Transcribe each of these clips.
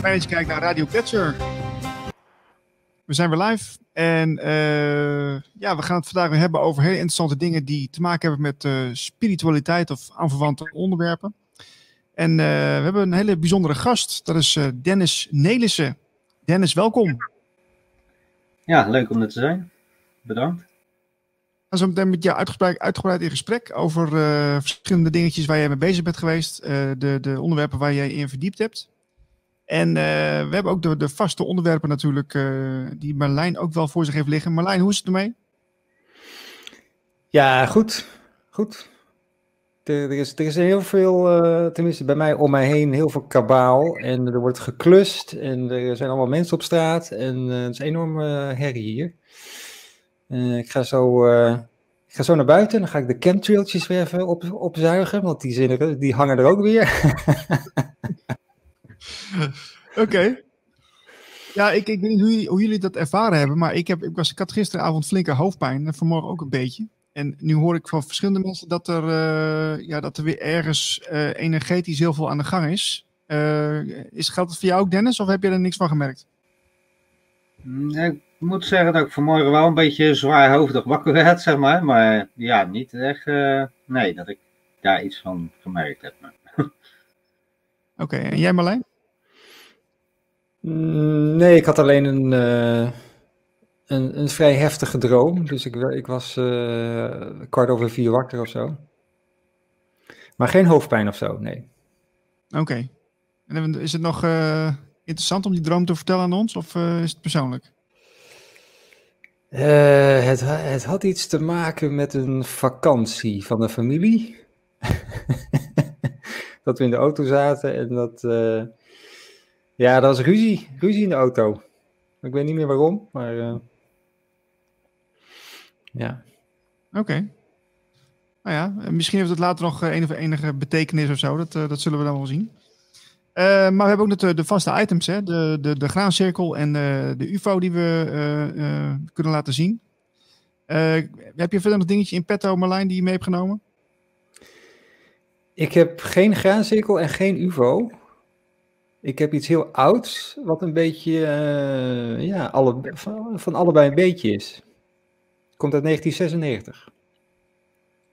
Fijn dat je kijkt naar Radio Catcher. We zijn weer live en uh, ja, we gaan het vandaag weer hebben over hele interessante dingen die te maken hebben met uh, spiritualiteit of aanverwante onderwerpen. En uh, we hebben een hele bijzondere gast, dat is Dennis Nelissen. Dennis, welkom. Ja, leuk om er te zijn. Bedankt. We gaan zo meteen met jou uitgebreid, uitgebreid in gesprek over verschillende dingetjes waar jij mee bezig bent geweest, de, de onderwerpen waar jij in verdiept hebt. En uh, we hebben ook de, de vaste onderwerpen natuurlijk, uh, die Marlijn ook wel voor zich heeft liggen. Marlijn, hoe is het ermee? Ja, goed. Goed. Er, is, er is heel veel, uh, tenminste bij mij om mij heen, heel veel kabaal. En er wordt geklust en er zijn allemaal mensen op straat. En het is een enorme herrie hier. ik ga zo... Ik ga zo naar buiten en dan ga ik de chemtrailtjes weer even op, opzuigen, want die, zinnen, die hangen er ook weer. Oké. Ja, ik, ik weet niet hoe, hoe, jullie dat ervaren hebben, maar ik, heb, ik, was, ik had gisteravond flinke hoofdpijn en vanmorgen ook een beetje. En nu hoor ik van verschillende mensen dat er, uh, ja, dat er weer ergens uh, energetisch heel veel aan de gang is. Uh, is. Geldt het voor jou ook, Dennis, of heb je er niks van gemerkt? Mm, ik moet zeggen dat ik vanmorgen wel een beetje zwaarhoofdig wakker werd, zeg maar. Maar ja, niet echt, nee, dat ik daar iets van gemerkt heb. Oké, okay, en jij Marlijn? Mm, nee, ik had alleen een, uh, een, een, vrij heftige droom. Dus ik, ik was uh, kwart over vier wakker of zo. Maar geen hoofdpijn of zo, nee. Oké. En is het nog uh, interessant om die droom te vertellen aan ons, of is het persoonlijk? het, het had iets te maken met een vakantie van de familie. dat we in de auto zaten en dat ja, dat was ruzie. Ruzie in de auto. Ik weet niet meer waarom, maar ja. Oké. Okay. Nou ja, misschien heeft het later nog eh, enige, enige betekenis of zo. Dat, uh, dat zullen we dan wel zien. Uh, maar we hebben ook de, de vaste items, hè? De, de, de graancirkel en de, de UFO die we kunnen laten zien. heb je verder nog dingetje in petto, Marlijn, die je mee hebt genomen? Ik heb geen graancirkel en geen UFO. Ik heb iets heel ouds, wat een beetje, uh, ja, alle, van, van, allebei een beetje is. Komt uit 1996.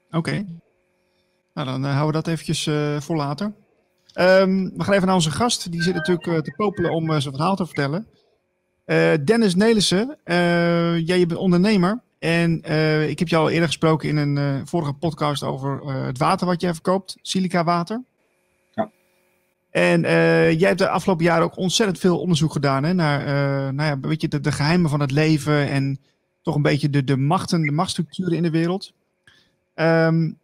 Oké. Okay. Nou, dan uh, houden we dat eventjes uh, voor later. Um, we gaan even naar onze gast. Die zit natuurlijk te popelen om zijn verhaal te vertellen. Dennis Nelissen, jij bent ondernemer. En ik heb jou al eerder gesproken in een vorige podcast over het water wat jij verkoopt, silica water. En uh, jij hebt de afgelopen jaren ook ontzettend veel onderzoek gedaan hè, naar uh, nou ja, weet je, de, de, geheimen van het leven en toch een beetje de, de machten, de machtsstructuren in de wereld. Um,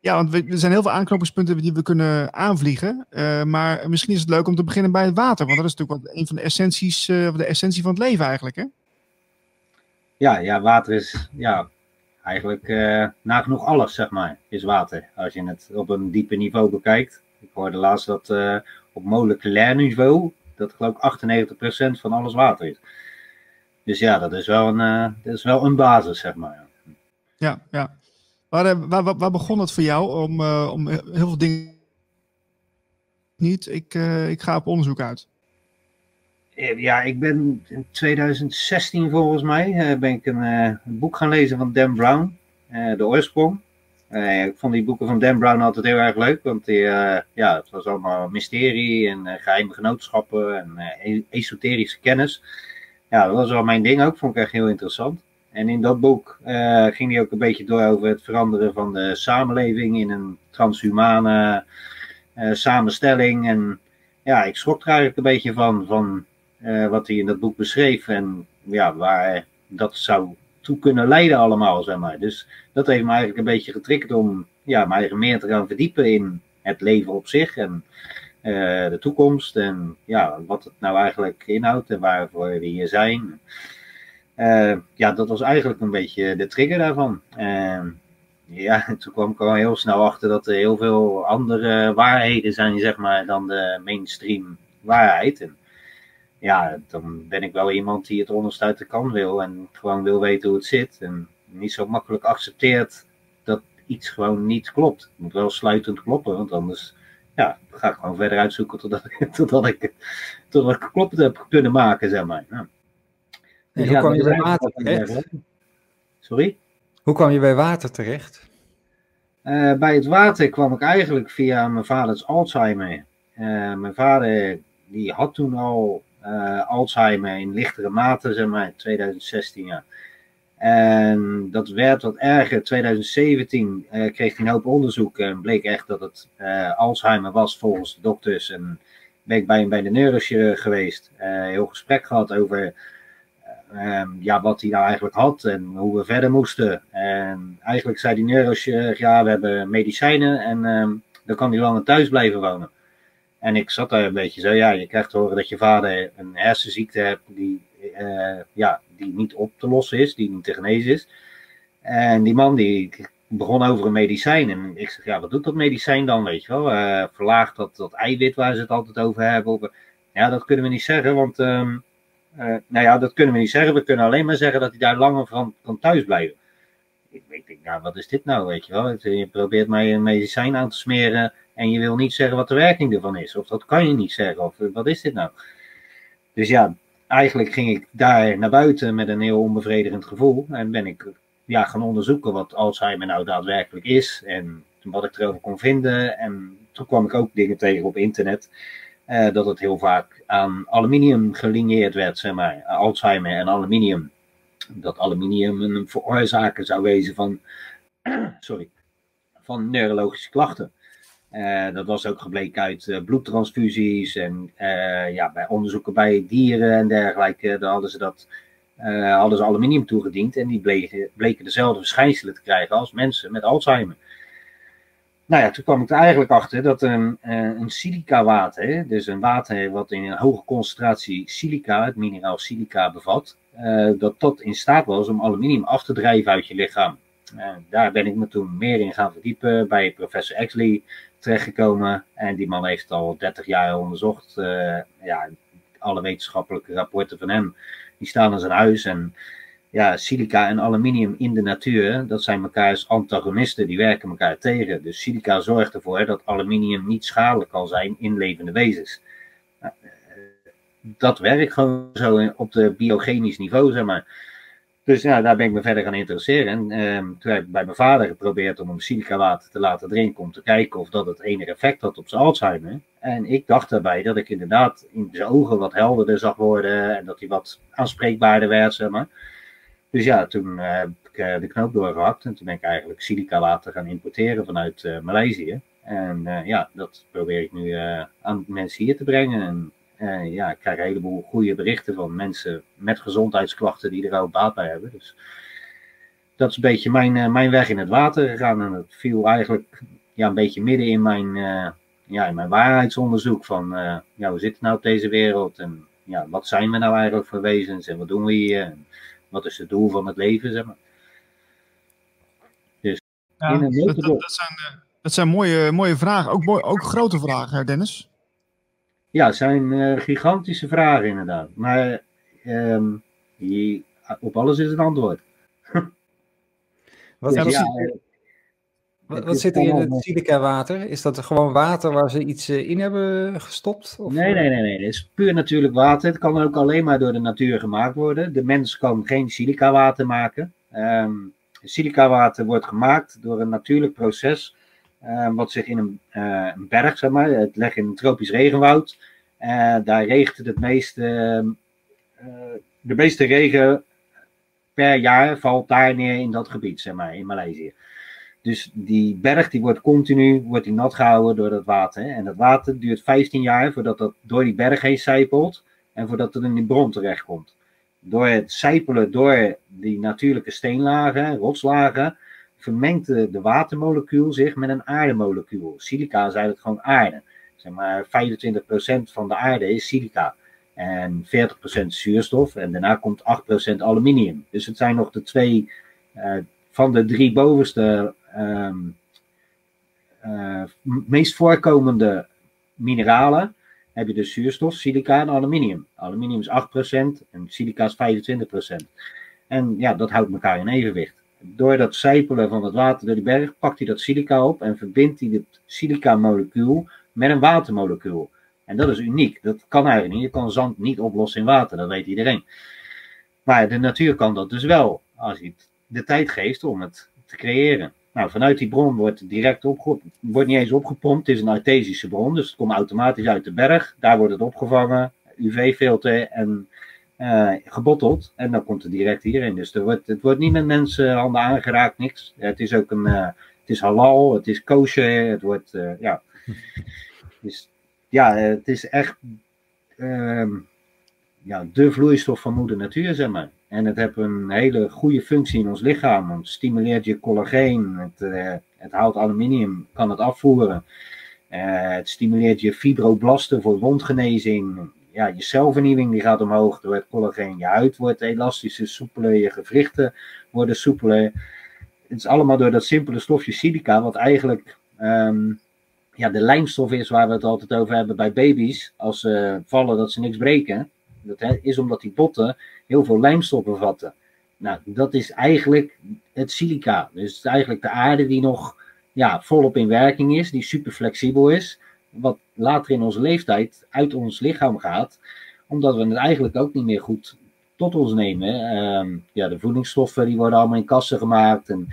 ja, want we, er zijn heel veel aanknopingspunten die we kunnen aanvliegen. Uh, maar misschien is het leuk om te beginnen bij het water. Want dat is natuurlijk wat een van de essenties, of de essentie van het leven eigenlijk. Hè? Ja, ja, water is ja, eigenlijk nagenoeg alles, zeg maar, is water. Als je het op een diepe niveau bekijkt. Ik hoorde laatst dat uh, op moleculair niveau, dat geloof ik 98% van alles water is. Dus ja, dat is wel een, uh, dat is wel een basis, zeg maar. Ja, ja. Waar, eh, waar, waar, waar begon het voor jou om, uh, om heel veel dingen niet? Ik, ik ga op onderzoek uit. Ja, ik ben in 2016 volgens mij ben ik een, een boek gaan lezen van Dan Brown, De Oorsprong. Ik vond die boeken van Dan Brown altijd heel erg leuk, want die, ja, het was allemaal mysterie en geheime genootschappen en e-, esoterische kennis. Ja, dat was wel mijn ding ook, vond ik echt heel interessant. En in dat boek ging hij ook een beetje door over het veranderen van de samenleving in een transhumane samenstelling. En ja, ik schrok er eigenlijk een beetje van, van wat hij in dat boek beschreef en ja, waar dat zou toe kunnen leiden allemaal, zeg maar. Dus dat heeft me eigenlijk een beetje getriggerd om ja, mij meer te gaan verdiepen in het leven op zich en uh, de toekomst en ja, wat het nou eigenlijk inhoudt en waarvoor we hier zijn. Uh, ja, dat was eigenlijk een beetje de trigger daarvan. Uh, ja, toen kwam ik al heel snel achter dat er heel veel andere waarheden zijn, zeg maar, dan de mainstream waarheid. En ja, dan ben ik wel iemand die het onderste de kan wil en gewoon wil weten hoe het zit. En niet zo makkelijk accepteert dat iets gewoon niet klopt. Het moet wel sluitend kloppen, want anders ja, ga ik gewoon verder uitzoeken totdat, totdat, ik, totdat ik kloppend heb kunnen maken, zeg maar. Dus hoe kwam je bij water terecht? Sorry? Hoe kwam je bij water terecht? Uh, bij het water kwam ik eigenlijk via mijn vaders Alzheimer. Uh, mijn vader die had toen al uh, Alzheimer in lichtere mate, zeg maar, 2016 ja. En dat werd wat erger. 2017 uh, kreeg hij een hoop onderzoek en bleek echt dat het uh, Alzheimer was volgens de dokters. En ben ik bij hem bij de neurochirurg geweest. heel gesprek gehad over um, ja, wat hij nou eigenlijk had en hoe we verder moesten. En eigenlijk zei die neurochirurg, ja, we hebben medicijnen en um, dan kan hij langer thuis blijven wonen. En ik zat daar een beetje zo, ja, je krijgt te horen dat je vader een hersenziekte hebt die, uh, ja, die niet op te lossen is, die niet te genezen is. En die man die begon over een medicijn. En ik zeg, ja, wat doet dat medicijn dan, weet je wel? Uh, verlaagt dat, dat eiwit waar ze het altijd over hebben? ja, dat kunnen we niet zeggen, want... Um, uh, nou ja, dat kunnen we niet zeggen. We kunnen alleen maar zeggen dat hij daar langer van kan thuis blijven. Ik denk, nou, wat is dit nou, weet je wel? Je probeert mij een medicijn aan te smeren en je wil niet zeggen wat de werking ervan is. Of dat kan je niet zeggen. Of wat is dit nou? Dus ja, eigenlijk ging ik daar naar buiten met een heel onbevredigend gevoel. En ben ik ja, gaan onderzoeken wat Alzheimer nou daadwerkelijk is. En wat ik erover kon vinden. En toen kwam ik ook dingen tegen op internet. Uh, dat het heel vaak aan aluminium gelineerd werd, zeg maar. Alzheimer en aluminium. Dat aluminium een veroorzaker zou wezen van, sorry, van neurologische klachten. Uh, dat was ook gebleken uit uh, bloedtransfusies en uh, ja, bij onderzoeken bij dieren en dergelijke. Daar hadden ze dat hadden ze aluminium toegediend en die bleken, dezelfde verschijnselen te krijgen als mensen met Alzheimer. Nou ja, toen kwam ik er eigenlijk achter dat een, een silica water, dus een water wat in een hoge concentratie silica, het mineraal silica bevat, dat dat in staat was om aluminium af te drijven uit je lichaam. daar ben ik me toen meer in gaan verdiepen bij professor Exley terechtgekomen. En die man heeft al 30 jaar onderzocht. Uh, ja, alle wetenschappelijke rapporten van hem, die staan in zijn huis. En ja, silica en aluminium in de natuur, dat zijn elkaars antagonisten, die werken elkaar tegen. Dus silica zorgt ervoor dat aluminium niet schadelijk kan zijn in levende wezens. Nou, eh, dat werkt gewoon zo op de biogenisch niveau, zeg maar. Dus ja, daar ben ik me verder gaan interesseren. En toen heb ik bij mijn vader geprobeerd om hem silica water te laten drinken. Om te kijken of dat het enig effect had op zijn Alzheimer. En ik dacht daarbij dat ik inderdaad in zijn ogen wat helderder zag worden. En dat hij wat aanspreekbaarder werd, zeg maar. Dus ja, toen uh, heb ik uh, de knoop doorgehakt. En toen ben ik eigenlijk silica water gaan importeren vanuit uh, Maleisië. En ja, dat probeer ik nu aan mensen hier te brengen. En uh, ja, ik krijg een heleboel goede berichten van mensen met gezondheidsklachten die er ook baat bij hebben. Dus dat is een beetje mijn, uh, mijn weg in het water gegaan. En dat viel eigenlijk ja, een beetje midden in mijn, uh, ja, in mijn waarheidsonderzoek van ja, hoe zit het nou op deze wereld? En ja, wat zijn we nou eigenlijk voor wezens en wat doen we hier? En wat is het doel van het leven, zeg maar. Dus ja, in een dat, dat, dat, zijn, dat zijn mooie, mooie vragen, ook, mooi, ook grote vragen, Dennis. Ja, het zijn uh, gigantische vragen inderdaad. Maar um, die, op alles is een antwoord. wat, dus ja, wat, wat zit er in het silica water? Is dat gewoon water waar ze iets eh, in hebben gestopt? Of? Nee, nee, nee, nee. Het is puur natuurlijk water. Het kan ook alleen maar door de natuur gemaakt worden. De mens kan geen silica water maken. Um, silica water wordt gemaakt door een natuurlijk proces wat zich in een, uh, een, berg, zeg maar, het ligt in een tropisch regenwoud. Uh, daar regent het meeste, de meeste regen per jaar valt daar neer in dat gebied, zeg maar, in Maleisië. Dus die berg die wordt continu wordt die nat gehouden door dat water. En dat water duurt 15 jaar voordat dat door die berg heen zijpelt en voordat het in die bron terechtkomt. Door het zijpelen door die natuurlijke steenlagen, rotslagen, vermengt de, watermolecuul zich met een aardemolecuul. Silica is eigenlijk gewoon aarde. Zeg maar 25% van de aarde is silica. En 40% zuurstof. En daarna komt 8% aluminium. Dus het zijn nog de twee uh, van de drie bovenste um, uh, meest voorkomende mineralen. heb je dus zuurstof, silica en aluminium. Aluminium is 8% en silica is 25%. En ja, dat houdt elkaar in evenwicht. Door dat zijpelen van het water door die berg pakt hij dat silica op en verbindt hij het silica-molecuul met een watermolecuul. En dat is uniek. Dat kan eigenlijk niet. Je kan zand niet oplossen in water, dat weet iedereen. Maar de natuur kan dat dus wel, als je de tijd geeft om het te creëren. Nou, vanuit die bron wordt direct. Wordt niet eens opgepompt. Het is een artesische bron, dus het komt automatisch uit de berg. Daar wordt het opgevangen, UV-filter en uh, gebotteld. En dan komt het direct hierin. Dus het wordt niet met mensenhanden aangeraakt, niks. Het is ook een, uh, het is halal, het is kosher, het wordt, uh, ja. Dus ja, het is echt ehm, ja, de vloeistof van moeder natuur, zeg maar. En het heeft een hele goede functie in ons lichaam. Het stimuleert je collageen, het, het haalt aluminium, kan het afvoeren. het stimuleert je fibroblasten voor wondgenezing ja, je celvernieuwing die gaat omhoog door het collageen. Je huid wordt elastischer, soepeler, je gewrichten worden soepeler. Het is allemaal door dat simpele stofje silica, wat eigenlijk ehm, ja, de lijmstof is waar we het altijd over hebben bij baby's. Als ze vallen, dat ze niks breken. Dat is omdat die botten heel veel lijmstof bevatten. Nou, dat is eigenlijk het silica. Dus het is eigenlijk de aarde die nog ja, volop in werking is, die super flexibel is wat later in onze leeftijd uit ons lichaam gaat, omdat we het eigenlijk ook niet meer goed tot ons nemen. Ehm, ja, de voedingsstoffen die worden allemaal in kassen gemaakt en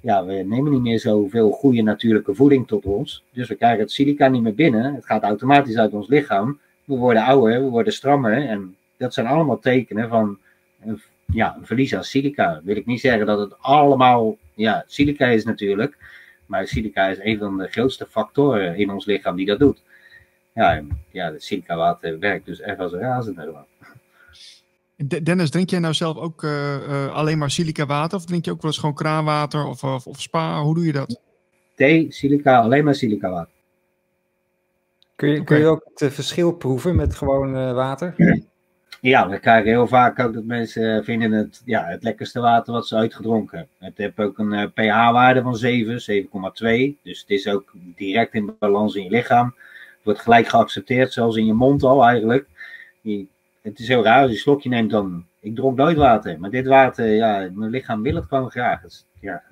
ja, we nemen niet meer zoveel goede natuurlijke voeding tot ons. Dus we krijgen het silica niet meer binnen. Het gaat automatisch uit ons lichaam. We worden ouder, we worden strammer en dat zijn allemaal tekenen van ja, een verlies aan silica. wil ik niet zeggen dat het allemaal ja, silica is natuurlijk. Maar silica is een van de grootste factoren in ons lichaam die dat doet. Ja, ja het silica water werkt dus echt als een razende. Dennis, drink jij nou zelf ook uh, uh, alleen maar silica water? Of drink je ook wel eens gewoon kraanwater of, of, of, spa? Hoe doe je dat? Thee, silica, alleen maar silica water. Kun je, okay. kun je ook het verschil proeven met gewoon uh, water? Ja, we krijgen heel vaak ook dat mensen vinden het ja, het lekkerste water wat ze uitgedronken hebben. Het heeft ook een uh, pH-waarde van 7, 7,2. Dus het is ook direct in balans in je lichaam. Het wordt gelijk geaccepteerd, zelfs in je mond al eigenlijk. Het is heel raar, als je een slokje neemt dan... Ik dronk nooit water, maar dit water, ja, mijn lichaam wil het gewoon graag. Dus, ja.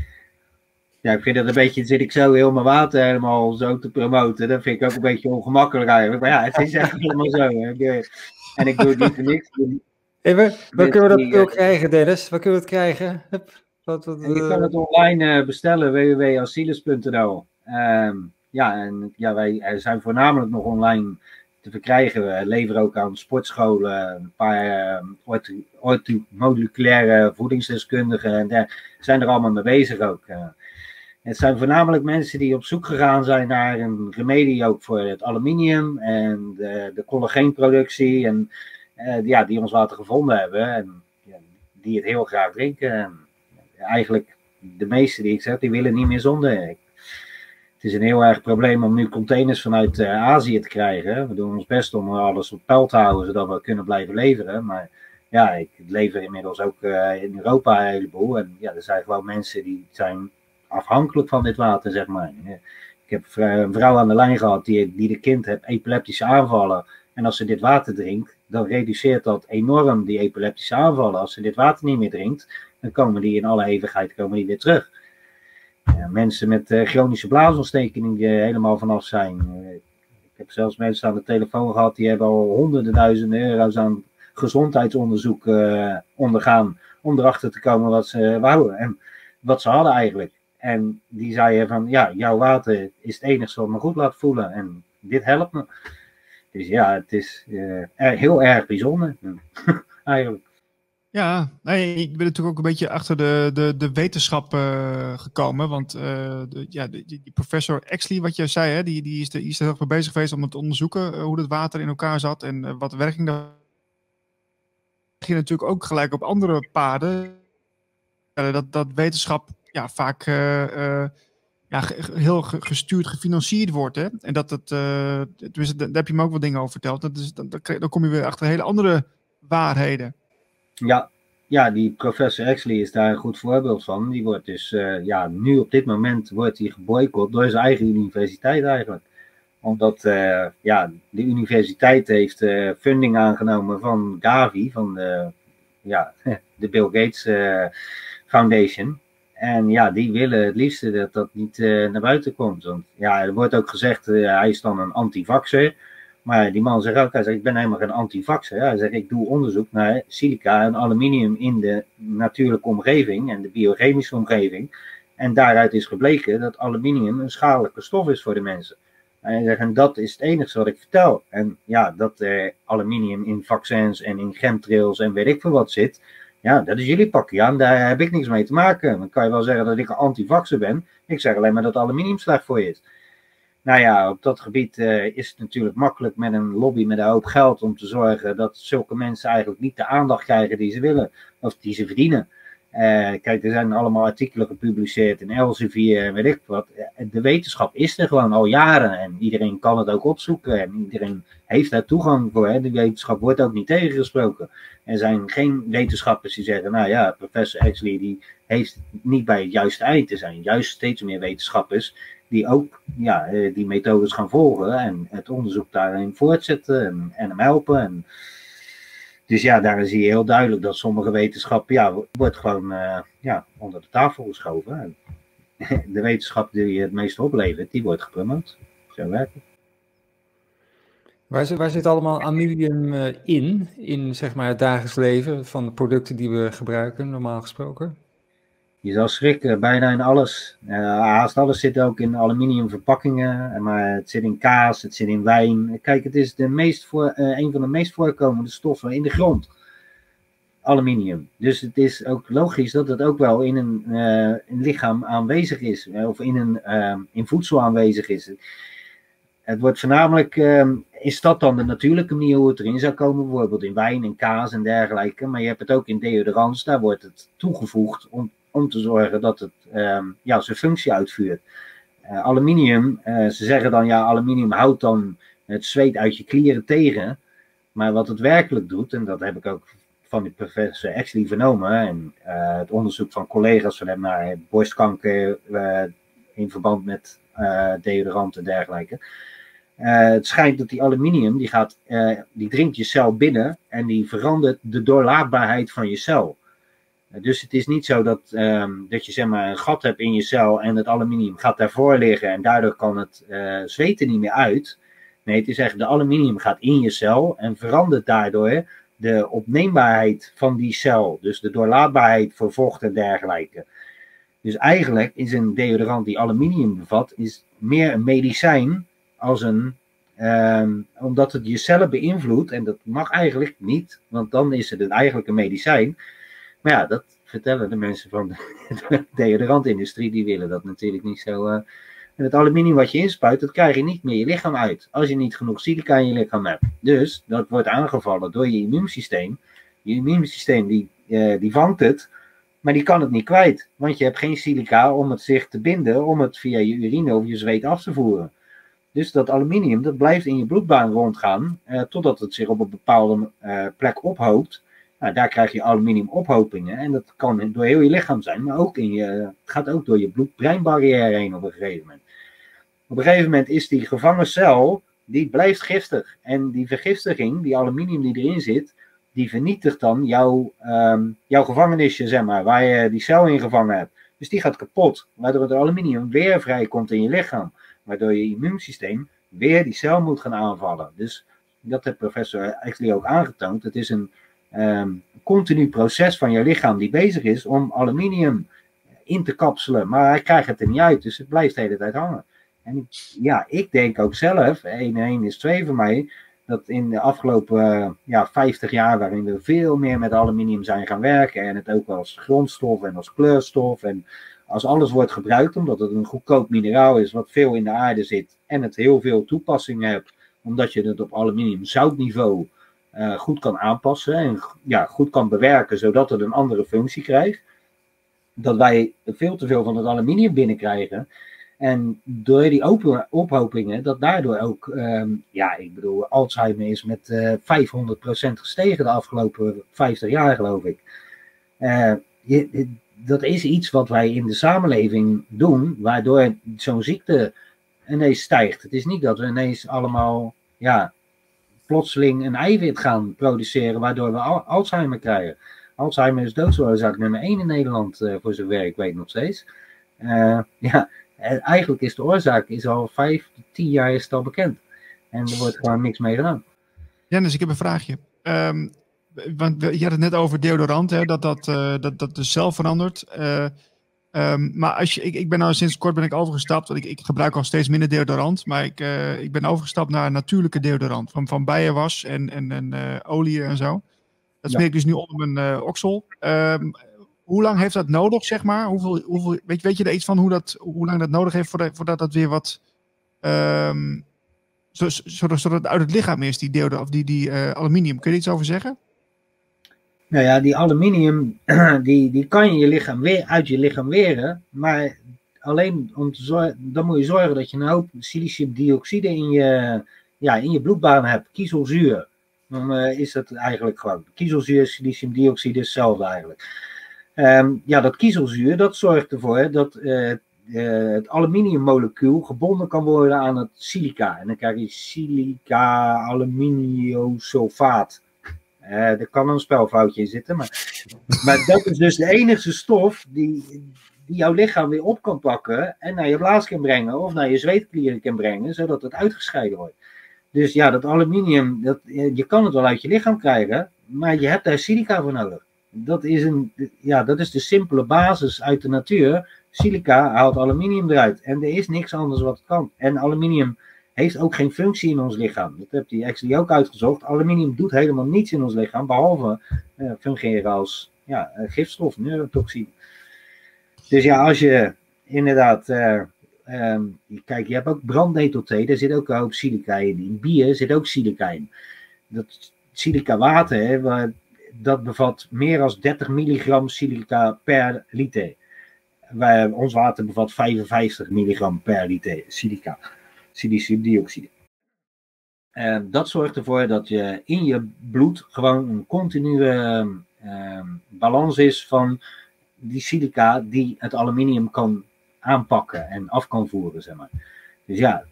ja, ik vind het een beetje, zit ik zo heel mijn water helemaal zo te promoten. Dat vind ik ook een beetje ongemakkelijk eigenlijk. Maar ja, het is echt helemaal zo. Hè. En ik doe het niet voor niks. Hey, waar, waar kunnen we dat ook krijgen, Dennis? Waar kunnen we het krijgen? Hup, wat, wat, je kan het online uh, bestellen, www.asilis.nl. Um, ja, en ja, wij zijn voornamelijk nog online te verkrijgen. We leveren ook aan sportscholen een paar uh, orthomoleculaire voedingsdeskundigen. En daar zijn er allemaal mee bezig ook. Het zijn voornamelijk mensen die op zoek gegaan zijn naar een remedie ook voor het aluminium en de, de collageenproductie. En uh, ja, die ons water gevonden hebben en die het heel graag drinken. En, eigenlijk de meeste die ik zeg, die willen niet meer zonder. het is een heel erg probleem om nu containers vanuit uh, Azië te krijgen. We doen ons best om alles op peil te houden, zodat we kunnen blijven leveren. Maar ja, ik lever inmiddels ook uh, in Europa een heleboel. En ja, er zijn gewoon mensen die zijn afhankelijk van dit water, zeg maar. Ik heb een vrouw aan de lijn gehad die, die de kind heeft epileptische aanvallen. En als ze dit water drinkt, dan reduceert dat enorm die epileptische aanvallen. Als ze dit water niet meer drinkt, dan komen die in alle eeuwigheid komen die weer terug. Mensen met uh, chronische blaasontsteking die er helemaal vanaf zijn. Uh, ik heb zelfs mensen aan de telefoon gehad die hebben al honderden duizenden euro's aan gezondheidsonderzoek ondergaan. Om erachter te komen wat ze wouden en wat ze hadden eigenlijk. En die zeiden van, ja, jouw water is het enige wat me goed laat voelen. En dit helpt me. Dus ja, het is uh, heel erg bijzonder. Eigenlijk. Ja, nee, ik ben natuurlijk ook een beetje achter de, de, de wetenschap uh, gekomen. Want uh, de, ja, die professor Exley, wat je zei, hè, die, die, is er, heel veel bezig geweest om het te onderzoeken. hoe het water in elkaar zat en wat werking daar. ging natuurlijk ook gelijk op andere paden. dat, dat wetenschap ja, vaak uh, uh, ja, heel gestuurd, gefinancierd wordt. Hè? En dat het, dus daar heb je me ook wat dingen over verteld. Dat is, dan, dan kom je weer achter hele andere waarheden. Ja, ja die professor Exley is daar een goed voorbeeld van. Die wordt dus, ja, nu op dit moment wordt hij geboycott door zijn eigen universiteit eigenlijk. Omdat ja, de universiteit heeft funding aangenomen van Gavi, van de, ja, de Bill Gates Foundation. En ja, die willen het liefste dat dat niet naar buiten komt. Want ja, er wordt ook gezegd, hij is dan een antivaxer. Maar die man zegt ook, hij zegt, ik ben helemaal geen antivaxer. Hij zegt, ik doe onderzoek naar silica en aluminium in de natuurlijke omgeving en de biochemische omgeving. En daaruit is gebleken dat aluminium een schadelijke stof is voor de mensen. En hij zegt, en dat is het enige wat ik vertel. En ja, dat er aluminium in vaccins en in chemtrails en weet ik veel wat zit. Ja, dat is jullie pakje aan, daar heb ik niks mee te maken. Dan kan je wel zeggen dat ik een antivaxer ben. Ik zeg alleen maar dat aluminium slecht voor je is. Nou ja, op dat gebied uh, is het natuurlijk makkelijk met een lobby met een hoop geld om te zorgen dat zulke mensen eigenlijk niet de aandacht krijgen die ze willen of die ze verdienen. Uh, kijk, er zijn allemaal artikelen gepubliceerd in Elsevier en weet ik wat. De wetenschap is er gewoon al jaren en iedereen kan het ook opzoeken en iedereen heeft daar toegang voor. Hè. De wetenschap wordt ook niet tegengesproken. Er zijn geen wetenschappers die zeggen, nou ja, professor Exley die heeft niet bij het juiste eind. Er zijn juist steeds meer wetenschappers die ook ja, eh, die methodes gaan volgen en het onderzoek daarin voortzetten en, en hem helpen. En, dus ja, daar zie je heel duidelijk dat sommige wetenschap ja, wordt gewoon uh, ja, onder de tafel geschoven. En de wetenschap die het meest oplevert, die wordt gepromoot. Zo werkt het. Waar zit, allemaal aluminium eh, in, in zeg maar, het dagelijks leven van de producten die we gebruiken, normaal gesproken? Je zal schrikken, bijna in alles. Uh, haast alles zit ook in aluminium verpakkingen, maar het zit in kaas, het zit in wijn. Kijk, het is de meest voor, uh, een van de meest voorkomende stoffen in de grond. Aluminium. Dus het is ook logisch dat het ook wel in een, uh, een lichaam aanwezig is, of in, een, in voedsel aanwezig is. Het wordt voornamelijk, is dat dan de natuurlijke manier hoe het erin zou komen, bijvoorbeeld in wijn en kaas en dergelijke. Maar je hebt het ook in deodorants, daar wordt het toegevoegd om om te zorgen dat het um, ja, zijn functie uitvoert. Uh, aluminium, uh, ze zeggen dan ja, aluminium houdt dan het zweet uit je klieren tegen. Maar wat het werkelijk doet, en dat heb ik ook van die professor Exley vernomen, en uh, het onderzoek van collega's van hem naar borstkanker in verband met deodorant en dergelijke. het schijnt dat die aluminium, die, gaat, die dringt je cel binnen en die verandert de doorlaatbaarheid van je cel. Dus het is niet zo dat, um, dat je zeg maar, een gat hebt in je cel en het aluminium gaat daarvoor liggen en daardoor kan het uh, zweten niet meer uit. Nee, het is echt de aluminium gaat in je cel en verandert daardoor de opneembaarheid van die cel. Dus de doorlaatbaarheid voor vocht en dergelijke. Dus eigenlijk is een deodorant die aluminium bevat, is meer een medicijn als een. Um, omdat het je cellen beïnvloedt, en dat mag eigenlijk niet, want dan is het eigenlijk een medicijn. Maar ja, dat vertellen de mensen van de deodorantindustrie, die willen dat natuurlijk niet zo. En het aluminium wat je inspuit, dat krijg je niet meer je lichaam uit. Als je niet genoeg silica in je lichaam hebt. Dus dat wordt aangevallen door je immuunsysteem. Je immuunsysteem die, uh, die vangt het, maar die kan het niet kwijt. Want je hebt geen silica om het zich te binden, om het via je urine of je zweet af te voeren. Dus dat aluminium, dat blijft in je bloedbaan rondgaan, uh, totdat het zich op een bepaalde plek ophoopt. Nou, daar krijg je aluminiumophopingen en dat kan door heel je lichaam zijn, maar ook in je, het gaat ook door je bloed-breinbarrière heen op een gegeven moment. Op een gegeven moment is die gevangen cel, die blijft giftig. En die vergiftiging, die aluminium die erin zit, die vernietigt dan jouw, um, jouw gevangenisje, zeg maar, waar je die cel in gevangen hebt. Dus die gaat kapot, waardoor het aluminium weer vrijkomt in je lichaam. Waardoor je immuunsysteem weer die cel moet gaan aanvallen. Dus dat heeft professor Exley ook aangetoond. Het is een um, continu proces van je lichaam die bezig is om aluminium in te kapselen. Maar hij krijgt het er niet uit, dus het blijft de hele tijd hangen. En ja, ik denk ook zelf, 1 1 is 2 voor mij, dat in de afgelopen ja, 50 jaar, waarin we veel meer met aluminium zijn gaan werken en het ook als grondstof en als kleurstof en als alles wordt gebruikt, omdat het een goedkoop mineraal is wat veel in de aarde zit en het heel veel toepassingen hebt, omdat je het op aluminium zoutniveau uh, goed kan aanpassen en ja, goed kan bewerken, zodat het een andere functie krijgt. Dat wij veel te veel van het aluminium binnenkrijgen. En door die open, ophopingen, dat daardoor ook, um, ja, ik bedoel, Alzheimer is met uh, eh, 500% gestegen de afgelopen 50 jaar, geloof ik. Je, dat is iets wat wij in de samenleving doen, waardoor zo'n ziekte ineens stijgt. Het is niet dat we ineens allemaal ja, plotseling een eiwit gaan produceren waardoor we Alzheimer krijgen. Alzheimer is doodsoorzaak nummer 1 in Nederland, uh, voor zover ik weet nog steeds. Uh, ja, eigenlijk is de oorzaak is al vijf, tien jaar is al bekend. En er wordt gewoon niks mee gedaan. Dennis, ik heb een vraagje. Um, want je had het net over deodorant, hè, dat, dat, uh, dat, dat de cel verandert. Um, maar als je, ik, ik ben nou sinds kort ben ik overgestapt, want ik, ik gebruik al steeds minder deodorant, maar ik, uh, ik ben overgestapt naar natuurlijke deodorant, van, van bijenwas en, en, en olie en zo. Dat smeer ik dus nu onder mijn oksel. Um, hoe lang heeft dat nodig, zeg maar? Hoeveel, hoeveel, weet, weet je er iets van hoe, dat, hoe lang dat nodig heeft voordat, voordat dat weer wat... Um, zodat, zodat het uit het lichaam is, die, deodorant, of die, die aluminium. Kun je er iets over zeggen? Nou ja, die aluminium, die, die kan je, lichaam weer, uit je lichaam weren. Maar alleen om te dan moet je zorgen dat je een hoop siliciumdioxide in je, ja, in je bloedbaan hebt. Kiezelzuur. Dan uh, is dat eigenlijk gewoon. Kiezelzuur, siliciumdioxide is hetzelfde eigenlijk. Um, ja, dat kiezelzuur, dat zorgt ervoor dat uh, uh, het aluminiummolecuul gebonden kan worden aan het silica. En dan krijg je silica aluminiumsulfaat. Uh, er kan een spelfoutje in zitten, maar, maar dat is dus de enige stof die, die jouw lichaam weer op kan pakken en naar je blaas kan brengen of naar je zweetklieren kan brengen, zodat het uitgescheiden wordt. Dus ja, dat aluminium, dat, je kan het wel uit je lichaam krijgen, maar je hebt daar silica voor nodig. Dat is, een, ja, dat is de simpele basis uit de natuur. Silica haalt aluminium eruit en er is niks anders wat kan. En aluminium heeft ook geen functie in ons lichaam. Dat heeft die actually ook uitgezocht. Aluminium doet helemaal niets in ons lichaam, behalve uh, fungeren als ja, uh, gifstof, neurotoxine. Dus ja, als je inderdaad. Uh, um, kijk, je hebt ook brandnetelthee, daar zit ook een hoop silica in. In bier zit ook silica in. Dat silica water, dat bevat meer dan 30 milligram silica per liter. Wij, ons water bevat 55 milligram per liter silica siliciumdioxide. En dat zorgt ervoor dat je in je bloed gewoon een continue uh, balans is van die silica die het aluminium kan aanpakken en af kan voeren, zeg maar. Dus ja,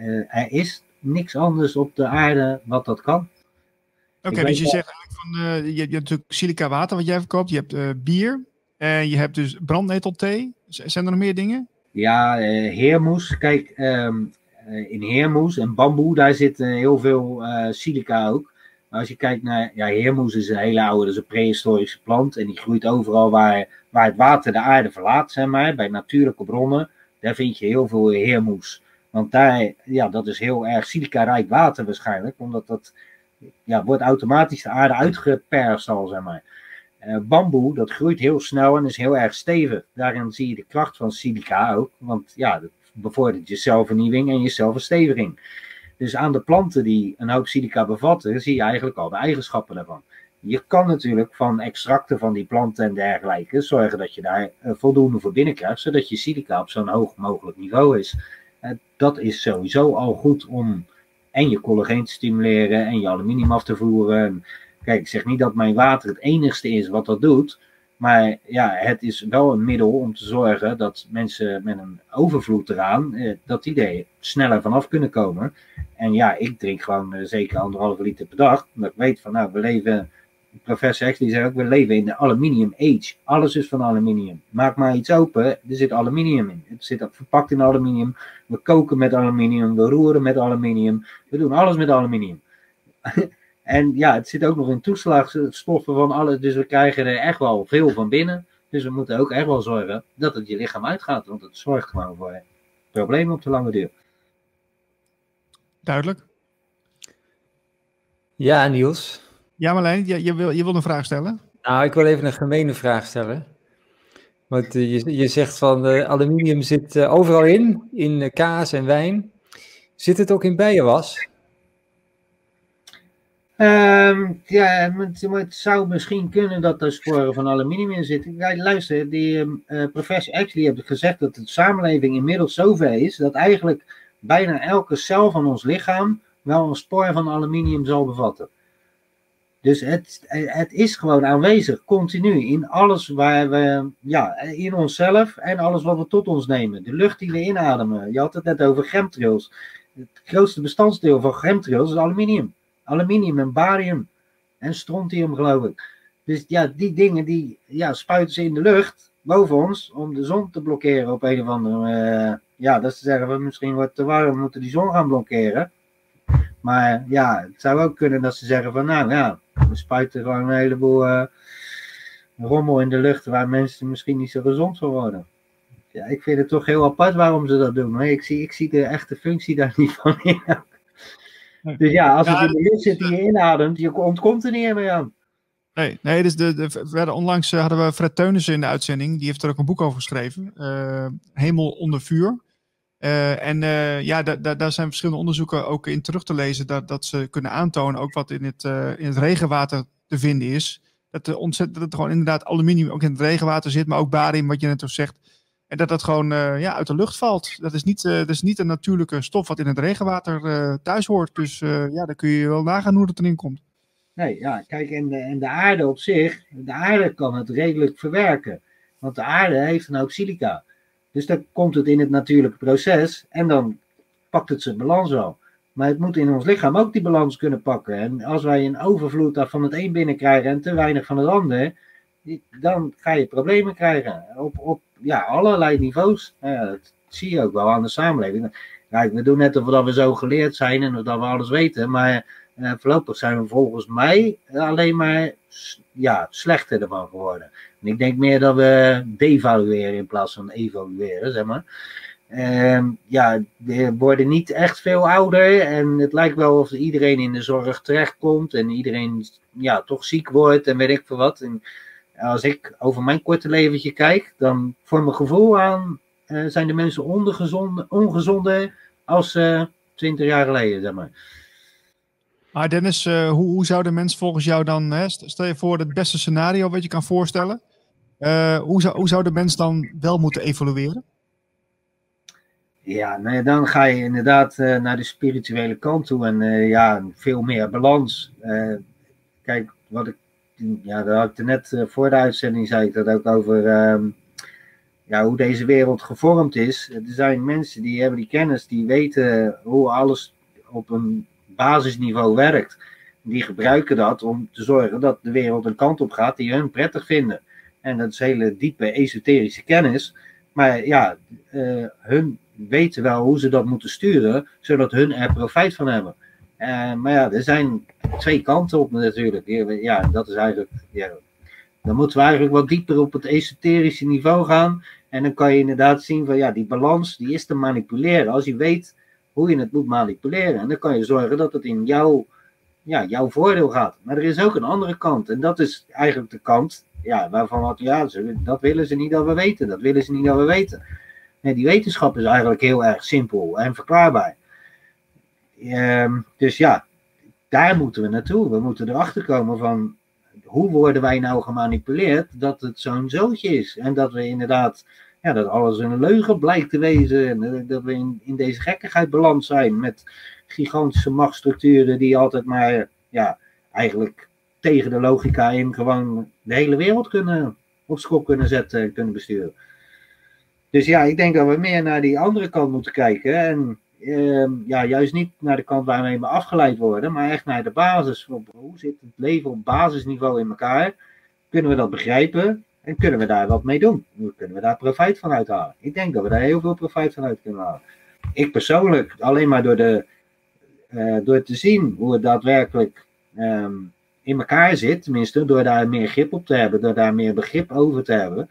uh, er is niks anders op de aarde wat dat kan. Oké, dus je zegt eigenlijk van, uh, je, je, hebt natuurlijk silica water wat jij verkoopt, je hebt uh, bier en je hebt dus brandnetelthee. Zijn er nog meer dingen? Ja, heermoes. Kijk, um, eh, in heermoes en bamboe, daar zit heel veel eh, silica ook. Maar als je kijkt naar, ja, heermoes is een hele oude, dat is een prehistorische plant. En die groeit overal waar, waar het water de aarde verlaat, zeg maar, bij natuurlijke bronnen. Daar vind je heel veel heermoes. Want daar, ja, dat is heel erg silica-rijk water waarschijnlijk. Omdat dat, ja, wordt automatisch de aarde uitgeperst al, zeg maar. Bamboe, dat groeit heel snel en is heel erg stevig. Daarin zie je de kracht van silica ook. Want ja, bevordert je zelfvernieuwing en je zelfversteviging. Dus aan de planten die een hoop silica bevatten, zie je eigenlijk al de eigenschappen daarvan. Je kan natuurlijk van extracten van die planten en dergelijke zorgen dat je daar eh, voldoende voor binnenkrijgt, zodat je silica op zo'n hoog mogelijk niveau is. Eh, dat is sowieso al goed om en je collageen te stimuleren en je aluminium af te voeren. Kijk, ik zeg niet dat mijn water het enigste is wat dat doet, maar ja, het is wel een middel om te zorgen dat mensen met een overvloed eraan, eh, dat die er sneller vanaf kunnen komen. En ja, ik drink gewoon eh, zeker anderhalve liter per dag. Omdat ik weet van, nou, we leven, professor X die zei ook, we leven in de aluminium age. Alles is van aluminium. Maak maar iets open, er zit aluminium in. Het zit verpakt in aluminium. We koken met aluminium, we roeren met aluminium. We doen alles met aluminium. En ja, het zit ook nog in toeslagstoffen van alles. Dus we krijgen er echt wel veel van binnen. Dus we moeten ook echt wel zorgen dat het je lichaam uitgaat. Want het zorgt gewoon voor problemen op de lange duur. Duidelijk. Ja, Niels. Ja, Marlijn, je, je, wil, je wil een vraag stellen? Nou, ik wil even een gemene vraag stellen. Want uh, je, je zegt van uh, aluminium zit uh, overal in, in kaas en wijn. Zit het ook in bijenwas? Um, ja, het, zou misschien kunnen dat er sporen van aluminium in zitten. Ja, luister, die uh, professor Exley heeft gezegd dat de samenleving inmiddels zover is dat eigenlijk bijna elke cel van ons lichaam wel een spoor van aluminium zal bevatten. Dus het, het is gewoon aanwezig, continu, in alles waar we, ja, in onszelf en alles wat we tot ons nemen. De lucht die we inademen. Je had het net over chemtrails. Het grootste bestanddeel van chemtrails is aluminium. Aluminium en barium en strontium, geloof ik. Dus ja, die dingen die ja, spuiten ze in de lucht boven ons om de zon te blokkeren op een of andere. Uh, ja, dat ze zeggen we misschien wordt te warm, moeten die zon gaan blokkeren. Maar ja, het zou ook kunnen dat ze zeggen van nou ja, we spuiten gewoon een heleboel uh, rommel in de lucht waar mensen misschien niet zo gezond van worden. Ja, ik vind het toch heel apart waarom ze dat doen. Ik zie, ik zie de echte functie daar niet van in. Dus ja, als het in de lucht zit die je inademt, je ontkomt er niet meer aan. Nee, nee dus de, de, we onlangs uh, hadden we Fred Teunissen in de uitzending. Die heeft er ook een boek over geschreven. Uh, Hemel onder vuur. Uh, en ja, daar zijn verschillende onderzoeken ook in terug te lezen. Dat, dat ze kunnen aantonen, ook wat in het, in het regenwater te vinden is. Dat er ontzettend dat er gewoon inderdaad aluminium ook in het regenwater zit. Maar ook barium, wat je net al zegt. En dat dat gewoon ja, uit de lucht valt. Dat is, niet, dat is niet een natuurlijke stof wat in het regenwater thuis hoort. Dus ja, dan kun je wel nagaan hoe dat erin komt. Nee, ja, kijk, en de, en de aarde op zich, de aarde kan het redelijk verwerken. Want de aarde heeft een hoop silica. Dus dan komt het in het natuurlijke proces en dan pakt het zijn balans wel. Maar het moet in ons lichaam ook die balans kunnen pakken. En als wij een overvloed van het een binnenkrijgen en te weinig van het ander, dan ga je problemen krijgen. Op, op ja, allerlei niveaus. Dat zie je ook wel aan de samenleving. Kijk, we doen net of we zo geleerd zijn en dat we alles weten. Maar uh, voorlopig zijn we volgens mij alleen maar ja, slechter ervan geworden. En ik denk meer dat we devalueren in plaats van evalueren, zeg maar. Uh, ja, we worden niet echt veel ouder en het lijkt wel of iedereen in de zorg terechtkomt en iedereen ja, toch ziek wordt en weet ik veel wat. Als ik over mijn korte leventje kijk, dan voor mijn gevoel aan uh, zijn de mensen ongezonder als uh, 20 jaar geleden, zeg maar. Maar Dennis, uh, hoe, hoe zou de mens volgens jou dan, hè, stel je voor het beste scenario wat je kan voorstellen, uh, hoe, zou, hoe zou de mens dan wel moeten evolueren? Ja, nou ja, dan ga je inderdaad naar de spirituele kant toe en ja, veel meer balans. kijk, wat ik, ja, daar had ik net voor de uitzending, zei ik dat ook over ehm, ja, hoe deze wereld gevormd is. Er zijn mensen die hebben die kennis, die weten hoe alles op een basisniveau werkt. Die gebruiken dat om te zorgen dat de wereld een kant op gaat die hun prettig vinden. En dat is hele diepe esoterische kennis. Maar ja, uh, hun weten wel hoe ze dat moeten sturen, zodat hun er profijt van hebben. Uh, maar ja, er zijn twee kanten op natuurlijk. Ja, dat is eigenlijk. Ja, dan moeten we eigenlijk wat dieper op het esoterische niveau gaan. En dan kan je inderdaad zien van ja, die balans die is te manipuleren. Als je weet hoe je het moet manipuleren. En dan kan je zorgen dat het in jouw, ja, jouw voordeel gaat. Maar er is ook een andere kant. En dat is eigenlijk de kant ja, waarvan wat, ja, dat willen ze niet dat we weten. Dat willen ze niet dat we weten. En die wetenschap is eigenlijk heel erg simpel en verklaarbaar. Um, dus ja, daar moeten we naartoe. We moeten erachter komen van hoe worden wij nou gemanipuleerd dat het zo'n zootje is. En dat we inderdaad ja, dat alles een leugen blijkt te wezen. En eh, dat we in, in deze gekkigheid beland zijn met gigantische machtsstructuren die altijd maar, ja, eigenlijk tegen de logica in gewoon de hele wereld kunnen op schop kunnen zetten en kunnen besturen. Dus ja, ik denk dat we meer naar die andere kant moeten kijken. En uh, ja, juist niet naar de kant waarmee we afgeleid worden, maar echt naar de basis. Hoe zit het leven op basisniveau in elkaar? Kunnen we dat begrijpen? En kunnen we daar wat mee doen? Kunnen we daar profijt van uithalen? Ik denk dat we daar heel veel profijt van uit kunnen halen. Ik persoonlijk, alleen maar door, de, uh, door te zien hoe het daadwerkelijk um, in elkaar zit, tenminste door daar meer grip op te hebben, door daar meer begrip over te hebben,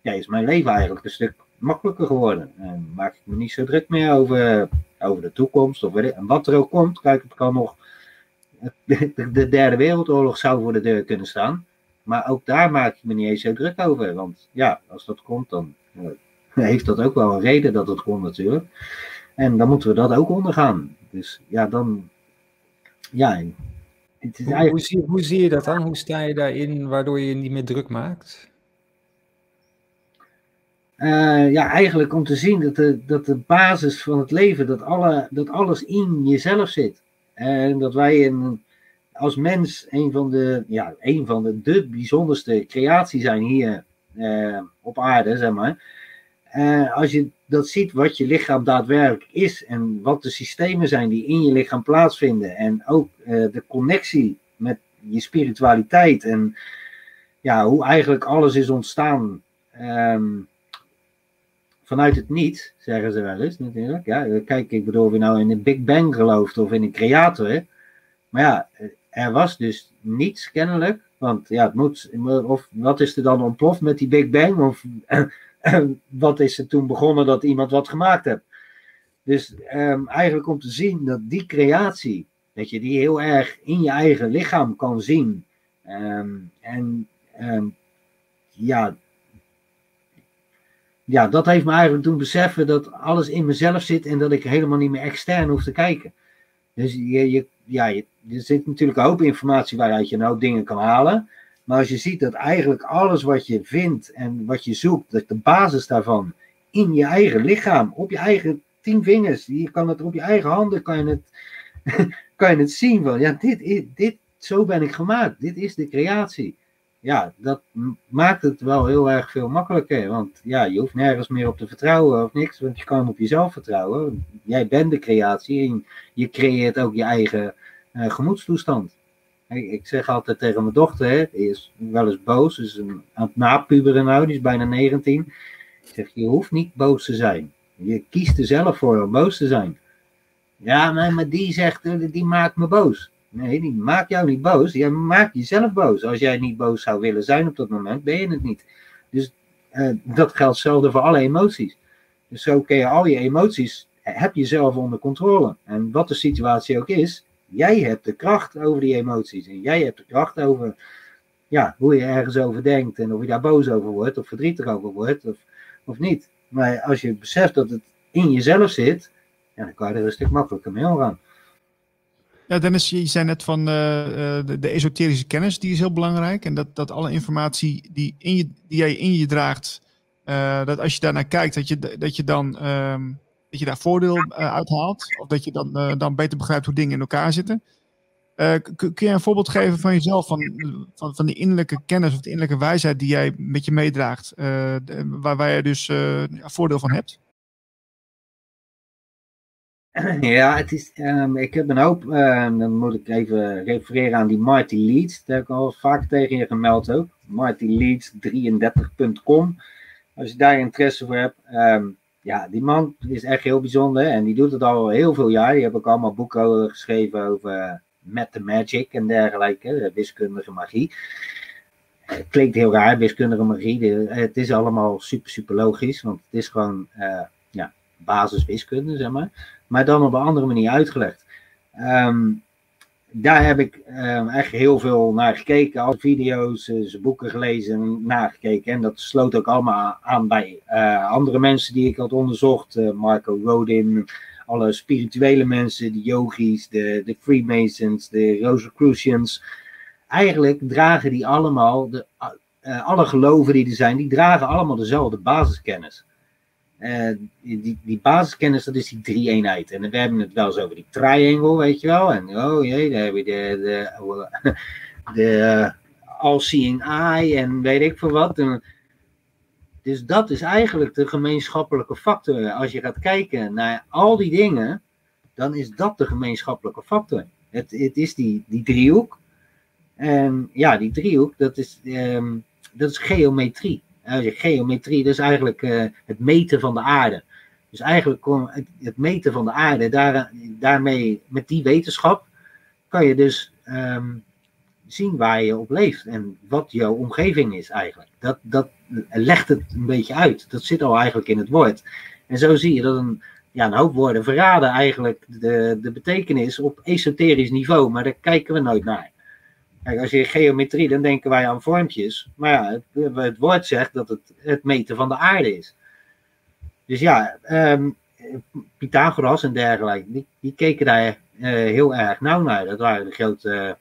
ja, is mijn leven eigenlijk een stuk makkelijker geworden. En maak ik me niet zo druk meer over, over de toekomst of en wat er ook komt. Kijk, het kan nog. De derde wereldoorlog zou voor de deur kunnen staan. Maar ook daar maak ik me niet eens zo druk over. Want ja, als dat komt, dan uh, heeft dat ook wel een reden dat het komt natuurlijk. En dan moeten we dat ook ondergaan. Dus ja, dan. Ja. Het is eigenlijk... hoe, zie, hoe zie je dat dan? Hoe sta je daarin waardoor je je niet meer druk maakt? Uh, ja, eigenlijk om te zien dat de, dat de basis van het leven, dat, alle, dat alles in jezelf zit. En dat wij als mens een van de, ja, een van de, de bijzonderste creaties zijn hier eh, op aarde, zeg maar. Uh, als je dat ziet wat je lichaam daadwerkelijk is en wat de systemen zijn die in je lichaam plaatsvinden en ook de connectie met je spiritualiteit en ja, hoe eigenlijk alles is ontstaan um, vanuit het niet, zeggen ze wel eens natuurlijk. Ja, kijk, ik bedoel, of nou in een Big Bang gelooft of in een creator. Maar ja, er was dus niets kennelijk. Want ja, het moet, of wat is er dan ontploft met die Big Bang? Of wat is er toen begonnen dat iemand wat gemaakt heeft? Dus um, eigenlijk om te zien dat die creatie, dat je die heel erg in je eigen lichaam kan zien. Um, en um, ja, ja, dat heeft me eigenlijk doen beseffen dat alles in mezelf zit en dat ik helemaal niet meer extern hoef te kijken. Dus je, je, ja, er zit natuurlijk een hoop informatie waaruit je nou dingen kan halen. Maar als je ziet dat eigenlijk alles wat je vindt en wat je zoekt, dat de basis daarvan in je eigen lichaam, op je eigen tien vingers, je kan het op je eigen handen, kan je het, kan je het zien van, ja, dit, dit, zo ben ik gemaakt, dit is de creatie ja, dat maakt het wel heel erg veel makkelijker. Want ja, je hoeft nergens meer op te vertrouwen of niks, want je kan op jezelf vertrouwen. Jij bent de creatie en je creëert ook je eigen uh, gemoedstoestand. Ik zeg altijd tegen mijn dochter, hè, die is wel eens boos, is een, aan het napuberen nou, die is bijna 19. Ik zeg, je hoeft niet boos te zijn. Je kiest er zelf voor om boos te zijn. Ja, maar, maar die zegt, die maakt me boos. Nee, die maakt jou niet boos. Jij maakt jezelf boos. Als jij niet boos zou willen zijn op dat moment, ben je het niet. Dus uh, dat geldt hetzelfde voor alle emoties. Dus zo kun je al je emoties, heb je zelf onder controle. En wat de situatie ook is, jij hebt de kracht over die emoties. En jij hebt de kracht over ja, hoe je ergens over denkt. En of je daar boos over wordt, of verdrietig over wordt, of, of niet. Maar als je beseft dat het in jezelf zit, ja, dan kan je er een stuk makkelijker mee omgaan. Ja, Dennis, je zei net van uh, de, de, esoterische kennis, die is heel belangrijk. En dat, dat alle informatie die, in je, die jij in je draagt, uh, dat als je daarnaar kijkt, dat je, dat je dan um, dat je daar voordeel uh, uithaalt. Of dat je dan, dan beter begrijpt hoe dingen in elkaar zitten. kun je een voorbeeld geven van jezelf, van, van, van die innerlijke kennis of de innerlijke wijsheid die jij met je meedraagt, waar, waar je dus voordeel van hebt? Ja, het is, um, ik heb een hoop, um, dan moet ik even refereren aan die Marty Leeds. Daar heb ik al vaak tegen je gemeld ook. MartyLeeds33.com. Als je daar interesse voor hebt. Um, ja, die man is echt heel bijzonder en die doet het al heel veel jaar. Die heb ook allemaal boeken geschreven over Met the Magic en dergelijke, wiskundige magie. Het klinkt heel raar, wiskundige magie. het is allemaal super, super logisch, want het is gewoon uh, ja, basiswiskunde, zeg maar maar dan op een andere manier uitgelegd. Um, daar heb ik um, echt heel veel naar gekeken, al video's, zijn boeken gelezen en nagekeken. En dat sloot ook allemaal aan bij uh, andere mensen die ik had onderzocht. Uh, Marco Rodin, alle spirituele mensen, de yogis, de, de Freemasons, de Rosicrucians. Eigenlijk dragen die allemaal, de, alle geloven die er zijn, die dragen allemaal dezelfde basiskennis. Uh, die, die basiskennis, dat is die drie-eenheid. En we hebben het wel eens over die triangle, weet je wel. En oh jee, daar heb je de, de, de uh, all-seeing eye en weet ik veel wat. Dus dat is eigenlijk de gemeenschappelijke factor. Als je gaat kijken naar al die dingen, dan is dat de gemeenschappelijke factor. Het, het is die, die driehoek. En ja, die driehoek, dat is, um, dat is geometrie geometrie, dat is eigenlijk uh, het meten van de aarde. Dus eigenlijk het, het meten van de aarde, daar, daarmee, met die wetenschap, kan je dus um, zien waar je op leeft en wat jouw omgeving is eigenlijk. Dat, dat legt het een beetje uit. Dat zit al eigenlijk in het woord. En zo zie je dat een, ja, een hoop woorden verraden eigenlijk de, de betekenis op esoterisch niveau, maar daar kijken we nooit naar. Kijk, als je geometrie, dan denken wij aan vormpjes. Maar ja, het, woord zegt dat het het meten van de aarde is. Dus ja, um, Pythagoras en dergelijke, die, keken daar uh, heel erg nauw naar. Dat waren de grote uh,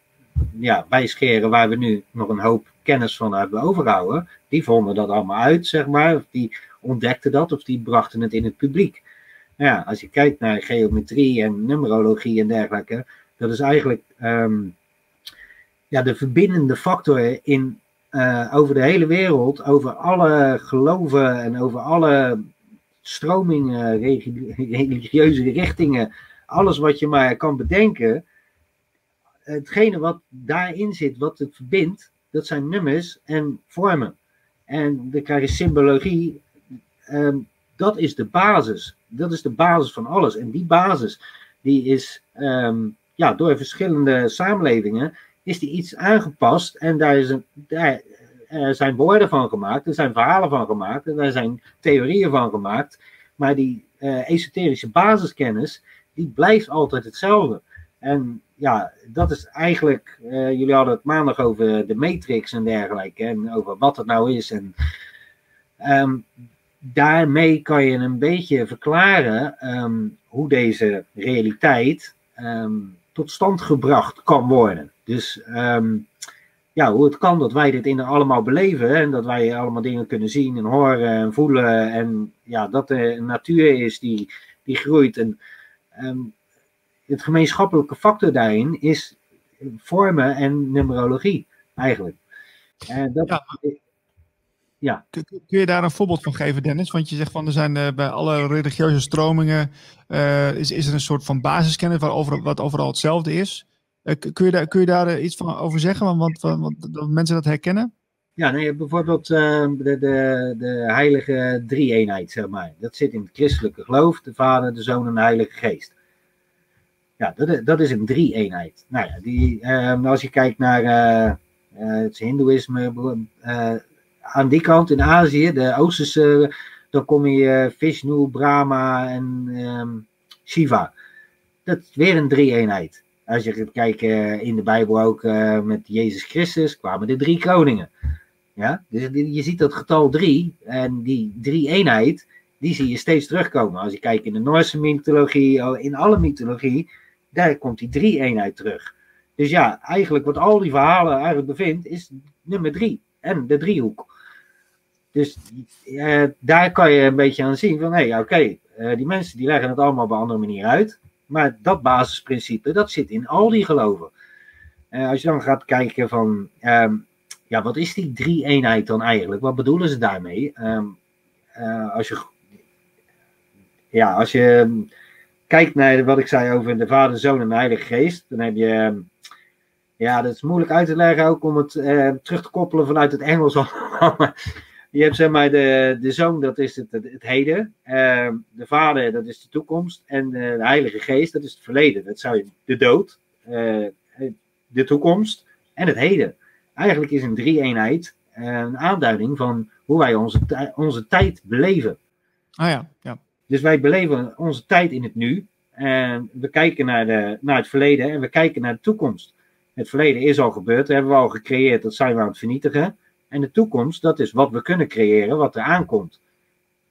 ja, wijsgeren waar we nu nog een hoop kennis van hebben overgehouden. Die vonden dat allemaal uit, zeg maar. Of die ontdekten dat, of die brachten het in het publiek. Nou ja, als je kijkt naar geometrie en numerologie en dergelijke, dat is eigenlijk um, ja, de verbindende factor in, eh, over de hele wereld, over alle geloven en over alle stromingen, religieuze richtingen, alles wat je maar kan bedenken. Hetgene wat daarin zit, wat het verbindt, dat zijn nummers en vormen. En dan krijg je symbologie. Ehm, dat is de basis. Dat is de basis van alles. En die basis, die is ehm, ja, door verschillende samenlevingen, is die iets aangepast. En daar, is een, daar zijn woorden van gemaakt, er zijn verhalen van gemaakt, er zijn theorieën van gemaakt. Maar die uh, esoterische basiskennis, die blijft altijd hetzelfde. En ja, dat is eigenlijk, uh, jullie hadden het maandag over de matrix en dergelijke, en over wat het nou is. En um, daarmee kan je een beetje verklaren um, hoe deze realiteit um, tot stand gebracht kan worden. Dus ja, hoe het kan dat wij dit in allemaal beleven en dat wij allemaal dingen kunnen zien en horen en voelen en ja, dat de natuur is die, die groeit. En um, het gemeenschappelijke factor daarin is vormen en numerologie eigenlijk. En dat, ja. ja. Kun, je daar een voorbeeld van geven, Dennis? Want je zegt van er zijn uh, bij alle religieuze stromingen uh, is, is er een soort van basiskennis waar over, wat overal hetzelfde is. Uh, kun, je daar, kun je daar iets van over zeggen? Want, want, mensen dat herkennen? Ja, nee, bijvoorbeeld de, de, de heilige drie-eenheid, zeg maar. Dat zit in het christelijke geloof, de Vader, de Zoon en de Heilige Geest. Ja, dat, dat is een drie-eenheid. Nou ja, die, uh, als je kijkt naar uh, het Hindoeïsme, aan die kant in Azië, de Oosterse, dan kom je Vishnu, Brahma en um, Shiva. Dat is weer een drie-eenheid. Als je gaat kijken in de Bijbel ook met Jezus Christus, kwamen de drie koningen. Ja, dus je ziet dat getal drie en die drie-eenheid, die zie je steeds terugkomen. Als je kijkt in de Noorse mythologie, in alle mythologie, daar komt die drie-eenheid terug. Dus ja, eigenlijk wat al die verhalen eigenlijk bevindt, is nummer drie. En de driehoek. Dus eh, daar kan je een beetje aan zien van, hé, hey, oké, eh, die mensen die leggen het allemaal op een andere manier uit. Maar dat basisprincipe, dat zit in al die geloven. Uh, als je dan gaat kijken van, ehm, ja, wat is die drie-eenheid dan eigenlijk? Wat bedoelen ze daarmee? Um, als je, ja, als je kijkt naar wat ik zei over de Vader, Zoon en de Heilige Geest, dan heb je. Ehm, ja, dat is moeilijk uit te leggen ook om het terug te koppelen vanuit het Engels. je hebt zeg maar de, de zoon, dat is het, het, heden. Uh, de vader, dat is de toekomst. En de Heilige Geest, dat is het verleden. Dat zou je de dood, uh, de toekomst en het heden. Eigenlijk is een drie-eenheid een aanduiding van hoe wij onze, onze tijd beleven. Ah ja, ja. Dus wij beleven onze tijd in het nu. En we kijken naar, de, naar het verleden en we kijken naar de toekomst. Het verleden is al gebeurd, dat hebben we al gecreëerd, dat zijn we aan het vernietigen. En de toekomst, dat is wat we kunnen creëren, wat er aankomt.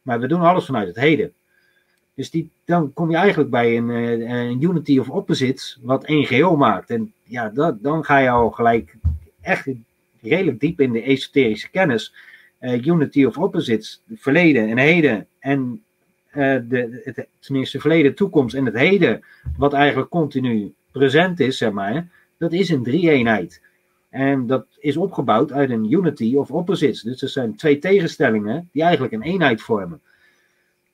Maar we doen alles vanuit het heden. Dus die, dan kom je eigenlijk bij een, eh, unity of opposites, wat één geheel maakt. En ja, dat, dan ga je al gelijk echt redelijk diep in de esoterische kennis. Uh, unity of opposites, verleden en heden en uh, de, het, tenminste verleden, toekomst en het heden, wat eigenlijk continu present is, zeg maar, dat is een drie-eenheid. En dat is opgebouwd uit een unity of opposites. Dus er zijn twee tegenstellingen die eigenlijk een eenheid vormen.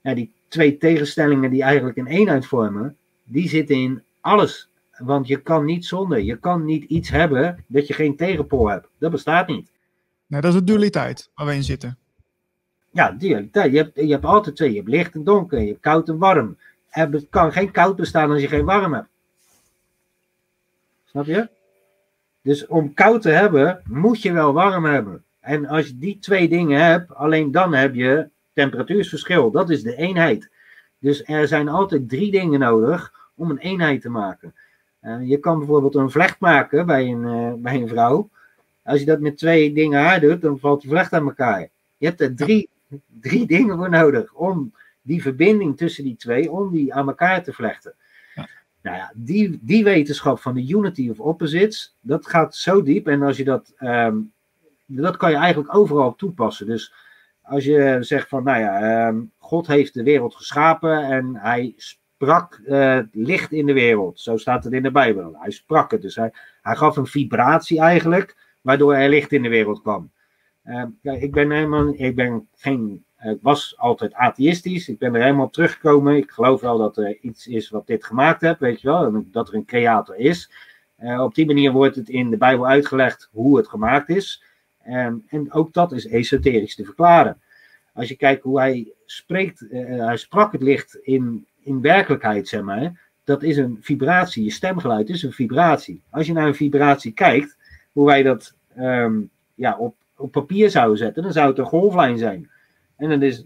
En die twee tegenstellingen die eigenlijk een eenheid vormen, die zitten in alles. Want je kan niet zonder, je kan niet iets hebben dat je geen tegenpool hebt. Dat bestaat niet. Nee, dat is de dualiteit waar we in zitten. Ja, dualiteit. Je hebt, je hebt altijd twee. Je hebt licht en donker. Je hebt koud en warm. Er kan geen koud bestaan als je geen warm hebt. Snap je? Dus om koud te hebben, moet je wel warm hebben. En als je die twee dingen hebt, alleen dan heb je temperatuursverschil. Dat is de eenheid. Dus er zijn altijd drie dingen nodig om een eenheid te maken. Uh, je kan bijvoorbeeld een vlecht maken bij een, uh, bij een vrouw. Als je dat met twee dingen haar doet, dan valt die vlecht aan elkaar. Je hebt er drie drie dingen voor nodig om die verbinding tussen die twee, om die aan elkaar te vlechten. Nou ja, die, die wetenschap van de unity of opposites, dat gaat zo diep. En als je dat, um, dat kan je eigenlijk overal toepassen. Dus als je zegt van, nou ja, um, God heeft de wereld geschapen en hij sprak uh, licht in de wereld. Zo staat het in de Bijbel. Hij sprak het. Dus hij, hij gaf een vibratie eigenlijk, waardoor er licht in de wereld kwam. Uh, ik ben helemaal, ik ben geen, ik was altijd atheïstisch. Ik ben er helemaal teruggekomen. Ik geloof wel dat er iets is wat dit gemaakt heeft, weet je wel. Dat er een creator is. Uh, op die manier wordt het in de Bijbel uitgelegd hoe het gemaakt is. Um, en ook dat is esoterisch te verklaren. Als je kijkt hoe hij spreekt, uh, hij sprak het licht in, in werkelijkheid, zeg maar. Dat is een vibratie. Je stemgeluid is een vibratie. Als je naar een vibratie kijkt, hoe wij dat um, ja, op, op papier zouden zetten, dan zou het een golflijn zijn. En dat is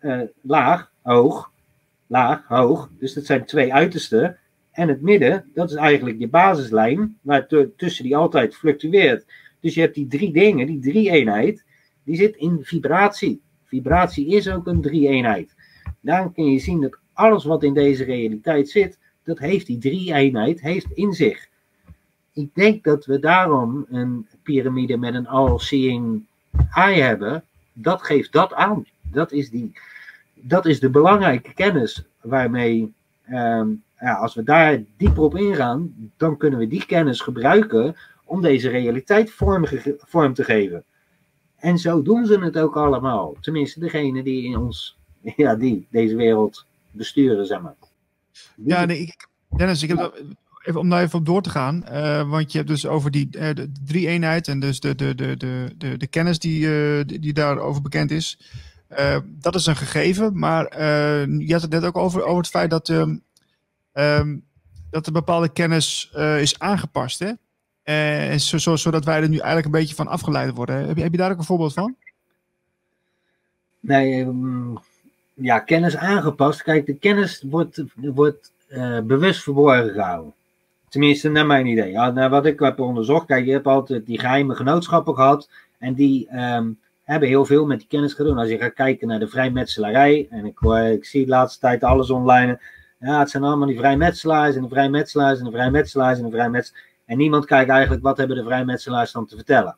uh, laag, hoog, laag, hoog. Dus dat zijn twee uitersten. En het midden, dat is eigenlijk je basislijn, maar tussen die altijd fluctueert. Dus je hebt die drie dingen, die drie eenheid, die zit in vibratie. Vibratie is ook een drie eenheid. Dan kun je zien dat alles wat in deze realiteit zit, dat heeft die drie eenheid heeft in zich. Ik denk dat we daarom een piramide met een all-seeing eye hebben. Dat geeft dat aan. Dat is, die, dat is de belangrijke kennis waarmee um, ja, als we daar dieper op ingaan, dan kunnen we die kennis gebruiken om deze realiteit vorm, vorm te geven. En zo doen ze het ook allemaal. Tenminste, degene die in ons, ja, die deze wereld besturen, zeg maar. Ja, nee, ik, Dennis, ik heb even om daar even op door te gaan. Uh, want je hebt dus over die uh, de drie eenheid en dus de, de, de, de, de, de kennis die, uh, die, die daarover bekend is. dat is een gegeven, maar je had het net ook over, over het feit dat ehm, um, dat er bepaalde kennis is aangepast. Hè? Uh, zo, zo, zodat wij er nu eigenlijk een beetje van afgeleid worden. Heb je, heb je daar ook een voorbeeld van? Nee, um, ja, kennis aangepast. Kijk, de kennis wordt, wordt bewust verborgen gehouden. Tenminste, naar mijn idee. Ja, naar wat ik heb onderzocht. Kijk, je hebt altijd die geheime genootschappen gehad. En die um, hebben heel veel met die kennis gedaan. Als je gaat kijken naar de vrijmetselarij. En ik, ik zie de laatste tijd alles online ja, het zijn allemaal die vrijmetselaars en de vrijmetselaars en de vrijmetselaars en de vrijmetselaars. En niemand kijkt eigenlijk wat hebben de vrijmetselaars dan te vertellen.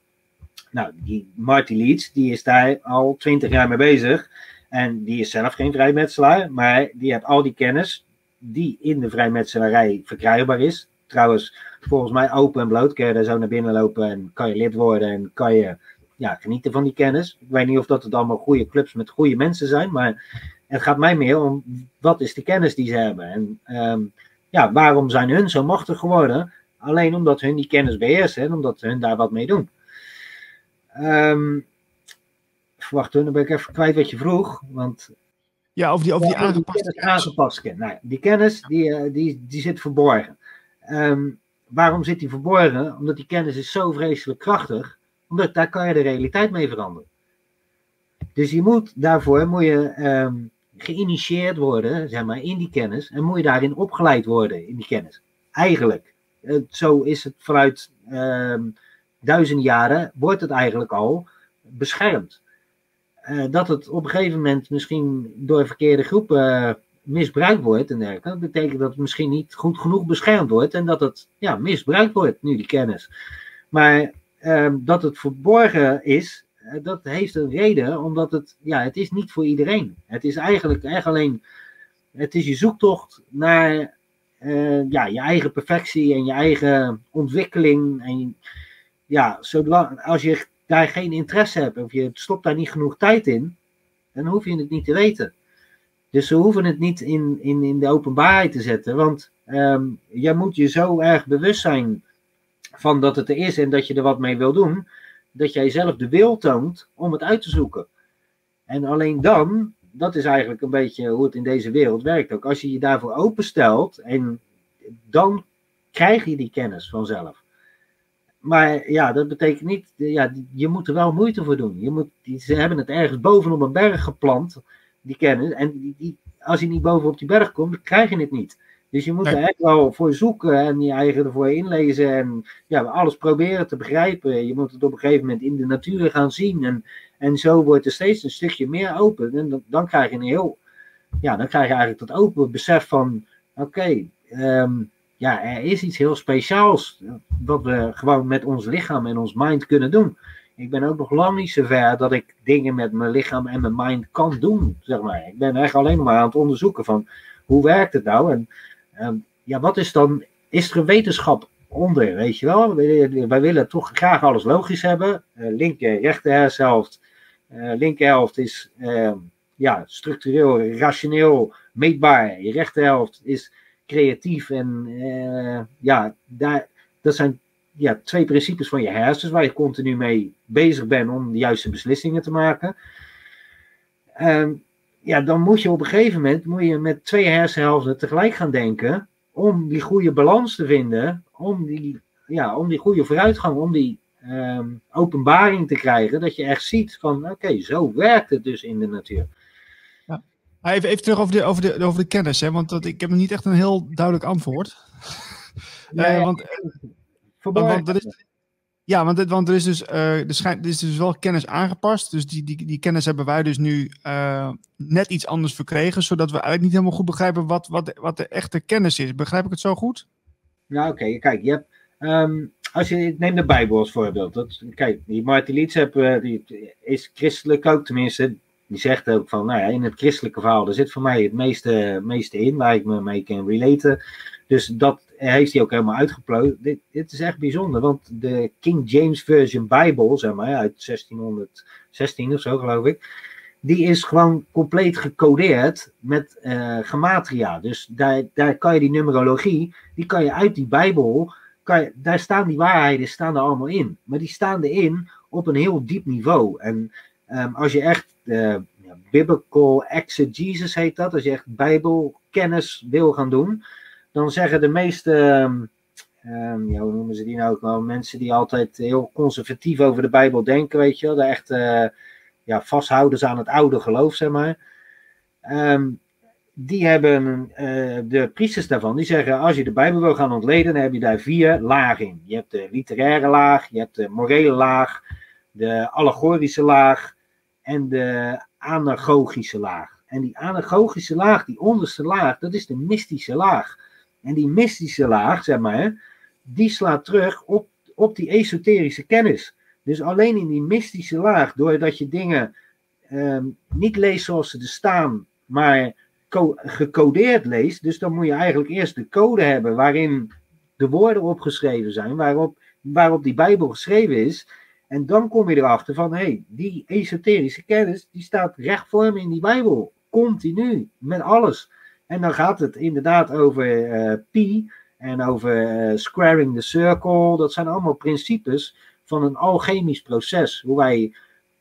Nou, die Marty Leeds, die is daar al twintig jaar mee bezig. En die is zelf geen vrijmetselaar, maar die heeft al die kennis die in de vrijmetselarij verkrijgbaar is. Trouwens, volgens mij open en bloot. Kun je daar zo naar binnen lopen en kan je lid worden en kan je ja, genieten van die kennis. Ik weet niet of dat het allemaal goede clubs met goede mensen zijn, maar het gaat mij meer om wat is de kennis die ze hebben. En um, ja, waarom zijn hun zo machtig geworden? Alleen omdat hun die kennis beheersen en omdat hun daar wat mee doen. Um, wacht, dan ben ik even kwijt wat je vroeg. Want ja, of die, of die ja, aangepaste kennis. Aangepast. Nou, die kennis die, eh, die, die zit verborgen. Um, waarom zit die verborgen? Omdat die kennis is zo vreselijk krachtig. Omdat daar kan je de realiteit mee veranderen. Dus je moet daarvoor moet je um, geïnitieerd worden, zeg maar, in die kennis. En moet je daarin opgeleid worden, in die kennis. Eigenlijk. Zo is het vanuit uh, duizenden jaren, wordt het eigenlijk al beschermd. Uh, dat het op een gegeven moment misschien door verkeerde groepen eh, misbruikt wordt en dergelijke. Dat betekent dat het misschien niet goed genoeg beschermd wordt en dat het ja, misbruikt wordt, nu die kennis. Maar ehm, dat het verborgen is, eh, dat heeft een reden, omdat het, ja, het is niet voor iedereen. Het is eigenlijk echt alleen, het is je zoektocht naar uh, ja, je eigen perfectie en je eigen ontwikkeling. En ja, zolang, als je daar geen interesse hebt of je stopt daar niet genoeg tijd in, dan hoef je het niet te weten. Dus ze hoeven het niet in, in, in de openbaarheid te zetten, want um, jij moet je zo erg bewust zijn van dat het er is en dat je er wat mee wil doen, dat jij zelf de wil toont om het uit te zoeken. En alleen dan, dat is eigenlijk een beetje hoe het in deze wereld werkt ook. Als je je daarvoor openstelt, en dan krijg je die kennis vanzelf. Maar ja, dat betekent niet, ja, je moet er wel moeite voor doen. Je moet, ze hebben het ergens bovenop een berg geplant, die kennis. En die, die, als je niet bovenop die berg komt, dan krijg je het niet. Dus je moet er echt wel voor zoeken en je eigen ervoor inlezen en ja, alles proberen te begrijpen. Je moet het op een gegeven moment in de natuur gaan zien en, en zo wordt er steeds een stukje meer open. En dan, dan krijg je een heel, ja, dan krijg je eigenlijk dat open besef van, oké, okay, um, ja, er is iets heel speciaals wat we gewoon met ons lichaam en ons mind kunnen doen. Ik ben ook nog lang niet zo ver dat ik dingen met mijn lichaam en mijn mind kan doen, zeg maar. Ik ben echt alleen maar aan het onderzoeken van hoe werkt het nou? En ja, wat is dan, is er een wetenschap onder, weet je wel? Wij, willen toch graag alles logisch hebben. Uh, linker, rechter hersenhelft. Uh, linkerhelft is ehm, ja, structureel, rationeel, meetbaar. Je rechterhelft is creatief en ja, daar, dat zijn ja, twee principes van je hersens waar je continu mee bezig bent om de juiste beslissingen te maken. Um, ja, dan moet je op een gegeven moment moet je met twee hersenhelften tegelijk gaan denken om die goede balans te vinden, om die, ja, om die goede vooruitgang, om die um, openbaring te krijgen, dat je echt ziet van oké, zo werkt het dus in de natuur. Ja. Even, even terug over de, over de, over de kennis, hè, want dat, ik heb niet echt een heel duidelijk antwoord. Nee, uh, want, want, want is, ja, want, want er, is dus, uh, er, schijnt, er is dus wel kennis aangepast. Dus die, die, die kennis hebben wij dus nu uh, net iets anders verkregen. Zodat we eigenlijk niet helemaal goed begrijpen wat, wat, wat de echte kennis is. Begrijp ik het zo goed? Nou, oké. Okay. Kijk, je hebt, um, als je neemt de Bijbel als voorbeeld. Dat, kijk, die Martin Leeds heb, uh, die is christelijk ook tenminste. Die zegt ook van, nou ja, in het christelijke verhaal, daar zit voor mij het meeste, meeste in, waar ik me mee kan relaten. Dus dat heeft hij ook helemaal uitgeplooid. Dit, dit is echt bijzonder, want de King James Version Bijbel, zeg maar, uit 1616 of zo geloof ik, die is gewoon compleet gecodeerd met uh, gematria. Dus daar, daar kan je die numerologie, die kan je uit die Bijbel, kan je, daar staan die waarheden staan er allemaal in. Maar die staan erin op een heel diep niveau. En um, als je echt uh, biblical exegesis heet dat, als je echt bijbelkennis wil gaan doen, dan zeggen de meeste, um, ja, hoe noemen ze die nou ook wel, mensen die altijd heel conservatief over de Bijbel denken, weet je wel, de echt uh, ja, vasthouders aan het oude geloof, zeg maar. Um, die hebben uh, de priesters daarvan, die zeggen: als je de Bijbel wil gaan ontleden, dan heb je daar vier lagen in. Je hebt de literaire laag, je hebt de morele laag, de allegorische laag en de anagogische laag. En die anagogische laag, die onderste laag, dat is de mystische laag. En die mystische laag, zeg maar, die slaat terug op, op die esoterische kennis. Dus alleen in die mystische laag, doordat je dingen um, niet leest zoals ze er staan, maar gecodeerd leest. Dus dan moet je eigenlijk eerst de code hebben waarin de woorden opgeschreven zijn, waarop, waarop die Bijbel geschreven is. En dan kom je erachter van, hé, hey, die esoterische kennis, die staat recht voor me in die Bijbel. Continu, met alles. En dan gaat het inderdaad over uh, pi en over uh, squaring the circle. Dat zijn allemaal principes van een alchemisch proces. Hoe wij,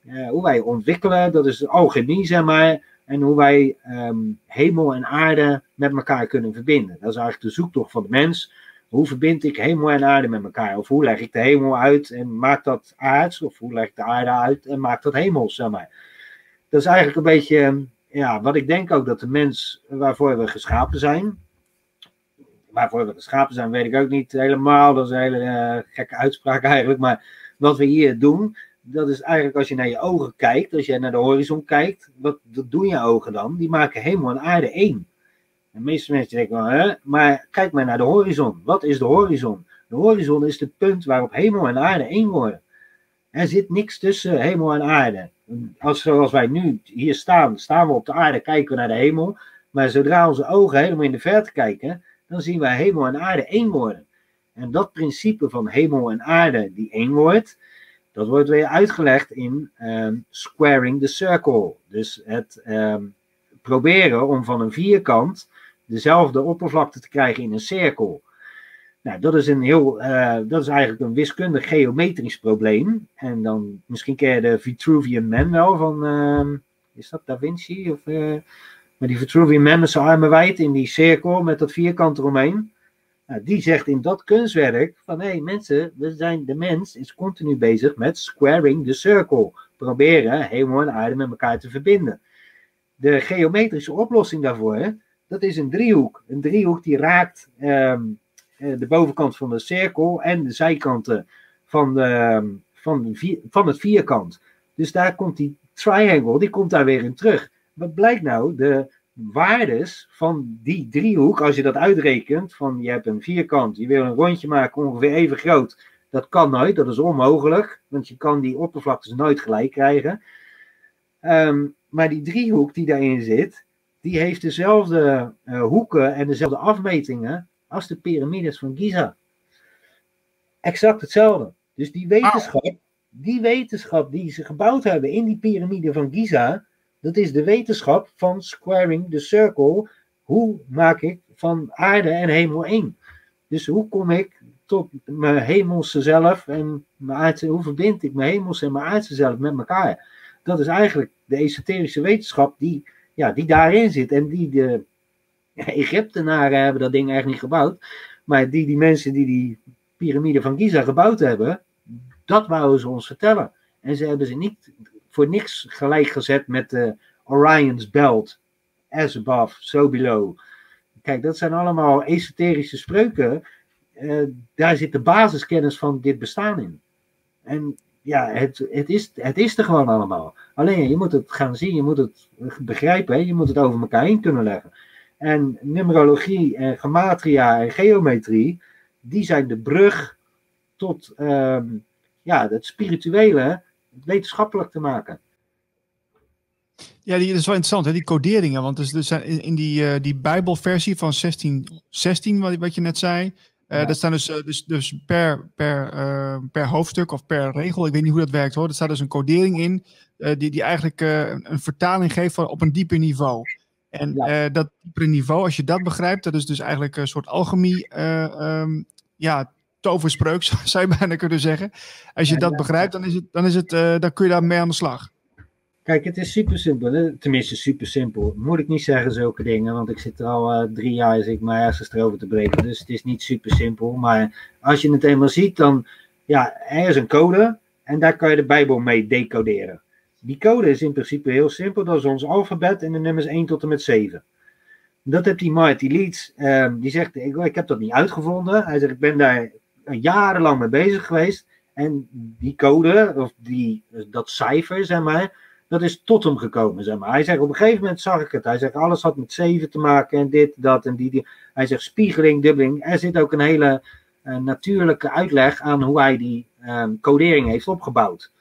uh, hoe wij ontwikkelen, dat is de alchemie, zeg maar. En hoe wij um, hemel en aarde met elkaar kunnen verbinden. Dat is eigenlijk de zoektocht van de mens. Hoe verbind ik hemel en aarde met elkaar? Of hoe leg ik de hemel uit en maak dat aards? Of hoe leg ik de aarde uit en maak dat hemels, zeg maar. Dat is eigenlijk een beetje ja, wat ik denk ook dat de mens waarvoor we geschapen zijn. Waarvoor we geschapen zijn, weet ik ook niet helemaal. Dat is een hele uh, gekke uitspraak eigenlijk. Maar wat we hier doen, dat is eigenlijk als je naar je ogen kijkt, als je naar de horizon kijkt, wat, doen je ogen dan? Die maken hemel en aarde één. De meeste mensen denken hè? maar kijk maar naar de horizon. Wat is de horizon? De horizon is het punt waarop hemel en aarde één worden. Er zit niks tussen hemel en aarde. Als, zoals wij nu hier staan, staan we op de aarde, kijken we naar de hemel. Maar zodra onze ogen helemaal in de verte kijken, dan zien wij hemel en aarde één worden. En dat principe van hemel en aarde die één wordt, dat wordt weer uitgelegd in um, squaring the circle. Dus het um, proberen om van een vierkant dezelfde oppervlakte te krijgen in een cirkel. Nou, dat is, een heel, uh, dat is eigenlijk een wiskundig geometrisch probleem. En dan misschien ken je de Vitruvian Man wel van, uh, is dat Da Vinci? Of, uh, maar die Vitruvian Man met zijn armen wijd in die cirkel met dat vierkant eromheen. Nou, die zegt in dat kunstwerk van hé hey, mensen, we zijn, de mens is continu bezig met squaring the circle. Proberen hemel en aarde met elkaar te verbinden. De geometrische oplossing daarvoor, dat is een driehoek. Een driehoek die raakt um, de bovenkant van de cirkel en de zijkanten van, de, van, van het vierkant. Dus daar komt die triangle, die komt daar weer in terug. Wat blijkt nou? De waardes van die driehoek, als je dat uitrekent, van je hebt een vierkant, je wil een rondje maken ongeveer even groot. Dat kan nooit, dat is onmogelijk, want je kan die oppervlaktes nooit gelijk krijgen. Um, maar die driehoek die daarin zit, die heeft dezelfde eh, hoeken en dezelfde afmetingen als de piramides van Giza. Exact hetzelfde. Dus die wetenschap, die wetenschap die ze gebouwd hebben in die piramide van Giza, dat is de wetenschap van squaring the circle. Hoe maak ik van aarde en hemel één? Dus hoe kom ik tot mijn hemelse zelf en mijn aardse, hoe verbind ik mijn hemelse en mijn aardse zelf met elkaar? Dat is eigenlijk de esoterische wetenschap die, ja, die daarin zit en die de Egyptenaren hebben dat ding eigenlijk niet gebouwd, maar die, die mensen die die piramide van Giza gebouwd hebben, dat wouden ze ons vertellen. En ze hebben ze niet voor niks gelijk gezet met de Orion's Belt. As above, so below. Kijk, dat zijn allemaal esoterische spreuken. Uh, daar zit de basiskennis van dit bestaan in. En ja, het, het, is, het is er gewoon allemaal. Alleen je moet het gaan zien, je moet het begrijpen, je moet het over elkaar heen kunnen leggen. En numerologie en gematria en geometrie, die zijn de brug tot um, ja, het spirituele wetenschappelijk te maken. Ja, die, dat is wel interessant, hè, die coderingen. Want dus, dus in, in die, uh, die Bijbelversie van 16, wat, wat je net zei, uh, ja. dat staan dus, dus, dus per, per, uh, per hoofdstuk of per regel, ik weet niet hoe dat werkt hoor, er staat dus een codering in die, die eigenlijk een vertaling geeft van, op een dieper niveau. En ja. dat diepere niveau, als je dat begrijpt, dat is dus eigenlijk een soort alchemie, um, ja, toverspreuk zou je bijna kunnen zeggen. Als je ja, dat begrijpt, dan, is het, dan, is het, dan kun je daar mee aan de slag. Kijk, het is super simpel. Hè? Tenminste, super simpel. Moet ik niet zeggen zulke dingen, want ik zit er al uh, drie jaar als ik mijn hersens erover te breken. Dus het is niet super simpel. Maar als je het eenmaal ziet, dan ja, er is een code en daar kan je de Bijbel mee decoderen. Die code is in principe heel simpel. Dat is ons alfabet en de nummers 1 tot en met 7. Dat heeft die Marty Leeds. Uh, die zegt, ik, ik heb dat niet uitgevonden. Hij zegt, ik ben daar jarenlang mee bezig geweest. En die code, of die, dat cijfer, zeg maar, dat is tot hem gekomen, zeg maar. Hij zegt, op een gegeven moment zag ik het. Hij zegt, alles had met zeven te maken en dit, dat en die. die. Hij zegt, spiegeling, dubbeling. Er zit ook een hele uh, natuurlijke uitleg aan hoe hij die um, codering heeft opgebouwd.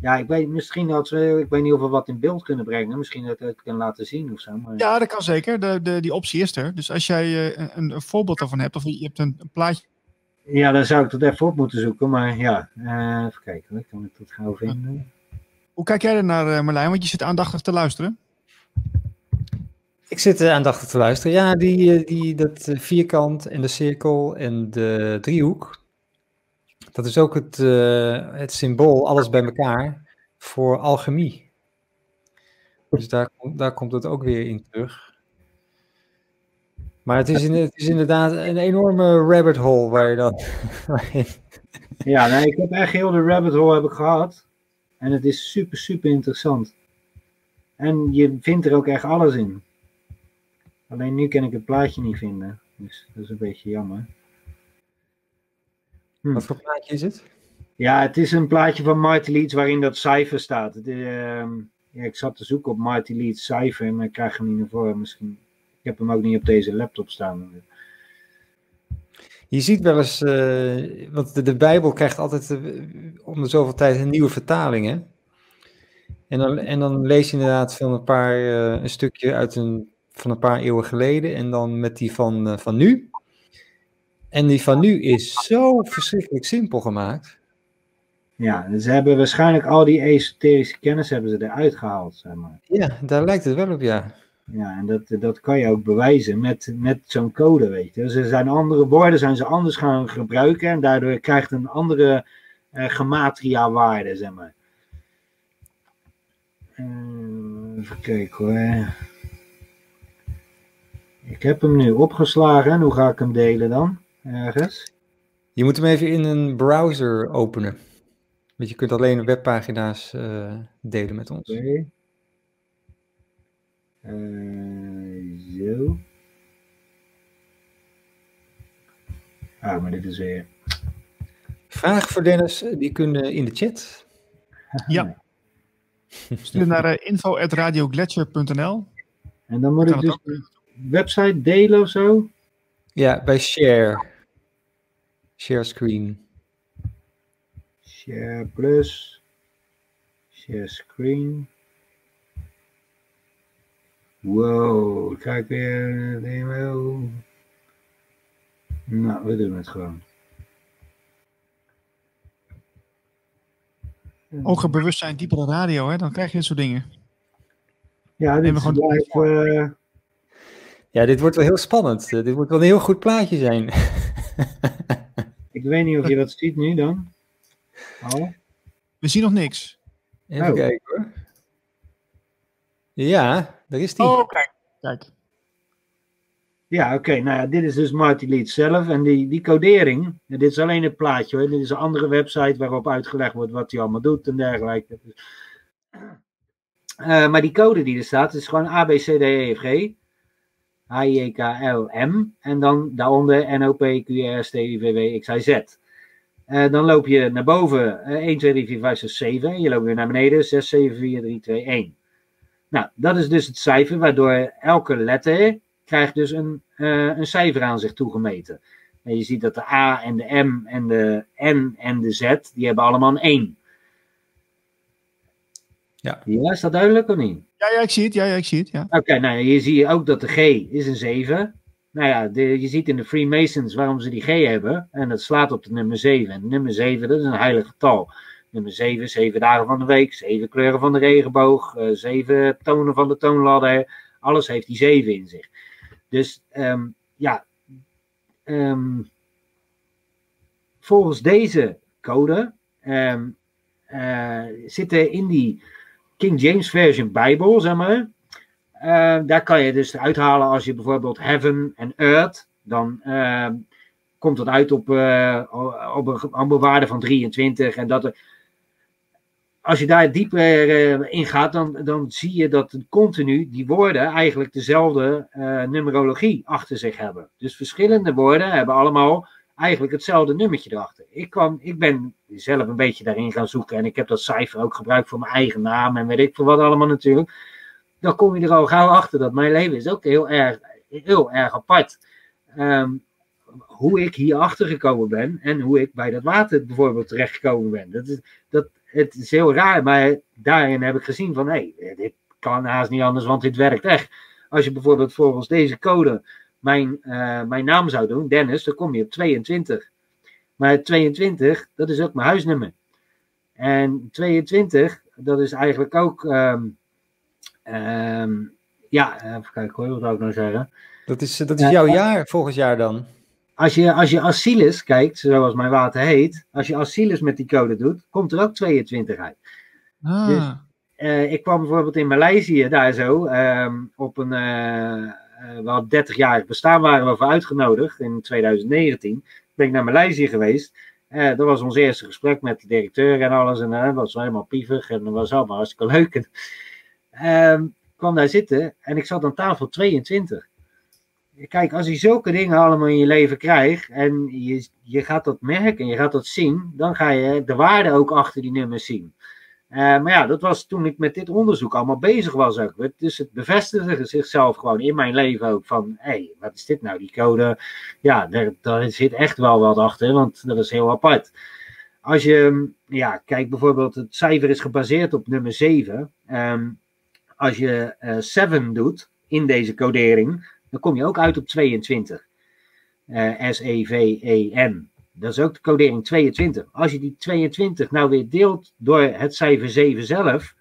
Ja, ik weet misschien dat we, ik weet niet of we wat in beeld kunnen brengen. Misschien dat ik het kan laten zien of zo. Maar... Ja, dat kan zeker. De, de, die optie is er. Dus als jij uh, een, een, voorbeeld daarvan hebt, of je hebt een, een, plaatje. Ja, dan zou ik dat even op moeten zoeken. Maar ja, uh, even kijken. Kan ik dat gauw vinden? Hoe kijk jij er naar, uh, Marlijn? Want je zit aandachtig te luisteren. Ik zit aandachtig te luisteren. Ja, die, die, dat vierkant en de cirkel en de driehoek. Dat is ook het, het symbool, alles bij elkaar, voor alchemie. Dus daar, daar komt het ook weer in terug. Maar het is, in, het is inderdaad een enorme rabbit hole waar je dan... ja, ik heb echt heel de rabbit hole heb ik gehad. En het is super, super interessant. En je vindt er ook echt alles in. Alleen nu kan ik het plaatje niet vinden. Dus dat is een beetje jammer. Hm. Wat voor plaatje is het? Ja, het is een plaatje van Marty Leeds waarin dat cijfer staat. Het, uh, ja, ik zat te zoeken op Marty Leeds cijfer, maar ik krijg hem niet naar voren. Misschien, ik heb hem ook niet op deze laptop staan. Je ziet wel eens, uh, want de, de, Bijbel krijgt altijd uh, om de zoveel tijd een nieuwe vertaling. Hè? En, dan, en dan lees je inderdaad van een paar, uh, een stukje uit een, van een paar eeuwen geleden en dan met die van, van nu. En die van nu is zo verschrikkelijk simpel gemaakt. Ja, ze hebben waarschijnlijk al die esoterische kennis hebben ze eruit gehaald, zeg maar. Ja, daar lijkt het wel op, ja. Ja, en dat, dat kan je ook bewijzen met, met zo'n code, weet je. Er zijn andere woorden, zijn ze anders gaan gebruiken en daardoor krijgt een andere uh, gematria waarde, zeg maar. Uh, even kijken hoor. Ik heb hem nu opgeslagen. En hoe ga ik hem delen dan? Ergens? Je moet hem even in een browser openen. Want je kunt alleen webpagina's uh, delen met ons. Okay. Uh, zo. Ah, maar dit is weer. Vraag voor Dennis, die kunnen in de chat. Ja. Stuur naar uh, info.radioglacier.nl En dan moet ik dus de website delen of zo? Ja, bij share. Share screen. Share plus. Share screen. Wow, ik kijk weer. demo. Nou, we doen het gewoon. Hoger bewustzijn, diepere radio, hè? dan krijg je dit soort dingen. Ja, dit Neem is gewoon live, eh, Ja, dit wordt wel heel spannend. Eh, dit wordt wel een heel goed plaatje zijn. ik weet niet of je dat ziet nu dan. Oh. We zien nog niks. Even Oh. kijken hoor. Ja, daar is die. Oh, kijk. Kijk. Ja, oké. Nou ja, dit is dus Marty Leeds zelf. En die, die codering, en dit is alleen het plaatje hoor. Dit is een andere website waarop uitgelegd wordt wat hij allemaal doet en dergelijke. Eh, maar die code die er staat, is gewoon A, B, C, D, E, F, G. H, I, J, K, L, M. En dan daaronder N, O, P, Q, R, S, T, U, V, W, X, Y, Z. Eh, dan loop je naar boven eh, 1, 2, 3, 4, 5, 6, 7. Je loopt weer naar beneden 6, 7, 4, 3, 2, 1. Nou, dat is dus het cijfer waardoor elke letter krijgt dus een, eh, een cijfer aan zich toegemeten. En je ziet dat de A en de M en de N en de Z, die hebben allemaal een 1. Ja. Ja, is dat duidelijk of niet? Ja, ja, ik zie het. Ja, ja, ik zie het. Ja. Oké, nou hier zie je ook dat de G is een 7. Nou ja, de, je ziet in de Freemasons waarom ze die G hebben. En dat slaat op de nummer 7. En nummer 7, dat is een heilig getal. Nummer 7, 7 dagen van de week, 7 kleuren van de regenboog, eh 7 tonen van de toonladder. Alles heeft die 7 in zich. Dus ehm, ja, ehm, volgens deze code ehm, eh, zitten in die King James Version Bijbel, zeg maar. eh, daar kan je dus uithalen als je bijvoorbeeld heaven en earth, dan ehm, komt dat uit op, eh, op, een, op waarde van 23. En dat er, als je daar dieper eh, in gaat, dan, dan zie je dat continu die woorden eigenlijk dezelfde numerologie achter zich hebben. Dus verschillende woorden hebben allemaal eigenlijk hetzelfde nummertje erachter. Ik, kwam, ik ben zelf een beetje daarin gaan zoeken en ik heb dat cijfer ook gebruikt voor mijn eigen naam en weet ik veel wat allemaal natuurlijk. Dan kom je er al gauw achter dat mijn leven is ook heel erg, heel erg apart. Ehm, hoe ik hier achter gekomen ben en hoe ik bij dat water bijvoorbeeld terechtgekomen ben. Dat is, dat, het is heel raar, maar daarin heb ik gezien van hé, dit kan haast niet anders, want dit werkt echt. Als je bijvoorbeeld volgens deze code mijn, eh, mijn naam zou doen, Dennis, dan kom je op 22. Maar 22, dat is ook mijn huisnummer. En 22, dat is eigenlijk ook, ehm, ehm, ja, even kijken hoor, wat zou ik nou zeggen? Dat is, dat is jouw jaar volgend jaar dan. Als je, als je Asilis kijkt, zoals mijn water heet, als je Asilis met die code doet, komt er ook 22 uit. Ah, Dus- Eh, ik kwam bijvoorbeeld in Maleisië daar zo, ehm, op een, eh eh, wel 30-jarig bestaan waren we voor uitgenodigd in 2019. Ben ik naar Maleisië geweest. Eh, dat was ons eerste gesprek met de directeur en alles. En eh, dat was helemaal pievig en dat was allemaal hartstikke leuk. En, ehm, ik kwam daar zitten en ik zat aan tafel 22. Kijk, als je zulke dingen allemaal in je leven krijgt en je, je gaat dat merken, je gaat dat zien, dan ga je de waarde ook achter die nummers zien. Eh, maar ja, dat was toen ik met dit onderzoek allemaal bezig was ook. Dus het bevestigde zichzelf gewoon in mijn leven ook van, hé, hey, wat is dit nou, die code? Ja, daar, daar zit echt wel wat achter, want dat is heel apart. Als je, ja, kijk bijvoorbeeld, het cijfer is gebaseerd op nummer 7. Ehm, als je eh 7 doet in deze codering, dan kom je ook uit op 22. Eh, S-E-V-E-N. Dat is ook de codering 22. Als je die 22 nou weer deelt door het cijfer 7 zelf,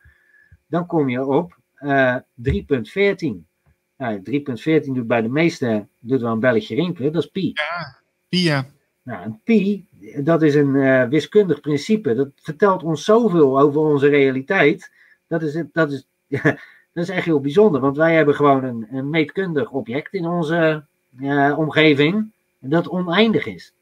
dan kom je op eh 3.14. Nou, 3.14 doet bij de meeste doet wel een belletje rinkelen, dat is pi. Pia. Nou, een pi, dat is een eh, wiskundig principe. Dat vertelt ons zoveel over onze realiteit. Dat is, dat is, dat is echt heel bijzonder, want wij hebben gewoon een, een meetkundig object in onze eh, omgeving dat oneindig is.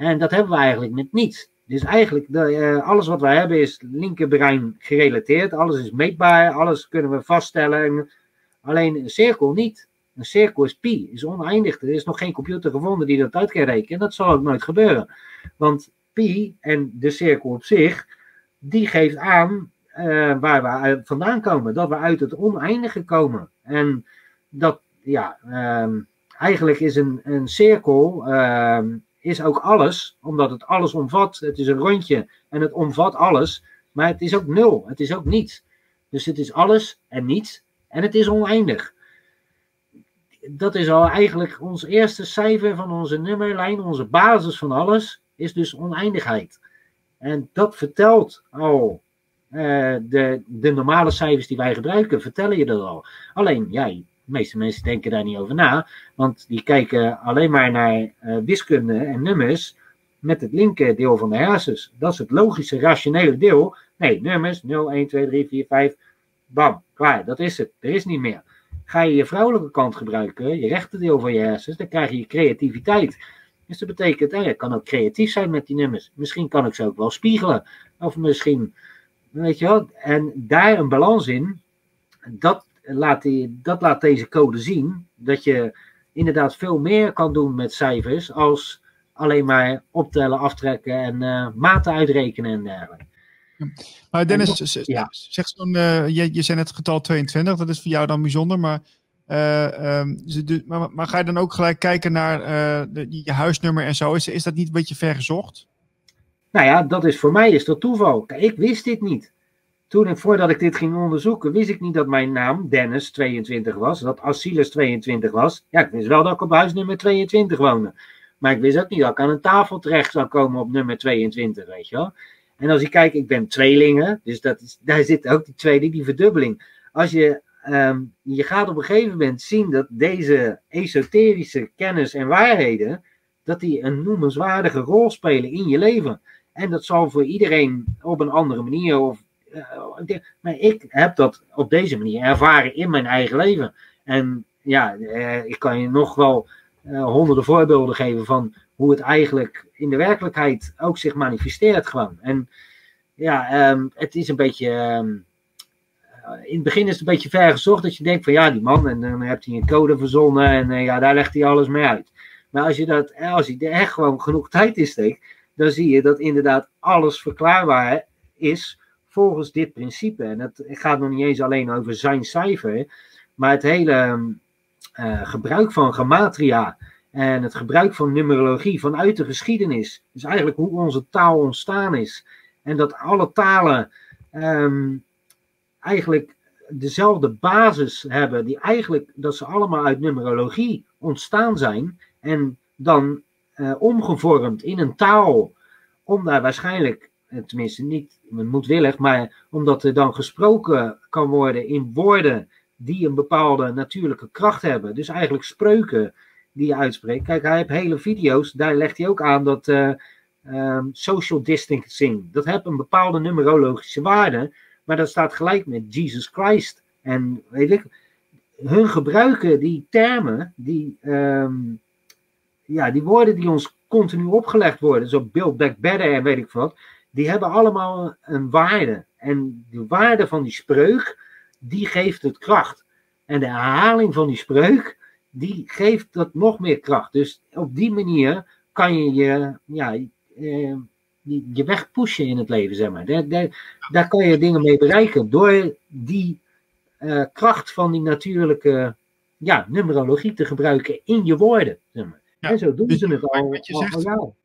En dat hebben we eigenlijk met niets. Dus eigenlijk, eh, alles wat wij hebben is linkerbrein gerelateerd. Alles is meetbaar, alles kunnen we vaststellen. En alleen een cirkel niet. Een cirkel is pi, is oneindig. Er is nog geen computer gevonden die dat uit kan rekenen. En dat zal ook nooit gebeuren. Want pi en de cirkel op zich, die geeft aan eh, waar we vandaan komen. Dat we uit het oneindige komen. En dat, ja, ehm, eigenlijk is een, een cirkel ehm, is ook alles, omdat het alles omvat. Het is een rondje en het omvat alles. Maar het is ook nul, het is ook niets. Dus het is alles en niets en het is oneindig. dat is al eigenlijk ons eerste cijfer van onze nummerlijn, onze basis van alles, is dus oneindigheid. En dat vertelt al eh, de, de normale cijfers die wij gebruiken, vertellen je dat al. Alleen, ja, de meeste mensen denken daar niet over na, want die kijken alleen maar naar uh, wiskunde en nummers met het linker deel van de hersens. Dat is het logische, rationele deel. Nee, nummers 0, 1, 2, 3, 4, 5, bam, klaar, dat is het. Er is niet meer. Ga je je vrouwelijke kant gebruiken, je rechterdeel van je hersens, dan krijg je je creativiteit. Dus dat betekent, eh, je kan ook creatief zijn met die nummers. Misschien kan ik ze ook wel spiegelen. Of misschien, weet je wel, en daar een balans in, dat laat, die, dat laat deze code zien. Dat je inderdaad veel meer kan doen met cijfers als alleen maar optellen, aftrekken en uh, maten uitrekenen en dergelijke. Maar Dennis, ja. zeg zo'n, uh, je, je zei net het getal 22, dat is voor jou dan bijzonder, maar, uh, um, maar, maar, ga je dan ook gelijk kijken naar uh, de, je huisnummer en zo? Is, is dat niet een beetje vergezocht? Nou ja, dat is voor mij is dat toeval. Ik wist dit niet. Toen ik, voordat ik dit ging onderzoeken, wist ik niet dat mijn naam Dennis 22 was, dat Asilis 22 was. Ja, ik wist wel dat ik op huisnummer 22 woonde. Maar ik wist ook niet dat ik aan een tafel terecht zou komen op nummer 22, weet je wel. En als je kijkt, ik ben tweelingen, dus dat is, daar zit ook die tweede, die verdubbeling. Als je, um, je gaat op een gegeven moment zien dat deze esoterische kennis en waarheden, dat die een noemenswaardige rol spelen in je leven. En dat zal voor iedereen op een andere manier. Of, maar ik heb dat op deze manier ervaren in mijn eigen leven. En ja, uh, ik kan je nog wel uh, honderden voorbeelden geven van hoe het eigenlijk in de werkelijkheid ook zich manifesteert gewoon. En ja, um, het is een beetje. Um, in het begin is het een beetje ver gezocht dat je denkt van ja, die man, en dan heeft hij een code verzonnen en ja, daar legt hij alles mee uit. Maar als je, dat, als je er echt gewoon genoeg tijd in steekt, dan zie je dat inderdaad alles verklaarbaar is volgens dit principe. En het gaat nog niet eens alleen over zijn cijfer, maar het hele uh, gebruik van gematria en het gebruik van numerologie vanuit de geschiedenis. Dus eigenlijk hoe onze taal ontstaan is. En dat alle talen um, eigenlijk dezelfde basis hebben, die eigenlijk, dat ze allemaal uit numerologie ontstaan zijn. En dan uh, omgevormd in een taal, om daar waarschijnlijk, tenminste niet moedwillig, maar omdat er dan gesproken kan worden in woorden die een bepaalde natuurlijke kracht hebben. Dus eigenlijk spreuken die je uitspreekt. Kijk, hij heeft hele video's, daar legt hij ook aan dat uh, um, social distancing, dat heeft een bepaalde numerologische waarde, maar dat staat gelijk met Jesus Christ. En weet ik, hun gebruiken die termen, die, um, ja, die woorden die ons continu opgelegd worden, zo build back better en weet ik wat, die hebben allemaal een waarde. En de waarde van die spreuk, die geeft het kracht. En de herhaling van die spreuk, die geeft dat nog meer kracht. Dus op die manier kan je je, ja, eh, je weg pushen in het leven, zeg maar. Daar, daar, daar kan je dingen mee bereiken door die uh, kracht van die natuurlijke ja, numerologie te gebruiken in je woorden. Zeg maar. Ja, en zo doen dus, ze het al, al, al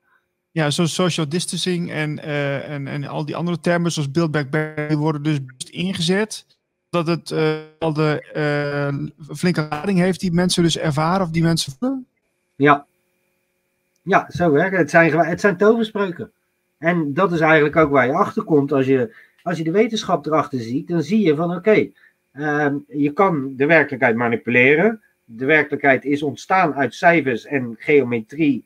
Ja, zoals social distancing en, uh, en, en al die andere termen zoals build back better worden dus ingezet dat het al de uh, flinke lading heeft die mensen dus ervaren of die mensen voelen? Ja. Ja, zo werkt het. Zijn, het zijn toverspreuken. En dat is eigenlijk ook waar je achter komt. Als je, als je de wetenschap erachter ziet, dan zie je van oké, uh, je kan de werkelijkheid manipuleren. De werkelijkheid is ontstaan uit cijfers en geometrie.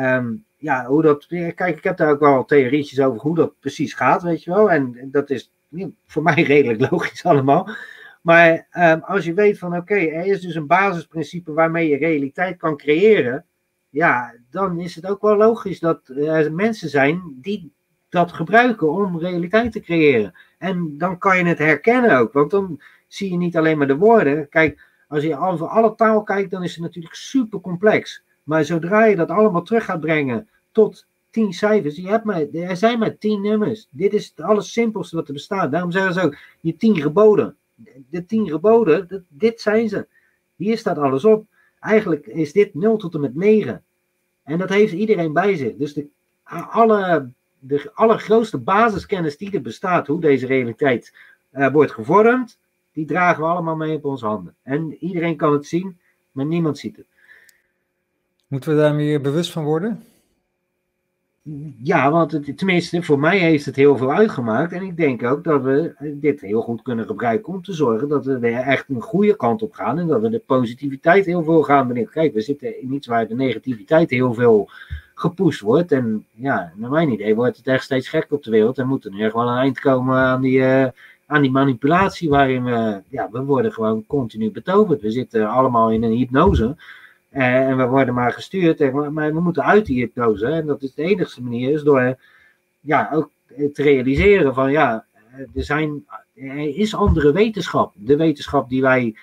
Um, ja, hoe dat. Kijk, ik heb daar ook wel theorietjes over hoe dat precies gaat, weet je wel. En dat is voor mij redelijk logisch allemaal. Maar um, als je weet van oké, er is dus een basisprincipe waarmee je realiteit kan creëren. Ja, dan is het ook wel logisch dat er mensen zijn die dat gebruiken om realiteit te creëren. En dan kan je het herkennen ook, want dan zie je niet alleen maar de woorden. Kijk, als je over alle taal kijkt, dan is het natuurlijk super complex. Maar zodra je dat allemaal terug gaat brengen tot tien cijfers. Je hebt maar, er zijn maar tien nummers. Dit is het allersimpelste wat er bestaat. Daarom zeggen ze ook, je tien geboden. De tien geboden, dit zijn ze. Hier staat alles op. Eigenlijk is dit 0 tot en met 9. En dat heeft iedereen bij zich. Dus de, alle, de allergrootste basiskennis die er bestaat, hoe deze realiteit uh, wordt gevormd, die dragen we allemaal mee op onze handen. En iedereen kan het zien. maar niemand ziet het. Moeten we daar meer bewust van worden? Ja, want het, tenminste, voor mij heeft het heel veel uitgemaakt. En ik denk ook dat we dit heel goed kunnen gebruiken om te zorgen dat we weer echt een goede kant op gaan. En dat we de positiviteit heel veel gaan beneden. Kijk, we zitten in iets waar de negativiteit heel veel gepusht wordt. En ja, naar mijn idee wordt het echt steeds gekker op de wereld. En moet er nu echt een eind komen aan die, uh, aan die manipulatie waarin we, ja, we worden gewoon continu betoverd. We zitten allemaal in een hypnose. Eh, en we worden maar gestuurd. Maar we moeten uit die hypnose. En dat is de enige manier is door ja, ook te realiseren van ja, er, zijn, is andere wetenschap. De wetenschap die wij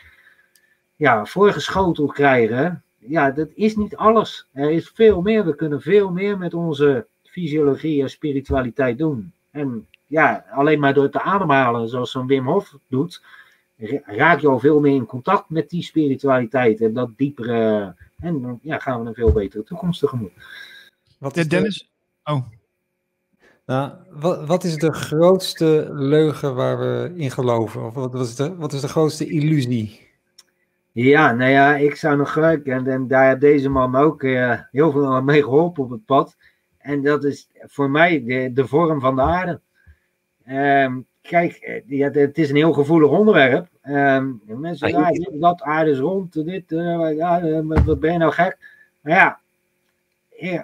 ja, voorgeschoteld krijgen, ja, dat is niet alles. Er is veel meer. We kunnen veel meer met onze fysiologie en spiritualiteit doen. En ja, alleen maar door te ademhalen, zoals zo'n Wim Hof doet, raak je al veel meer in contact met die spiritualiteit en dat diepere. En dan ja, gaan we een veel betere toekomst tegemoet. Wat is Dennis? Oh. Nou, wat, wat, is de grootste leugen waar we in geloven? Of wat, is, de, wat is de grootste illusie? Ja, nou ja, ik zou nog gelijk, en, en daar heeft deze man ook uh, heel veel mee geholpen op het pad. En dat is voor mij de, de vorm van de aarde. Um, kijk, eh, ja, het is een heel gevoelig onderwerp. Um, mensen zeggen, ja, dat aarde is rond, dit, uh, ja, eh, wat ben je nou gek? Maar ja,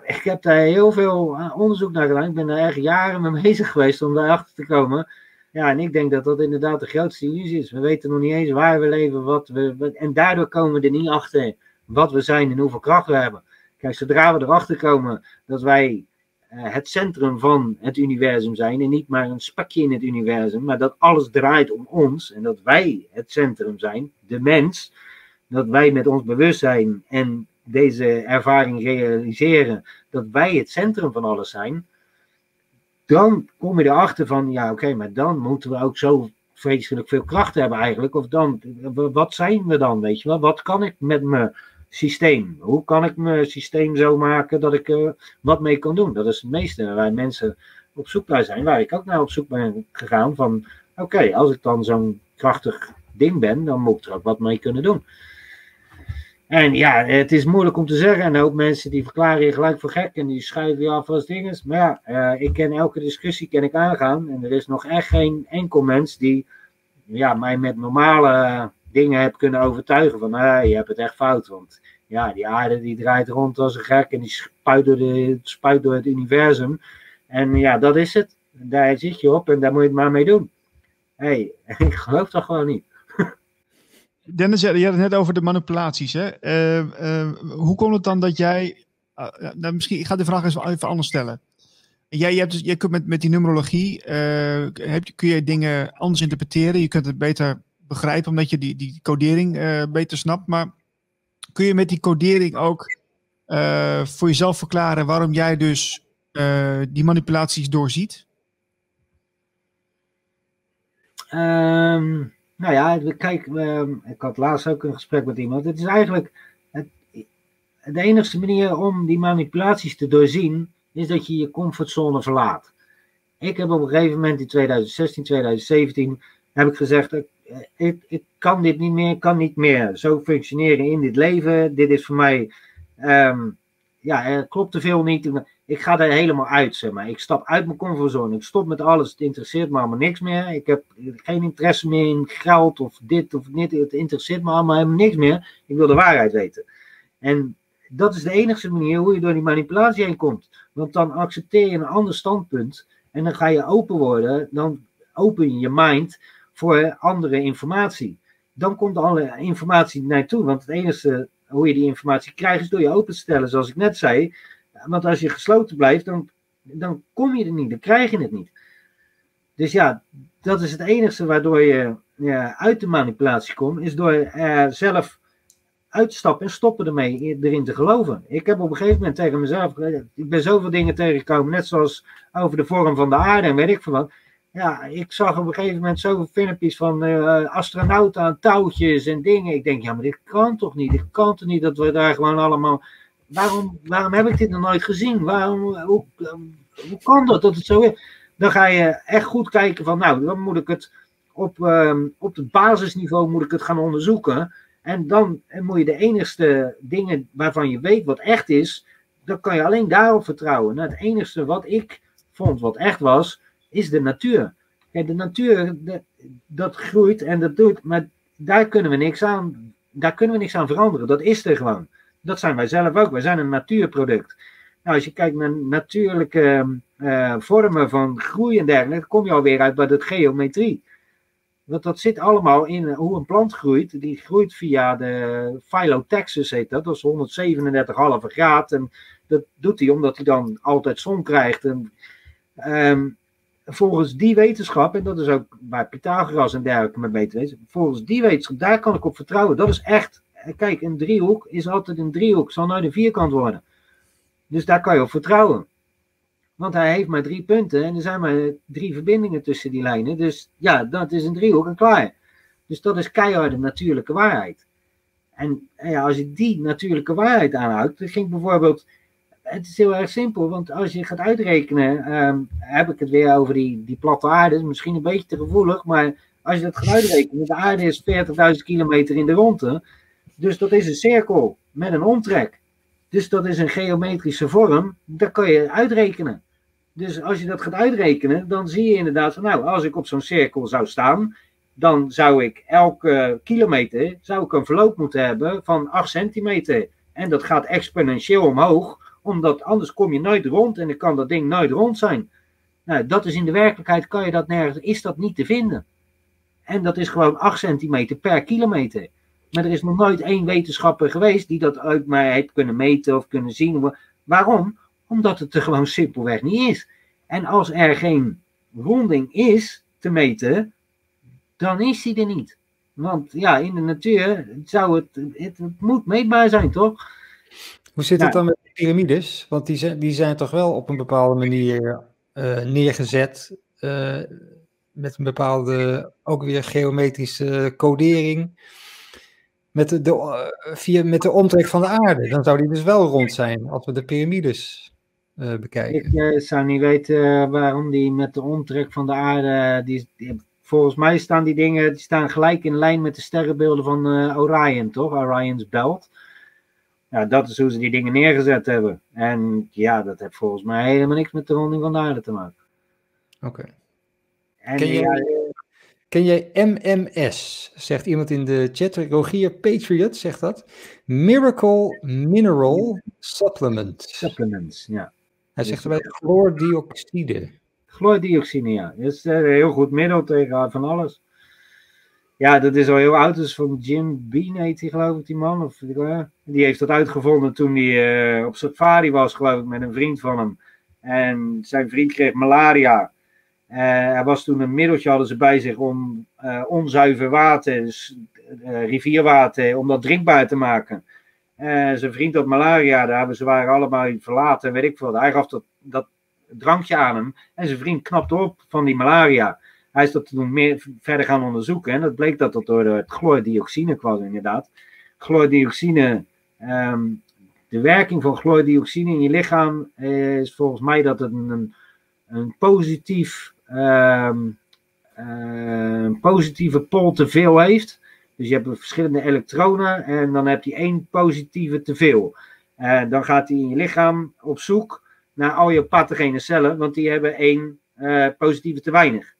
ik heb daar heel veel onderzoek naar gedaan. Ik ben er echt jaren mee bezig geweest om daarachter te komen. Ja, en ik denk dat dat inderdaad de grootste illusie is. We weten nog niet eens waar we leven, wat we, en daardoor komen we er niet achter wat we zijn en hoeveel kracht we hebben. Kijk, zodra we erachter komen dat wij eh, het centrum van het universum zijn en niet maar een spakje in het universum, maar dat alles draait om ons en dat wij het centrum zijn, de mens, dat wij met ons bewustzijn en deze ervaring realiseren dat wij het centrum van alles zijn, dan kom je erachter van, ja oké, maar dan moeten we ook zo vreselijk veel kracht hebben eigenlijk, of dan, wat zijn we dan, weet je wel, wat kan ik met me systeem. Hoe kan ik mijn systeem zo maken dat ik er wat mee kan doen? Dat is het meeste waar mensen op zoek naar zijn, waar ik ook naar op zoek ben gegaan. Van oké, als ik dan zo'n krachtig ding ben, dan moet ik er ook wat mee kunnen doen. En ja, het is moeilijk om te zeggen. En ook mensen die verklaren je gelijk voor gek en die schuiven je af als dingen. Maar ja, uh, ik ken elke discussie ken ik aangaan. En er is nog echt geen enkel mens die ja, mij met normale dingen heb kunnen overtuigen van ah, je hebt het echt fout. Want ja, die aarde die draait rond als een gek en die spuit door, de, spuit door het universum. En ja, dat is het. Daar zit je op en daar moet je het maar mee doen. Hé, hey, ik geloof dat gewoon niet. Dennis, je had het net over de manipulaties. Hè? Uh, uh, hoe komt het dan dat jij. Uh, nou, misschien, ik ga de vraag eens even anders stellen. Jij, je hebt dus, kunt met, met die numerologie. heb, kun je dingen anders interpreteren. Je kunt het beter begrijpen, omdat je die, die codering uh, beter snapt. Maar kun je met die codering ook uh, voor jezelf verklaren waarom jij dus uh, die manipulaties doorziet? Um, nou ja, kijk, um, ik had laatst ook een gesprek met iemand. Het is eigenlijk het, de enige manier om die manipulaties te doorzien, is dat je je comfortzone verlaat. Ik heb op een gegeven moment in 2016, 2017, heb ik gezegd, eh, ik, kan dit niet meer, kan niet meer zo functioneren in dit leven. Dit is voor mij, um, ja, er klopt te veel niet. Ik ga er helemaal uit, zeg maar. Ik stap uit mijn comfortzone. Ik stop met alles. Het interesseert me allemaal niks meer. Ik heb geen interesse meer in geld of dit of dit. Het interesseert me allemaal helemaal niks meer. Ik wil de waarheid weten. En dat is de enige manier hoe je door die manipulatie heen komt. Want dan accepteer je een ander standpunt en dan ga je open worden. Dan open je je mind voor andere informatie. Dan komt alle informatie naartoe. Want het enige hoe je die informatie krijgt is door je open te stellen, zoals ik net zei. Want als je gesloten blijft, dan, dan kom je er niet, dan krijg je het niet. Dus ja, dat is het enige waardoor je ja, uit de manipulatie komt, is door er zelf uit te stappen en stoppen ermee erin te geloven. Ik heb op een gegeven moment tegen mezelf, ik ben zoveel dingen tegengekomen, net zoals over de vorm van de aarde en weet ik veel wat ja, ik zag op een gegeven moment zoveel filmpjes van uh, astronauten aan touwtjes en dingen. Ik denk, ja, maar dit kan toch niet? Dit kan toch niet dat we daar gewoon allemaal. Waarom, waarom heb ik dit nog nooit gezien? Waarom, hoe, hoe kan dat dat het zo is? Dan ga je echt goed kijken van, nou, dan moet ik het op, uh, op het basisniveau moet ik het gaan onderzoeken. En dan moet je de enigste dingen waarvan je weet wat echt is, dan kan je alleen daarop vertrouwen. Nou, het enigste wat ik vond wat echt was, is de natuur. De natuur, dat groeit en dat doet, maar daar kunnen we niks aan, daar kunnen we niks aan veranderen. Dat is er gewoon. Dat zijn wij zelf ook. Wij zijn een natuurproduct. Nou, als je kijkt naar natuurlijke uh, vormen van groei en dergelijke, kom je alweer uit bij de geometrie. Want dat zit allemaal in hoe een plant groeit. Die groeit via de phyllotaxis, heet dat. Dat is 137,5 graad. En dat doet hij omdat hij dan altijd zon krijgt. En, um, volgens die wetenschap, en dat is ook bij Pythagoras en dergelijke met beter volgens die wetenschap, daar kan ik op vertrouwen. Dat is echt, kijk, een driehoek is altijd een driehoek, zal nooit een vierkant worden. Dus daar kan je op vertrouwen. Want hij heeft maar drie punten en er zijn maar drie verbindingen tussen die lijnen. Dus ja, dat is een driehoek en klaar. Dus dat is keiharde natuurlijke waarheid. En ja, als je die natuurlijke waarheid aanhoudt, dan ging bijvoorbeeld het is heel erg simpel, want als je gaat uitrekenen, um, heb ik het weer over die, die platte aarde, misschien een beetje te gevoelig, maar als je dat gaat uitrekenen, de aarde is 40.000 kilometer in de ronde, dus dat is een cirkel met een omtrek. Dus dat is een geometrische vorm, dat kan je uitrekenen. Dus als je dat gaat uitrekenen, dan zie je inderdaad van, nou, als ik op zo'n cirkel zou staan, dan zou ik elke kilometer zou ik een verloop moeten hebben van 8 centimeter. En dat gaat exponentieel omhoog omdat anders kom je nooit rond en dan kan dat ding nooit rond zijn. Nou, dat is in de werkelijkheid, kan je dat nergens, is dat niet te vinden. En dat is gewoon 8 centimeter per kilometer. Maar er is nog nooit één wetenschapper geweest die dat uit mij heeft kunnen meten of kunnen zien. Waarom? Omdat het er gewoon simpelweg niet is. En als er geen ronding is te meten, dan is die er niet. Want ja, in de natuur zou het, het, het moet meetbaar zijn, toch? Hoe zit het dan met de piramides? Want die zijn, die zijn toch wel op een bepaalde manier uh, neergezet. Uh, met een bepaalde, ook weer geometrische codering. Met de, de, uh, via, met de omtrek van de aarde. Dan zou die dus wel rond zijn als we de piramides bekijken. Ik zou niet weten waarom die met de omtrek van de aarde. Die, die, volgens mij staan die dingen die staan gelijk in lijn met de sterrenbeelden van Orion, toch? Orion's Belt. Ja, dat is hoe ze die dingen neergezet hebben. En ja, dat heeft volgens mij helemaal niks met de ronding van de aarde te maken. Oké. Ken, jij, ken jij MMS? Zegt iemand in de chat. Rogier Patriot zegt dat. Miracle Mineral Supplement. Supplements, ja. Hij zegt erbij chloordioxide. Chloordioxide, ja. Dat is een heel goed middel tegen van alles. Ja, dat is al heel oud. Is van Jim Bean heet hij geloof ik, die man. Of, die heeft dat uitgevonden toen hij uh, op safari was, geloof ik, met een vriend van hem. En zijn vriend kreeg malaria. Uh, hij was toen een middeltje hadden ze bij zich om onzuiver water, dus, rivierwater, om dat drinkbaar te maken. zijn vriend had malaria, daar, ze waren allemaal verlaten, weet ik veel. Hij gaf dat, dat drankje aan hem en zijn vriend knapte op van die malaria. Hij is dat toen meer verder gaan onderzoeken. En dat bleek dat dat door het chloordioxine kwam, inderdaad. Chloordioxine, um, de werking van chloordioxine in je lichaam is volgens mij dat het een, een positief, um, uh, positieve pol te veel heeft. Dus je hebt verschillende elektronen en dan heb je één positieve te veel. Uh, dan gaat hij in je lichaam op zoek naar al je pathogene cellen, want die hebben één uh, positieve te weinig.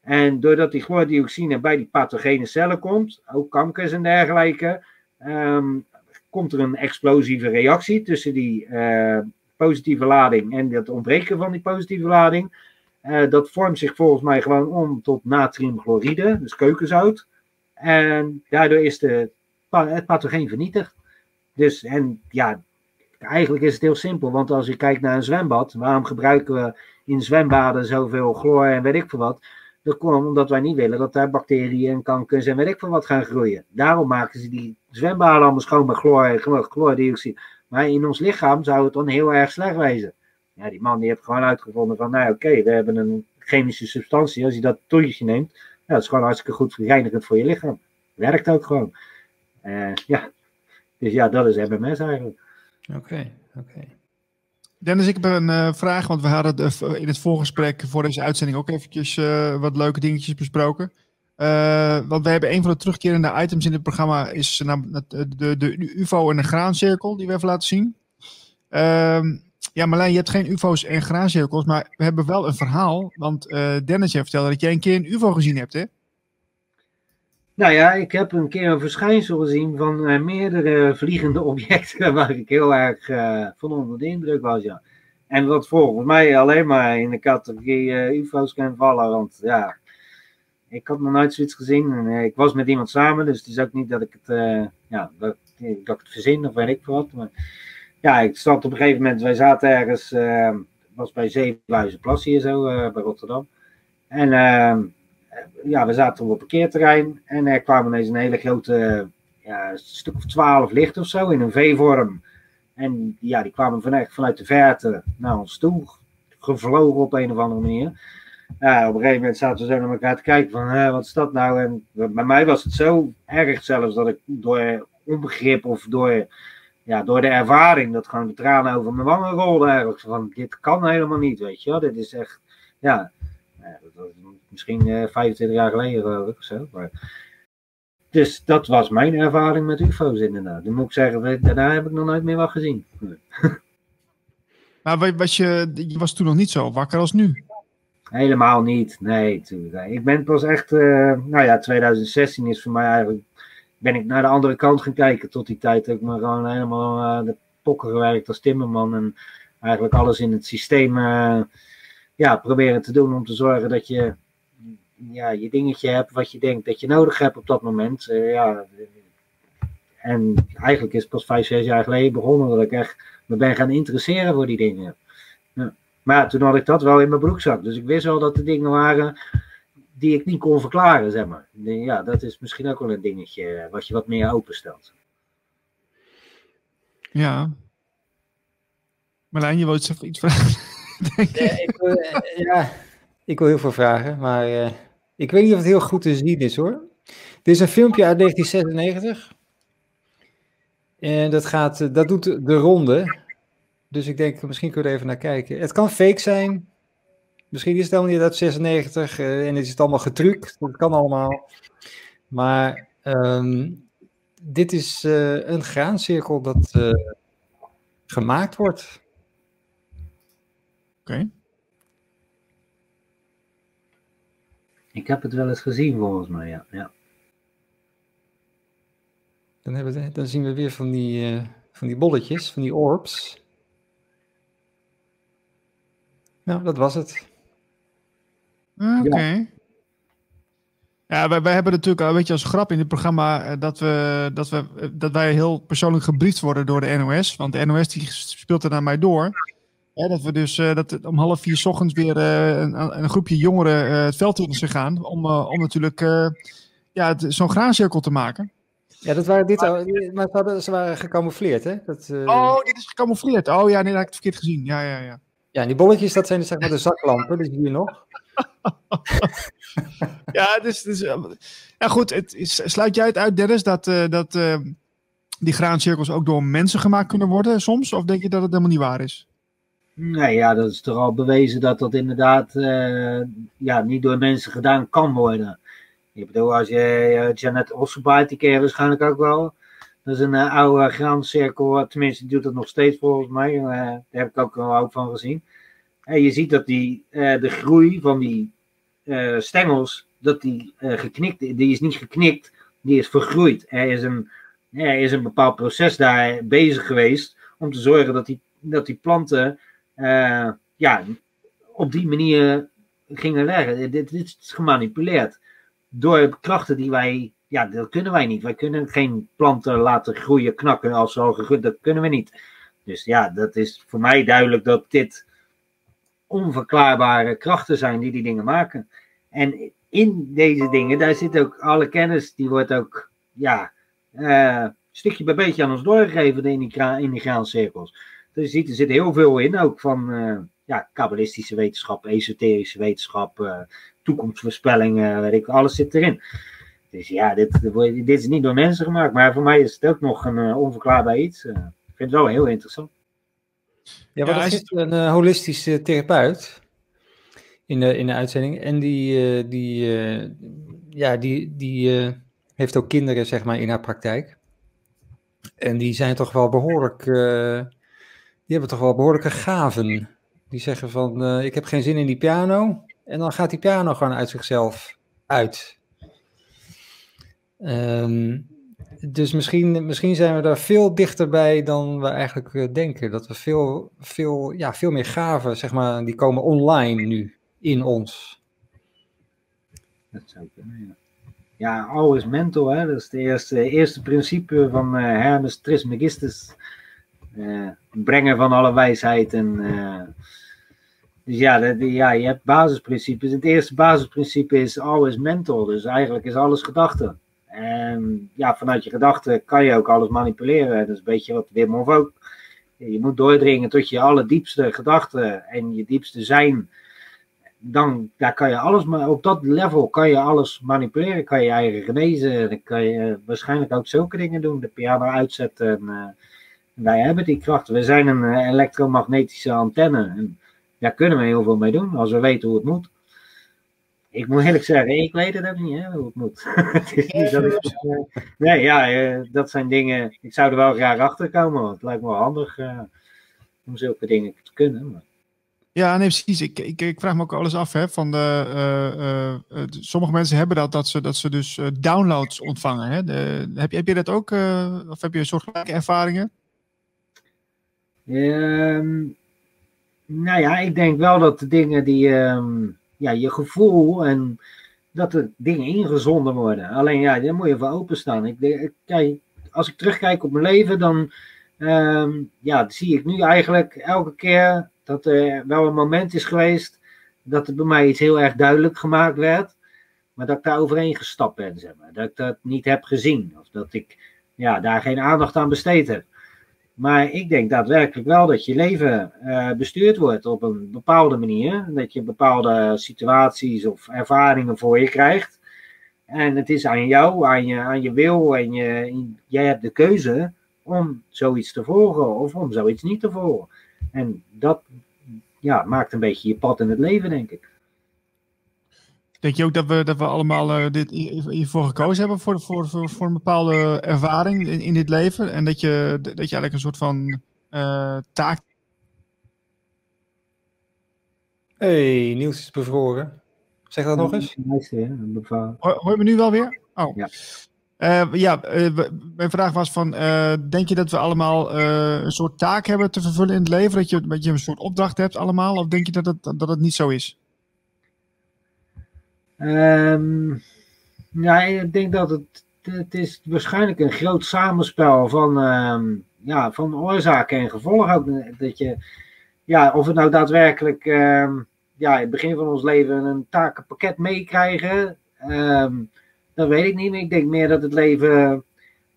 En doordat die chloordioxine bij die pathogene cellen komt, ook kankers en dergelijke, um, komt er een explosieve reactie tussen die uh, positieve lading en het ontbreken van die positieve lading. Uh, dat vormt zich volgens mij gewoon om tot natriumchloride, dus keukenzout. En daardoor is de, het pathogeen vernietigd. Dus, en ja, eigenlijk is het heel simpel, want als je kijkt naar een zwembad, waarom gebruiken we in zwembaden zoveel chloor en weet ik veel wat? Dat komt omdat wij niet willen dat daar bacteriën en kankers en weet ik van wat gaan groeien. Daarom maken ze die zwembaden allemaal schoon met chloor, chloordioxide. Maar in ons lichaam zou het dan heel erg slecht wezen. Ja, die man die heeft gewoon uitgevonden van, nou oké, we hebben een chemische substantie. Als je dat toetje neemt, ja, dat is gewoon hartstikke goed reinigend voor je lichaam. Werkt ook gewoon. Uh, ja, dus ja, dat is MMS eigenlijk. Oké, oké. Dennis, ik heb een uh, vraag, want we hadden in het voorgesprek voor deze uitzending ook eventjes uh, wat leuke dingetjes besproken. Want we hebben een van de terugkerende items in het programma is de, de, de UFO en de graancirkel die we even laten zien. Uh, ja, Marlijn, je hebt geen UFO's en graancirkels, maar we hebben wel een verhaal. Want Dennis heeft vertelde dat jij een keer een UFO gezien hebt, hè? Nou ja, ik heb een keer een verschijnsel gezien van uh, meerdere vliegende objecten waar ik heel erg uh, van onder de indruk was, ja. En wat volgens mij alleen maar in de categorie uh, UFO's kan vallen, want ja, ik had nog nooit zoiets gezien. En, ik was met iemand samen, dus het is ook niet dat ik het, ja, dat, dat ik het verzin of weet ik wat. Maar ja, ik stond op een gegeven moment, wij zaten ergens, was bij Zevenhuizenplas hier zo, bij Rotterdam. En ja, we zaten op een parkeerterrein en er kwamen ineens een hele grote, ja, stuk of twaalf licht of zo in een V-vorm. En ja, die kwamen vanuit, vanuit de verte naar ons toe, gevlogen op een of andere manier. Ja, op een gegeven moment zaten we zo naar elkaar te kijken van, hè, wat is dat nou? En bij mij was het zo erg zelfs dat ik door onbegrip of door, ja, door de ervaring, dat gewoon de tranen over mijn wangen rolden eigenlijk. Van, dit kan helemaal niet, weet je wel. Dit is echt, ja, misschien uh, eh, 25 jaar geleden geloof ik of zo. Maar... Dus dat was mijn ervaring met UFO's inderdaad. Dan moet ik zeggen, daarna heb ik nog nooit meer wat gezien. Maar was je, je was toen nog niet zo wakker als nu? Helemaal niet, nee. Ik ben pas echt, uh, nou ja, 2016 is voor mij eigenlijk, ben ik naar de andere kant gaan kijken. Tot die tijd heb ik me gewoon helemaal uh, de pokken gewerkt als timmerman. En eigenlijk alles in het systeem uh, ja, proberen te doen om te zorgen dat je ja, je dingetje hebt wat je denkt dat je nodig hebt op dat moment. Uh, ja, en eigenlijk is het pas vijf, zes jaar geleden begonnen dat ik echt me ben gaan interesseren voor die dingen. Ja. Maar toen had ik dat wel in mijn broekzak. Dus ik wist wel dat er dingen waren die ik niet kon verklaren, zeg maar. Ja, dat is misschien ook wel een dingetje wat je wat meer openstelt. Ja. Marlijn, je wilt iets vragen? ja, ik, wil, eh, ja, ik wil heel veel vragen, maar uh, ik weet niet of het heel goed te zien is hoor. Dit is een filmpje uit 1996. En dat, gaat, eh, dat doet de ronde. Dus ik denk, misschien kunnen we er even naar kijken. Het kan fake zijn. Misschien is het helemaal niet uit 96 uh, en is het allemaal getrukt. Dat kan allemaal. Maar um, dit is uh, een graancirkel dat gemaakt wordt. Oké. Ik heb het wel eens gezien volgens mij, ja. ja. Dan, hebben we, dan zien we weer van die, uh, van die bolletjes, van die orbs. Nou, dat was het. Oké. Okay. Ja. Ja, wij, wij hebben natuurlijk al een beetje als grap in het programma uh, dat, we, dat, we, uh, dat wij heel persoonlijk gebriefd worden door de NOS. Want de NOS die speelt er naar mij door dat we dus uh, dat om half vier ochtends weer uh, een, een, groepje jongeren uh, het veld in zijn gaan. Om, om natuurlijk ja, zo'n graancirkel te maken. Ja, dat waren dit, maar ze, hadden, ze waren gecamoufleerd, hè? Dat, Oh, dit is gecamoufleerd. Oh ja, nee, dat heb ik het verkeerd gezien. Ja, ja, ja. Ja, en die bolletjes, dat zijn dus, zeg maar de zaklampen, dus hier nog. ja, dus, dus ja, goed. Het is, sluit jij het uit, Dennis, dat, dat die graancirkels ook door mensen gemaakt kunnen worden soms? Of denk je dat het helemaal niet waar is? Nee, ja, dat is toch al bewezen dat dat inderdaad uh, ja, niet door mensen gedaan kan worden. Ik bedoel, als je uh, Janet Osselbaard, die ken je waarschijnlijk ook wel. Dat is een uh, oude graancirkel, tenminste die doet dat nog steeds volgens mij. daar heb ik ook wel ook van gezien. En je ziet dat die, de groei van die stengels, dat die geknikt die is niet geknikt, die is vergroeid. Er is, een, er is een bepaald proces daar bezig geweest om te zorgen dat die, dat die planten uh, ja, op die manier gingen leggen. Dit, dit, is gemanipuleerd. Door krachten die wij, ja, dat kunnen wij niet. Wij kunnen geen planten laten groeien, knakken als ze al dat kunnen we niet. Dus ja, dat is voor mij duidelijk dat dit onverklaarbare krachten zijn die die dingen maken. En in deze dingen, daar zit ook alle kennis, die wordt ook, ja, uh, stukje bij beetje aan ons doorgegeven in die, in die graancirkels. Dus je ziet, er zit heel veel in, ook van uh, ja, kabbalistische wetenschap, esoterische wetenschap, uh, toekomstvoorspellingen, weet ik, alles zit erin. Dus ja, dit, dit is niet door mensen gemaakt, maar voor mij is het ook nog een uh, onverklaarbaar iets. ik vind het wel heel interessant. Ja, maar ja, er zit een holistische therapeut in de, in de uitzending en die, die ja, die, die eh, heeft ook kinderen, zeg maar, in haar praktijk. En die zijn toch wel behoorlijk, eh, hebben toch wel behoorlijke gaven. Die zeggen van, eh, ik heb geen zin in die piano. En dan gaat die piano gewoon uit zichzelf uit. Ehm, dus misschien, misschien zijn we daar veel dichterbij dan we eigenlijk eh, denken. Dat we veel, veel, ja, veel meer gaven, zeg maar, die komen online nu in ons. Dat zou kunnen, ja. Ja, always mental, hè? dat is het eerste, eerste principe van uh, Hermes Trismegistus. Uh, brengen van alle wijsheid. En, uh, dus ja, ja, je hebt basisprincipes. Het eerste basisprincipe is always mental, dus eigenlijk is alles gedachte. En ja, vanuit je gedachten kan je ook alles manipuleren. Dat is een beetje wat Wim Hof ook. Je moet doordringen tot je allerdiepste gedachten en je diepste zijn dan daar kan je alles, maar op dat level kan je alles manipuleren. Kan je eigen genezen. Dan kan je waarschijnlijk ook zulke dingen doen. De piano uitzetten. En, wij hebben die kracht. We zijn een uh, elektromagnetische antenne. En daar kunnen we heel veel mee doen als we weten hoe het moet. Ik moet eerlijk zeggen, ik weet het ook niet hè, hoe het moet. het is niet dat ik, uh, nee, ja, dat zijn dingen. Ik zou er wel graag achter komen. Want het lijkt me wel handig om zulke dingen te kunnen. Maar ja, nee, precies. Ik, ik, ik vraag me ook alles af. Hè, van de, uh, uh, sommige mensen hebben dat, dat ze, dat ze dus downloads ontvangen. Hè. De, heb, je, heb je dat ook? of heb je soortgelijke ervaringen? Um, nou ja, ik denk wel dat de dingen die um, ja, je gevoel en dat er dingen ingezonden worden. Alleen ja, daar moet je voor openstaan. Ik, kijk, als ik terugkijk op mijn leven, dan um, ja, zie ik nu eigenlijk elke keer dat er wel een moment is geweest dat er bij mij iets heel erg duidelijk gemaakt werd, maar dat ik daar overheen gestapt ben, zeg maar. Dat ik dat niet heb gezien, of dat ik ja, daar geen aandacht aan besteed heb. Maar ik denk daadwerkelijk wel dat je leven uh, bestuurd wordt op een bepaalde manier. Dat je bepaalde situaties of ervaringen voor je krijgt. En het is aan jou, aan je, aan je wil en je, jij hebt de keuze om zoiets te volgen of om zoiets niet te volgen. En dat ja, maakt een beetje je pad in het leven, denk ik. Denk je ook dat we, dat we allemaal uh, dit hiervoor gekozen hebben voor, voor, voor, voor een bepaalde ervaring in, in dit leven? En dat je, dat je eigenlijk een soort van uh, taak. hey, Niels is bevroren. Zeg dat nog eens. Hoor, hoor je me nu wel weer? Oh. Ja. Uh, ja, uh, mijn vraag was van, uh, denk je dat we allemaal een soort taak hebben te vervullen in het leven? Dat je, dat je een soort opdracht hebt allemaal? Of denk je dat het, dat het niet zo is? Um, ja, ik denk dat het, het is waarschijnlijk een groot samenspel van, um, ja, van oorzaken en gevolgen. Ook dat je, ja, of het nou daadwerkelijk um, ja, in het begin van ons leven een takenpakket meekrijgen... Dat weet ik niet. Ik denk meer dat het leven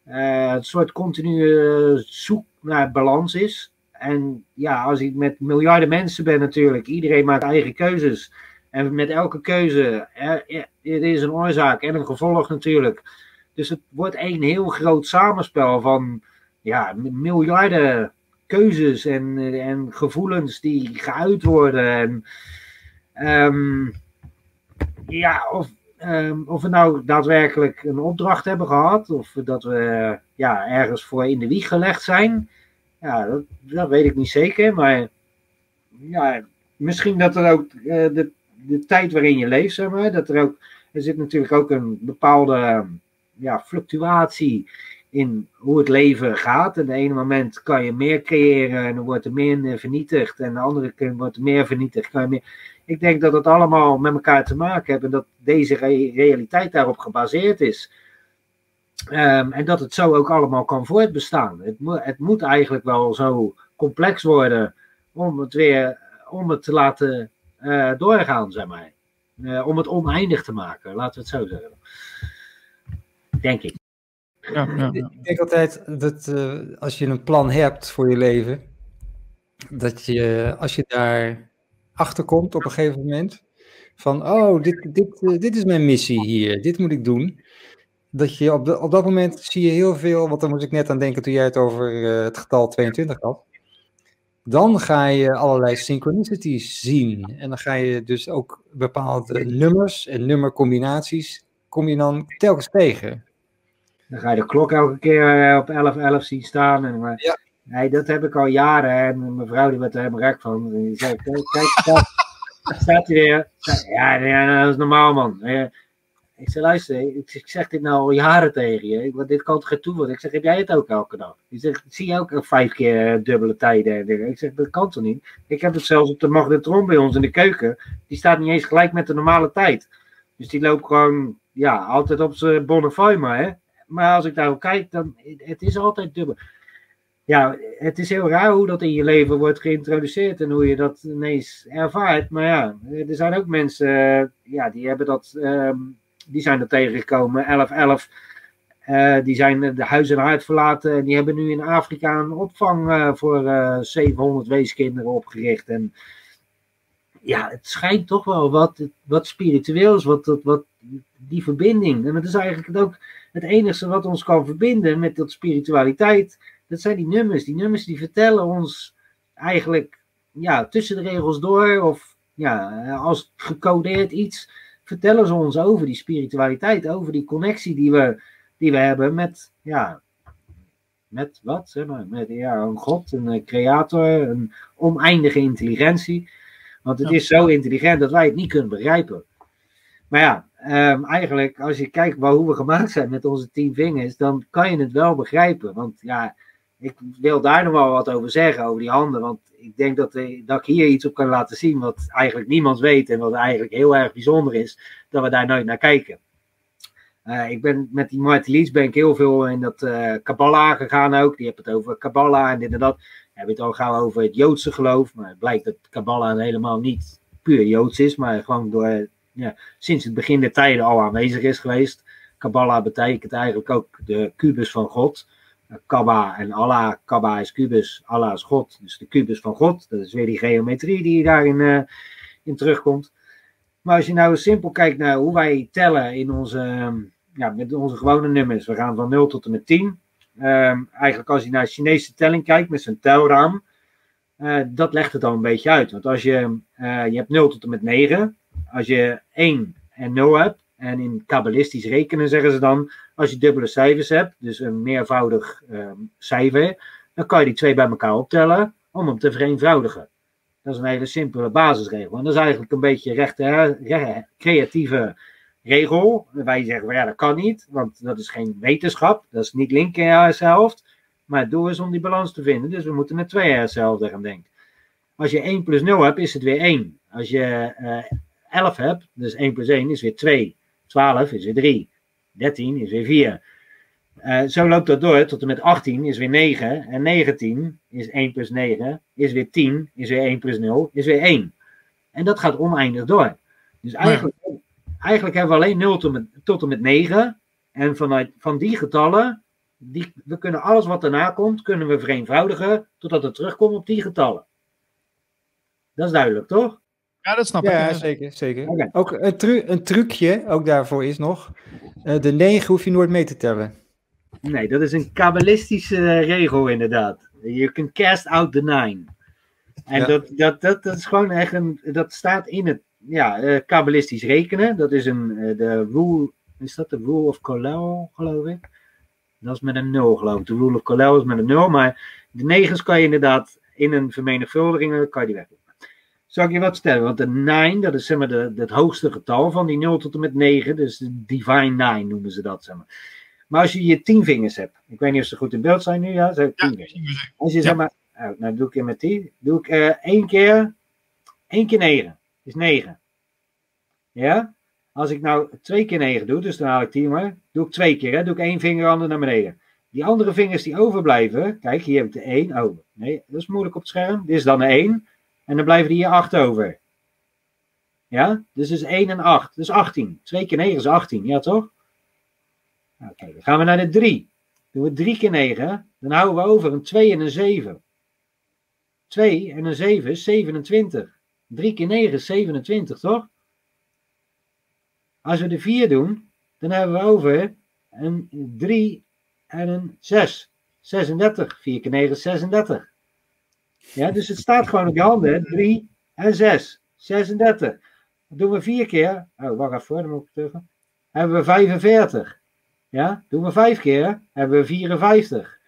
uh, een soort continue zoek naar balans is. En ja, als ik met miljarden mensen ben natuurlijk, iedereen maakt eigen keuzes. En met elke keuze, er, er is een oorzaak en een gevolg natuurlijk. Dus het wordt een heel groot samenspel van ja, miljarden keuzes en, en gevoelens die geuit worden. En, um, ja, of Um, of we nou daadwerkelijk een opdracht hebben gehad, of dat we ja, ergens voor in de wieg gelegd zijn, ja, dat, dat weet ik niet zeker. Maar ja, misschien dat er ook uh, de, de tijd waarin je leeft, zeg maar, dat er ook, er zit natuurlijk ook een bepaalde ja, fluctuatie in hoe het leven gaat. En de ene moment kan je meer creëren en dan wordt er meer vernietigd. En de andere keer wordt er meer vernietigd. Kan meer ik denk dat het allemaal met elkaar te maken heeft en dat deze re realiteit daarop gebaseerd is. Um, en dat het zo ook allemaal kan voortbestaan. Het, het moet eigenlijk wel zo complex worden om het weer om het te laten uh, doorgaan, zeg maar. Uh, om het oneindig te maken, laten we het zo zeggen. Denk ik. Ja, ja, ja. Ik denk altijd dat uh, als je een plan hebt voor je leven, dat je als je daar achterkomt op een gegeven moment. Van, oh, dit, dit, uh, dit is mijn missie hier, dit moet ik doen. Dat je op, de, op dat moment zie je heel veel, want daar moest ik net aan denken toen jij het over uh, het getal 22 had. Dan ga je allerlei synchronicities zien. En dan ga je dus ook bepaalde nummers en nummercombinaties kom je dan telkens tegen? Dan ga je de klok elke keer eh, op 11.11 zien staan. En, maar, Ja. Nee, dat heb ik al jaren. En mijn vrouw die werd er helemaal rek van. En die zei, kijk, kijk staat, staat hij weer. Ja, ja, dat is normaal man. Ik zei, luister, ik, zeg dit nou al jaren tegen je. Want dit kan toch geen toeval. Ik zeg, heb jij het ook elke dag? Ik zeg, zie je ook vijf keer dubbele tijden? Ik zeg, dat kan toch niet? Ik heb het zelfs op de magnetron bij ons in de keuken. Die staat niet eens gelijk met de normale tijd. Dus die loopt gewoon, ja, altijd op zijn bonnefimer, hè. Maar als ik daar kijk, dan het is altijd dubbel. Ja, het is heel raar hoe dat in je leven wordt geïntroduceerd en hoe je dat ineens ervaart. Maar ja, er zijn ook mensen, eh, ja, die hebben dat, ehm, die zijn er tegengekomen, 11-11. Eh, die zijn de huis en hart verlaten en die hebben nu in Afrika een opvang eh, voor eh 700 weeskinderen opgericht. En ja, het schijnt toch wel wat, wat spiritueels, wat, wat, wat die verbinding. En dat is eigenlijk ook het enige wat ons kan verbinden met dat spiritualiteit. Dat zijn die nummers. Die nummers die vertellen ons eigenlijk ja, tussen de regels door, of ja, als gecodeerd iets, vertellen ze ons over die spiritualiteit, over die connectie die we, die we hebben met, ja, met wat? Zeg maar, met ja, een God, een eh, creator, een oneindige intelligentie. Want het Ja. is zo intelligent dat wij het niet kunnen begrijpen. Maar ja, ehm, eigenlijk als je kijkt waar, hoe we gemaakt zijn met onze tien vingers, dan kan je het wel begrijpen. Want ja, ik wil daar nog wel wat over zeggen, over die handen. Want ik denk dat, eh, dat ik hier iets op kan laten zien wat eigenlijk niemand weet en wat eigenlijk heel erg bijzonder is, dat we daar nooit naar kijken. Eh, ik ben met die Marty Leeds ben ik heel veel in dat eh Kabbalah gegaan ook. Die hebben het over Kabbalah en dit en dat. Dan heb je het al gauw over het Joodse geloof. Maar het blijkt dat Kabbalah helemaal niet puur Joods is. Maar gewoon door, ja, sinds het begin der tijden al aanwezig is geweest. Kabbalah betekent eigenlijk ook de kubus van God. Kabba en Allah. Kabba is kubus, Allah is God. Dus de kubus van God. Dat is weer die geometrie die daarin eh, in terugkomt. Maar als je nou simpel kijkt naar hoe wij tellen in onze, ehm, ja, met onze gewone nummers. We gaan van 0 tot en met 10. Ehm, eigenlijk als je naar Chinese telling kijkt met zijn telraam. eh, dat legt het al een beetje uit. Want als je, eh, je hebt 0 tot en met 9. Als je 1 en 0 hebt. En in kabbalistisch rekenen zeggen ze dan. Als je dubbele cijfers hebt. Dus een meervoudig ehm, cijfer. Dan kan je die twee bij elkaar optellen. Om hem te vereenvoudigen. Dat is een hele simpele basisregel. En dat is eigenlijk een beetje re- creatieve regel. Wij zeggen, well, ja, dat kan niet, want dat is geen wetenschap. Dat is niet linker hersenhelft. Maar het doel is om die balans te vinden. Dus we moeten met twee hersenhelften gaan denken. Als je 1 plus 0 hebt, is het weer 1. Als je eh 11 hebt, dus 1 plus 1 is weer 2. 12 is weer 3. 13 is weer 4. Eh, zo loopt dat door tot en met 18 is weer 9. En 19 is 1 plus 9, is weer 10, is weer 1 plus 0, is weer 1. En dat gaat oneindig door. Dus eigenlijk, eigenlijk hebben we alleen 0 tot, met, tot en met 9. En vanuit, van die getallen, die, we kunnen alles wat daarna komt, kunnen we vereenvoudigen totdat het terugkomt op die getallen. Dat is duidelijk, toch? Ja, dat snap ik. Ja, ja. zeker. zeker. Oké. Ook een, tru een trucje, ook daarvoor is nog. eh, de 9 hoef je nooit mee te tellen. Nee, dat is een kabbalistische eh, regel inderdaad. You can cast out the nine. En Ja. dat, dat, dat, dat is gewoon echt een, dat staat in het ja, eh, kabbalistisch rekenen. Dat is een, eh, de rule, is dat de rule of Colel, geloof ik? Dat is met een nul, geloof ik. De rule of Colel is met een nul, maar de negens kan je inderdaad in een vermenigvuldiging, kan je die weg. Zal ik je wat stellen? Want de 9, dat is zeg maar de, het hoogste getal van die 0 tot en met 9. Dus de divine 9 noemen ze dat. Zeg maar. maar als je je 10 vingers hebt. Ik weet niet of ze goed in beeld zijn nu. Ja, ze hebben 10 vingers. Als je zeg maar. Oh, nou, doe ik in met die. Doe ik één keer. één keer 9. Is 9. Ja? Als ik nou twee keer 9 doe, dus dan haal ik 10 maar. Doe ik twee keer, hè? Doe ik één vinger ander naar beneden. Die andere vingers die overblijven. Kijk, hier heb ik de 1. Oh, nee, dat is moeilijk op het scherm. Dit is dan de 1. En dan blijven er hier 8 over. Ja? Dus is 1 en 8. Dus 18. 2 keer 9 is 18. Ja, toch? Oké, dan gaan we naar de 3. Doen we 3 keer 9. Dan houden we over een 2 en een 7. 2 en een 7 is 27. 3 keer 9 is 27, toch? Als we de 4 doen, dan hebben we over een 3 en een 6. 36. 4 keer 9 is 36. Ja, dus het staat gewoon op je handen. hè. 3 en 6. 36. Dan doen we 4 keer. Oh, wacht even, dan moet ik terug. hebben we 45. Ja, doen we vijf keer, hebben we 54.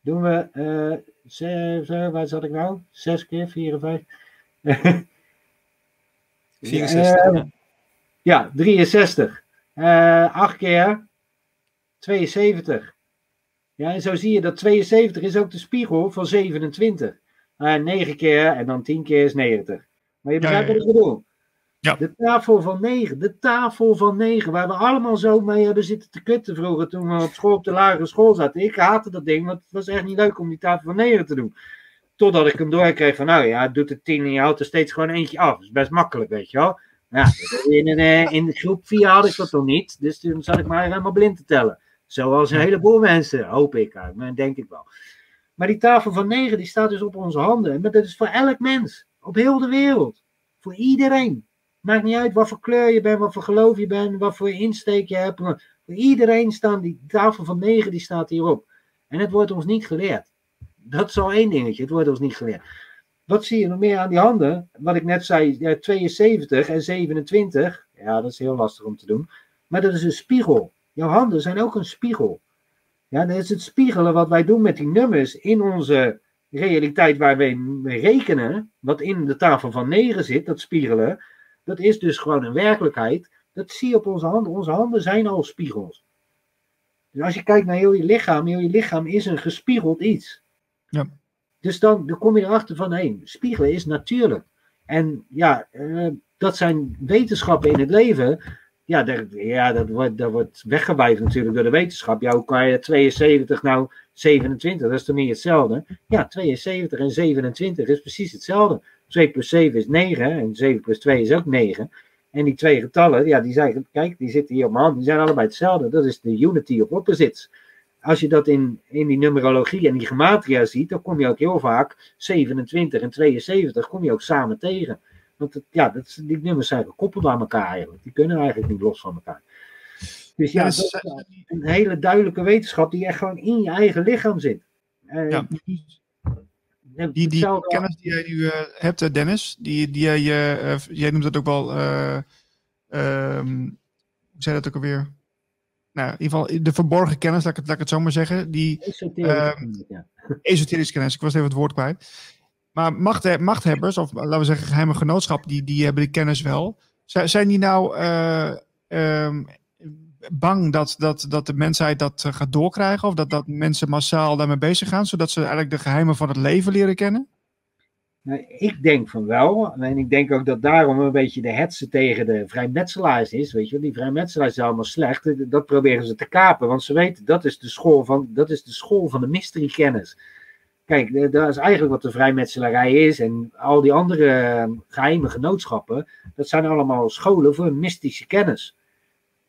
Doen we, uh, zes, waar zat ik nou? Zes keer, 54. 64. Uh, ja, 63. Uh, acht keer, 72. Ja, en zo zie je dat 72 is ook de spiegel van 27. Uh, 9 keer en dan 10 keer is 90. Maar je begrijpt ja, ja, ja. wat ik bedoel. Ja. De tafel van 9, de tafel van 9, waar we allemaal zo mee hebben zitten te kutten vroeger toen we op school op de lagere school zaten. Ik haatte dat ding, want het was echt niet leuk om die tafel van 9 te doen. Totdat ik hem doorkreeg van, nou ja, doet het 10 en je houdt er steeds gewoon eentje af. Dat is best makkelijk, weet je wel. Ja, in, in, in groep 4 had ik dat nog niet, dus toen zat ik maar helemaal blind te tellen. Zoals een heleboel mensen, hoop ik, maar denk ik wel. Maar die tafel van 9, die staat dus op onze handen. Maar dat is voor elk mens, op heel de wereld. Voor iedereen. Maakt niet uit wat voor kleur je bent, wat voor geloof je bent, wat voor insteek je hebt. Maar voor iedereen staan die tafel van 9, die staat hierop. En het wordt ons niet geleerd. Dat is al één dingetje, het wordt ons niet geleerd. Wat zie je nog meer aan die handen? Wat ik net zei, ja, 72 en 27. Ja, dat is heel lastig om te doen. Maar dat is een spiegel. Jouw handen zijn ook een spiegel. Ja, dat is het spiegelen wat wij doen met die nummers in onze realiteit waar wij rekenen, wat in de tafel van 9 zit, dat spiegelen, dat is dus gewoon een werkelijkheid. Dat zie je op onze handen. Onze handen zijn al spiegels. Dus als je kijkt naar heel je lichaam, heel je lichaam is een gespiegeld iets. Ja. Dus dan, dan kom je erachter van, hé, hey, spiegelen is natuurlijk. En ja, uh, dat zijn wetenschappen in het leven ja, dat, ja dat, wordt, dat wordt weggewijfd natuurlijk door de wetenschap. Hoe kan je 72 nou 27? Dat is toch niet hetzelfde? Ja, 72 en 27 is precies hetzelfde. 2 plus 7 is 9 en 7 plus 2 is ook 9. En die twee getallen, ja, die zijn, kijk, die zitten hier op mijn hand, die zijn allebei hetzelfde. Dat is de unity of opposites. Als je dat in, in die numerologie en die gematria ziet, dan kom je ook heel vaak 27 en 72 kom je ook samen tegen. Want het, ja, dat, die nummers zijn gekoppeld aan elkaar eigenlijk. Die kunnen eigenlijk niet los van elkaar. Dus ja, dat is een hele duidelijke wetenschap die echt gewoon in je eigen lichaam zit. Uh, ja. Die, die kennis die jij nu uh, hebt, Dennis, die, die jij, uh, jij noemt dat ook wel, um, hoe zei dat ook alweer? Nou, in ieder geval de verborgen kennis, laat ik het, laat ik het zo maar zeggen. Die, esoterische, ja. esoterische kennis, ik was even het woord kwijt. Maar macht, machthebbers, of laten we zeggen geheime genootschap, die, die hebben die kennis wel. Zijn die nou uh, um, bang dat, dat, dat de mensheid dat uh, gaat doorkrijgen? Of dat, dat mensen massaal daarmee bezig gaan, zodat ze eigenlijk de geheimen van het leven leren kennen? Nou, ik denk van wel. En ik denk ook dat daarom een beetje de hetze tegen de vrijmetselaars is. Weet je, die vrijmetselaars zijn allemaal slecht. Dat proberen ze te kapen. Want ze weten dat is de school van, dat is de, school van de mystery kennis. Kijk, dat is eigenlijk wat de vrijmetselarij is. En al die andere ehm, geheime genootschappen, dat zijn allemaal scholen voor mystische kennis.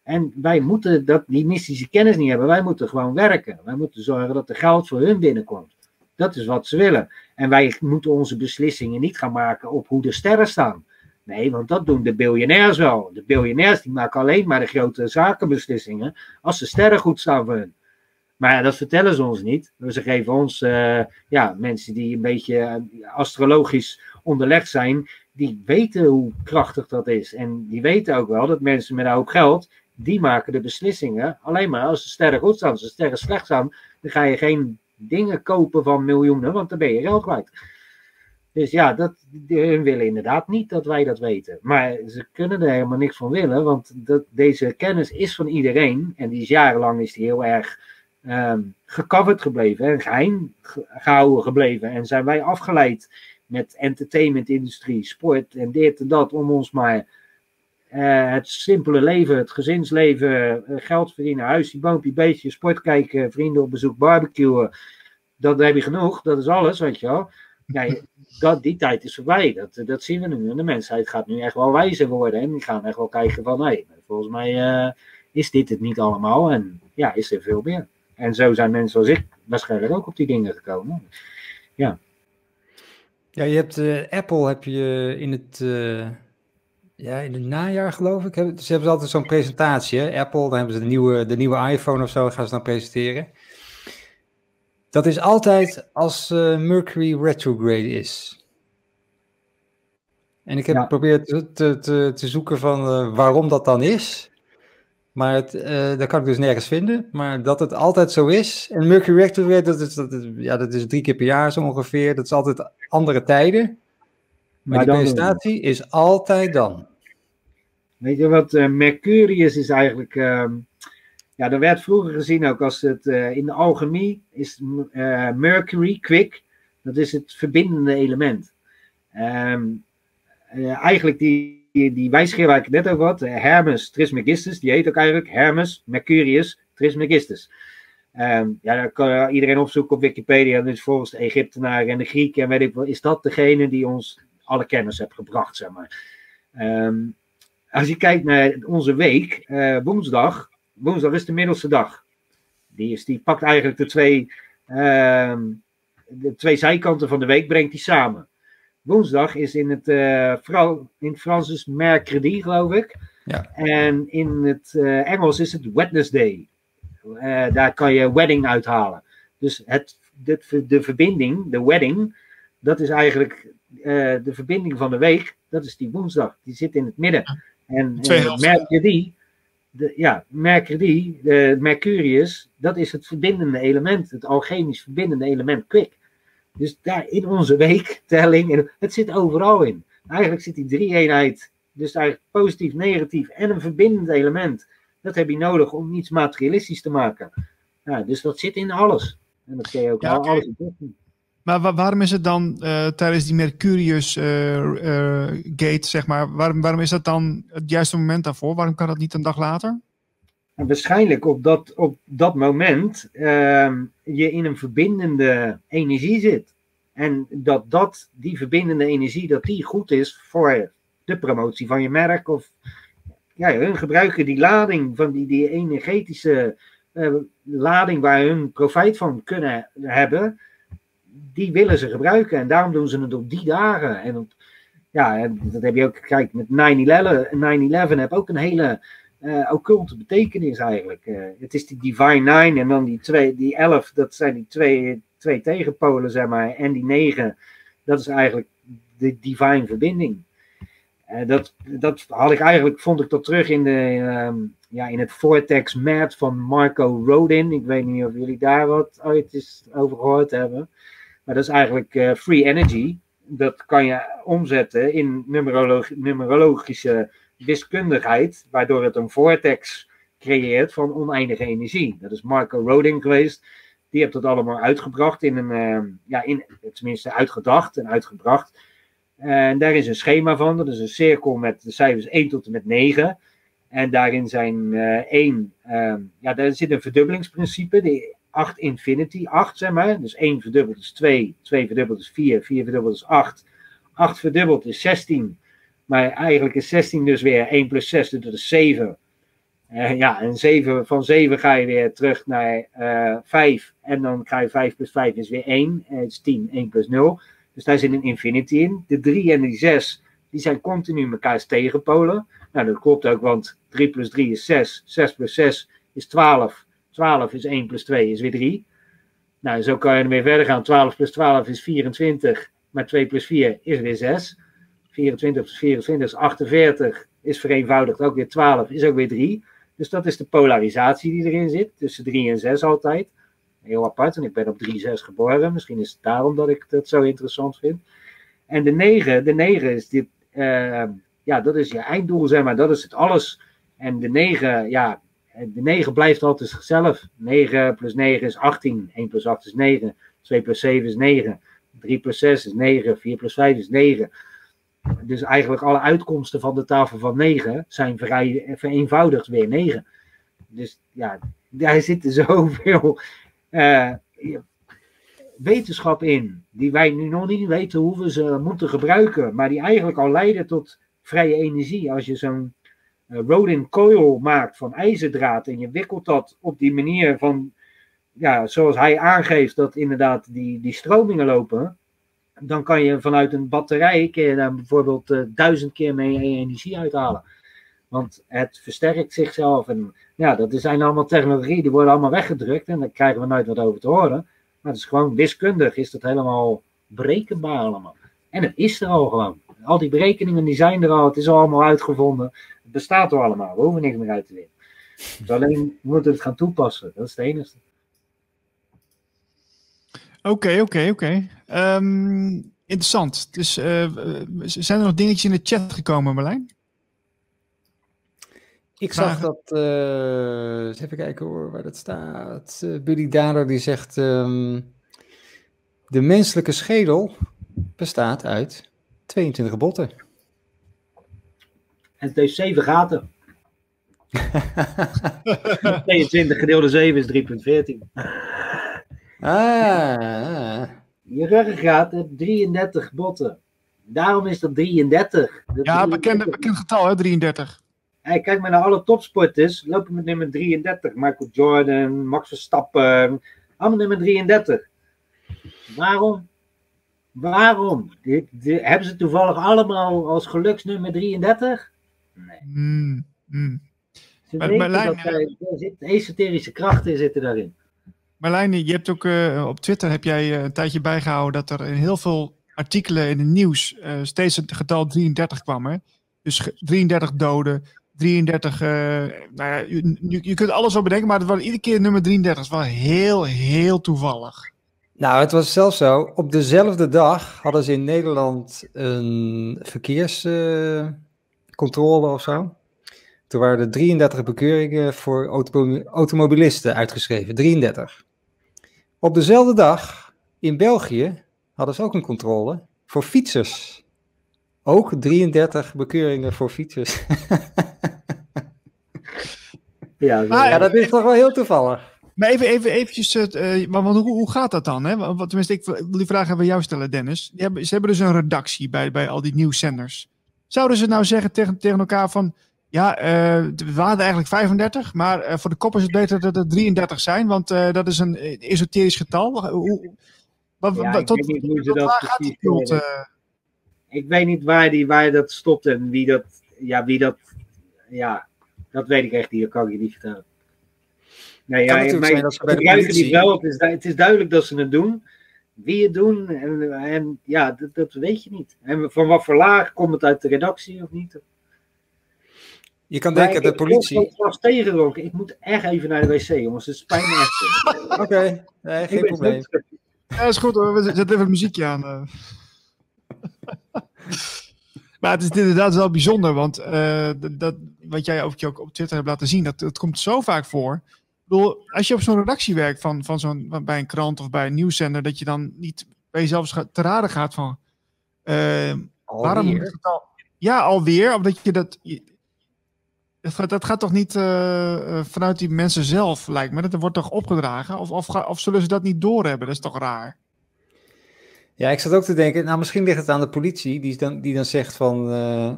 En wij moeten dat, die mystische kennis niet hebben. Wij moeten gewoon werken. Wij moeten zorgen dat er geld voor hun binnenkomt. Dat is wat ze willen. En wij moeten onze beslissingen niet gaan maken op hoe de sterren staan. Nee, want dat doen de biljonairs wel. De biljonairs die maken alleen maar de grote zakenbeslissingen als de sterren goed staan voor hun. Maar dat vertellen ze ons niet. Ze geven ons, uh, ja, mensen die een beetje eh, astrologisch onderlegd zijn, die weten hoe krachtig dat is. En die weten ook wel dat mensen met een hoop geld, die maken de beslissingen. Alleen maar als de sterren goed staan. Als de sterren slecht staan, dan ga je geen dingen kopen van miljoenen, want dan ben je geld kwijt. Dus ja, dat, willen inderdaad niet dat wij dat weten. Maar ze kunnen er helemaal niks van willen, want dat, deze kennis is van iedereen. En die is jarenlang is die heel erg um, gecoverd gebleven en geheim gehouden gebleven. En zijn wij afgeleid met entertainmentindustrie, sport en dit en dat om ons maar uh, het simpele leven, het gezinsleven, uh, geld verdienen, huisje, boompje, beestje, sport kijken, vrienden op bezoek, barbecuen. Dat heb je genoeg, dat is alles, weet je wel. Ja, dat, die tijd is voorbij, dat, dat zien we nu. En de mensheid gaat nu echt wel wijzer worden en die gaan echt wel kijken van, hé, volgens mij is dit het niet allemaal en ja, is er veel meer. En zo zijn mensen als ik waarschijnlijk ook op die dingen gekomen. Ja. Ja, je hebt uh, Apple heb je in het, uh, ja, in het najaar geloof ik. Hebben, ze hebben altijd zo'n presentatie. Hè? Apple, dan hebben ze de nieuwe, de nieuwe iPhone of zo, gaan ze dan presenteren. Dat is altijd als uh, Mercury retrograde is. En ik heb ja. geprobeerd te, te, te, zoeken van waarom dat dan is. Maar het, uh, dat kan ik dus nergens vinden. Maar dat het altijd zo is. En Mercury retrograde, dat is, dat is, ja, dat is drie keer per jaar zo ongeveer. Dat is altijd andere tijden. Maar, maar de presentatie is altijd dan. Weet je wat uh, Mercurius is eigenlijk... Uh, ja, er werd vroeger gezien ook als het... Uh, in de alchemie is Mercury, kwik, dat is het verbindende element. Um, eigenlijk die die, wijsgeer waar ik net over had, Hermes Trismegistus, die heet ook eigenlijk Hermes Mercurius Trismegistus. Um, ja, daar kan iedereen opzoeken op Wikipedia. Dus volgens de Egyptenaren en de Grieken en weet ik wel, is dat degene die ons alle kennis heeft gebracht, zeg maar. Um, als je kijkt naar onze week, uh, woensdag, woensdag is de middelste dag. Die, is, die pakt eigenlijk de twee, uh, de twee zijkanten van de week, brengt die samen. Woensdag is in het, uh, in Frans is mercredi, geloof ik. Ja. En in het uh, Engels is het Wednesday. Uh, daar kan je wedding uithalen. Dus het, de, de verbinding, de wedding, dat is eigenlijk de verbinding van de week. Dat is die woensdag. Die zit in het midden. En mercredi, de, ja, mercredi, de Mercurius, dat is het verbindende element. Het alchemisch verbindende element kwik. Dus daar in onze weektelling, het zit overal in. Eigenlijk zit die drie-eenheid, dus eigenlijk positief, negatief en een verbindend element. Dat heb je nodig om iets materialistisch te maken. Ja, dus dat zit in alles. En dat kun je ook ja, al alles in maar waarom is het dan uh, tijdens die Mercurius uh, uh, gate, zeg maar, waarom, waarom is dat dan het juiste moment daarvoor? Waarom kan dat niet een dag later? Waarschijnlijk op dat, op dat moment ehm, je in een verbindende energie zit. En dat, dat die verbindende energie, dat die goed is voor de promotie van je merk. Of ja, hun gebruiken die lading van die, die energetische uh, lading waar hun profijt van kunnen hebben. Die willen ze gebruiken. En daarom doen ze het op die dagen. En op, ja, dat heb je ook, kijk, met 9-11 heb ook een hele uh, occulte betekenis eigenlijk. Uh, het is die Divine Nine en dan die, twee, die elf, dat zijn die twee, twee tegenpolen, zeg maar. En die negen, dat is eigenlijk de divine verbinding. Uh, dat, dat had ik eigenlijk, vond ik dat terug in, de, um, ja, in het Vortex Mad van Marco Rodin. Ik weet niet of jullie daar wat ooit eens over gehoord hebben. Maar dat is eigenlijk free energy. Dat kan je omzetten in numerolog numerologische wiskundigheid, waardoor het een vortex creëert van oneindige energie. Dat is Marco Rodin geweest. Die heeft dat allemaal uitgebracht in een, uh, ja, in, tenminste uitgedacht en uitgebracht. En daar is een schema van. Dat is een cirkel met de cijfers 1 tot en met 9. En daarin zijn uh, eh, 1, uh, ja, daar zit een verdubbelingsprincipe. De 8 infinity, 8 zeg maar. Dus 1 verdubbeld is 2, 2 verdubbeld is 4, 4 verdubbeld is 8. 8 verdubbeld is 16. Maar eigenlijk is 16 dus weer 1 plus 6, dus dat is 7. Uh, ja, en 7, van 7 ga je weer terug naar uh, eh, 5. En dan ga je 5 plus 5 is weer 1. Uh, is 10, 1 plus 0. Dus daar zit een infinity in. De 3 en de 6, die zijn continu mekaars tegenpolen. Nou, dat klopt ook, want 3 plus 3 is 6. 6 plus 6 is 12. 12 is 1 plus 2 is weer 3. Nou, zo kan je ermee verder gaan. 12 plus 12 is 24. Maar 2 plus 4 is weer 6. 24 plus 24 is 48, is vereenvoudigd ook weer 12, is ook weer 3. Dus dat is de polarisatie die erin zit, tussen 3 en 6 altijd. Heel apart, en ik ben op 3-6 geboren. Misschien is het daarom dat ik dat zo interessant vind. En de 9, de 9 is dit, uh, ja, dat is je einddoel, zeg maar. Dat is het alles. En de 9, ja, de 9 blijft altijd zichzelf. 9 plus 9 is 18. 1 plus 8 is 9. 2 plus 7 is 9. 3 plus 6 is 9. 4 plus 5 is 9. Dus eigenlijk alle uitkomsten van de tafel van 9 zijn vrij vereenvoudigd weer 9. Dus ja, daar zitten zoveel uh, wetenschap in, die wij nu nog niet weten hoe we ze moeten gebruiken, maar die eigenlijk al leiden tot vrije energie. Als je zo'n uh, Rodin coil maakt van ijzerdraad en je wikkelt dat op die manier van, ja, zoals hij aangeeft dat inderdaad die, die stromingen lopen, dan kan je vanuit een batterij kun je daar bijvoorbeeld uh, duizend keer mee energie uithalen. Want het versterkt zichzelf. En ja, dat zijn allemaal technologieën, die worden allemaal weggedrukt en daar krijgen we nooit wat over te horen. Maar het is gewoon wiskundig, is dat helemaal berekenbaar allemaal. En het is er al gewoon. Al die berekeningen die zijn er al, het is al allemaal uitgevonden. Het bestaat er allemaal, we hoeven niks meer uit te winnen. Dus alleen moeten het gaan toepassen. Dat is het enige. Oké, oké, oké. Ehm, interessant. Dus uh, zijn er nog dingetjes in de chat gekomen, Marlijn? Ik zag dat, uh, even kijken hoor, waar dat staat. Uh, Buddy Dader die zegt, um, de menselijke schedel bestaat uit 22 botten. En het heeft 7 gaten. 22 gedeelde 7 is 3,14. Ah. Je ruggengraat heeft 33 botten. Daarom is dat 33. Dat ja, bekend, bekend getal hè, 33. Hey, kijk maar naar alle topsporters. Lopen met nummer 33. Michael Jordan, Max Verstappen. Allemaal nummer 33. Waarom? Waarom? Hebben ze toevallig allemaal als geluksnummer 33? Nee. Mm, mm. Ze maar, weten dat er zit, esoterische krachten zitten daarin. Marlijn, je hebt ook uh, op Twitter heb jij uh, een tijdje bijgehouden dat er in heel veel artikelen in het nieuws uh, steeds het getal 33 kwam. Hè? Dus 33 doden, 33. nou ja, je, kunt alles wel bedenken, maar het was iedere keer nummer 33. Dat is wel heel, heel toevallig. Nou, het was zelfs zo. Op dezelfde dag hadden ze in Nederland een verkeerscontrole of zo. Toen waren er 33 bekeuringen voor automobilisten uitgeschreven. 33. Op dezelfde dag in België hadden ze ook een controle voor fietsers. Ook 33 bekeuringen voor fietsers. ja, ja, dat is toch wel heel toevallig. Maar even, even eventjes, uh, maar hoe, hoe gaat dat dan? Hè? Want, tenminste, ik wil die vraag aan jou stellen, Dennis. Hebben, ze hebben dus een redactie bij, bij al die nieuwszenders. Zouden ze nou zeggen tegen, tegen elkaar van... Ja, uh, we waren eigenlijk 35, maar uh, voor de kop is het beter dat het 33 zijn, want uh, dat is een esoterisch getal. Hoe, wat, ja, tot, ik weet niet hoe ze dat precies Ik weet niet waar, die, waar dat stopt en wie dat, ja, wie dat, ja, dat weet ik echt niet, dat kan ik je niet vertellen. Nee, ja, ja, zijn dat ze bij de politie... wel, het is, het is duidelijk dat ze het doen. Wie het doen, en, en ja, dat, dat, weet je niet. En van wat voor laag komt het uit de redactie of niet? Je kan denken, maar de politie... Ik was tegengeroken. Ik moet echt even naar de wc, jongens. Het spijt me echt. Oké, okay. nee, geen probleem. Ja, is goed hoor. We zetten even muziekje aan. Uh. maar het is inderdaad wel bijzonder, want uh, dat, wat jij ook, ook op Twitter hebt laten zien, dat, dat komt zo vaak voor bedoel, als je op zo'n redactie werkt van, van zo'n, bij een krant of bij een nieuwszender, dat je dan niet bij jezelf te raden gaat van. Uh, waarom moet het al, Ja, alweer. Omdat je dat. Je, dat gaat toch niet uh, vanuit die mensen zelf, lijkt me. Dat wordt toch opgedragen? Of, of, of zullen ze dat niet doorhebben? Dat is toch raar? Ja, ik zat ook te denken, nou misschien ligt het aan de politie, die dan, die dan zegt van, uh,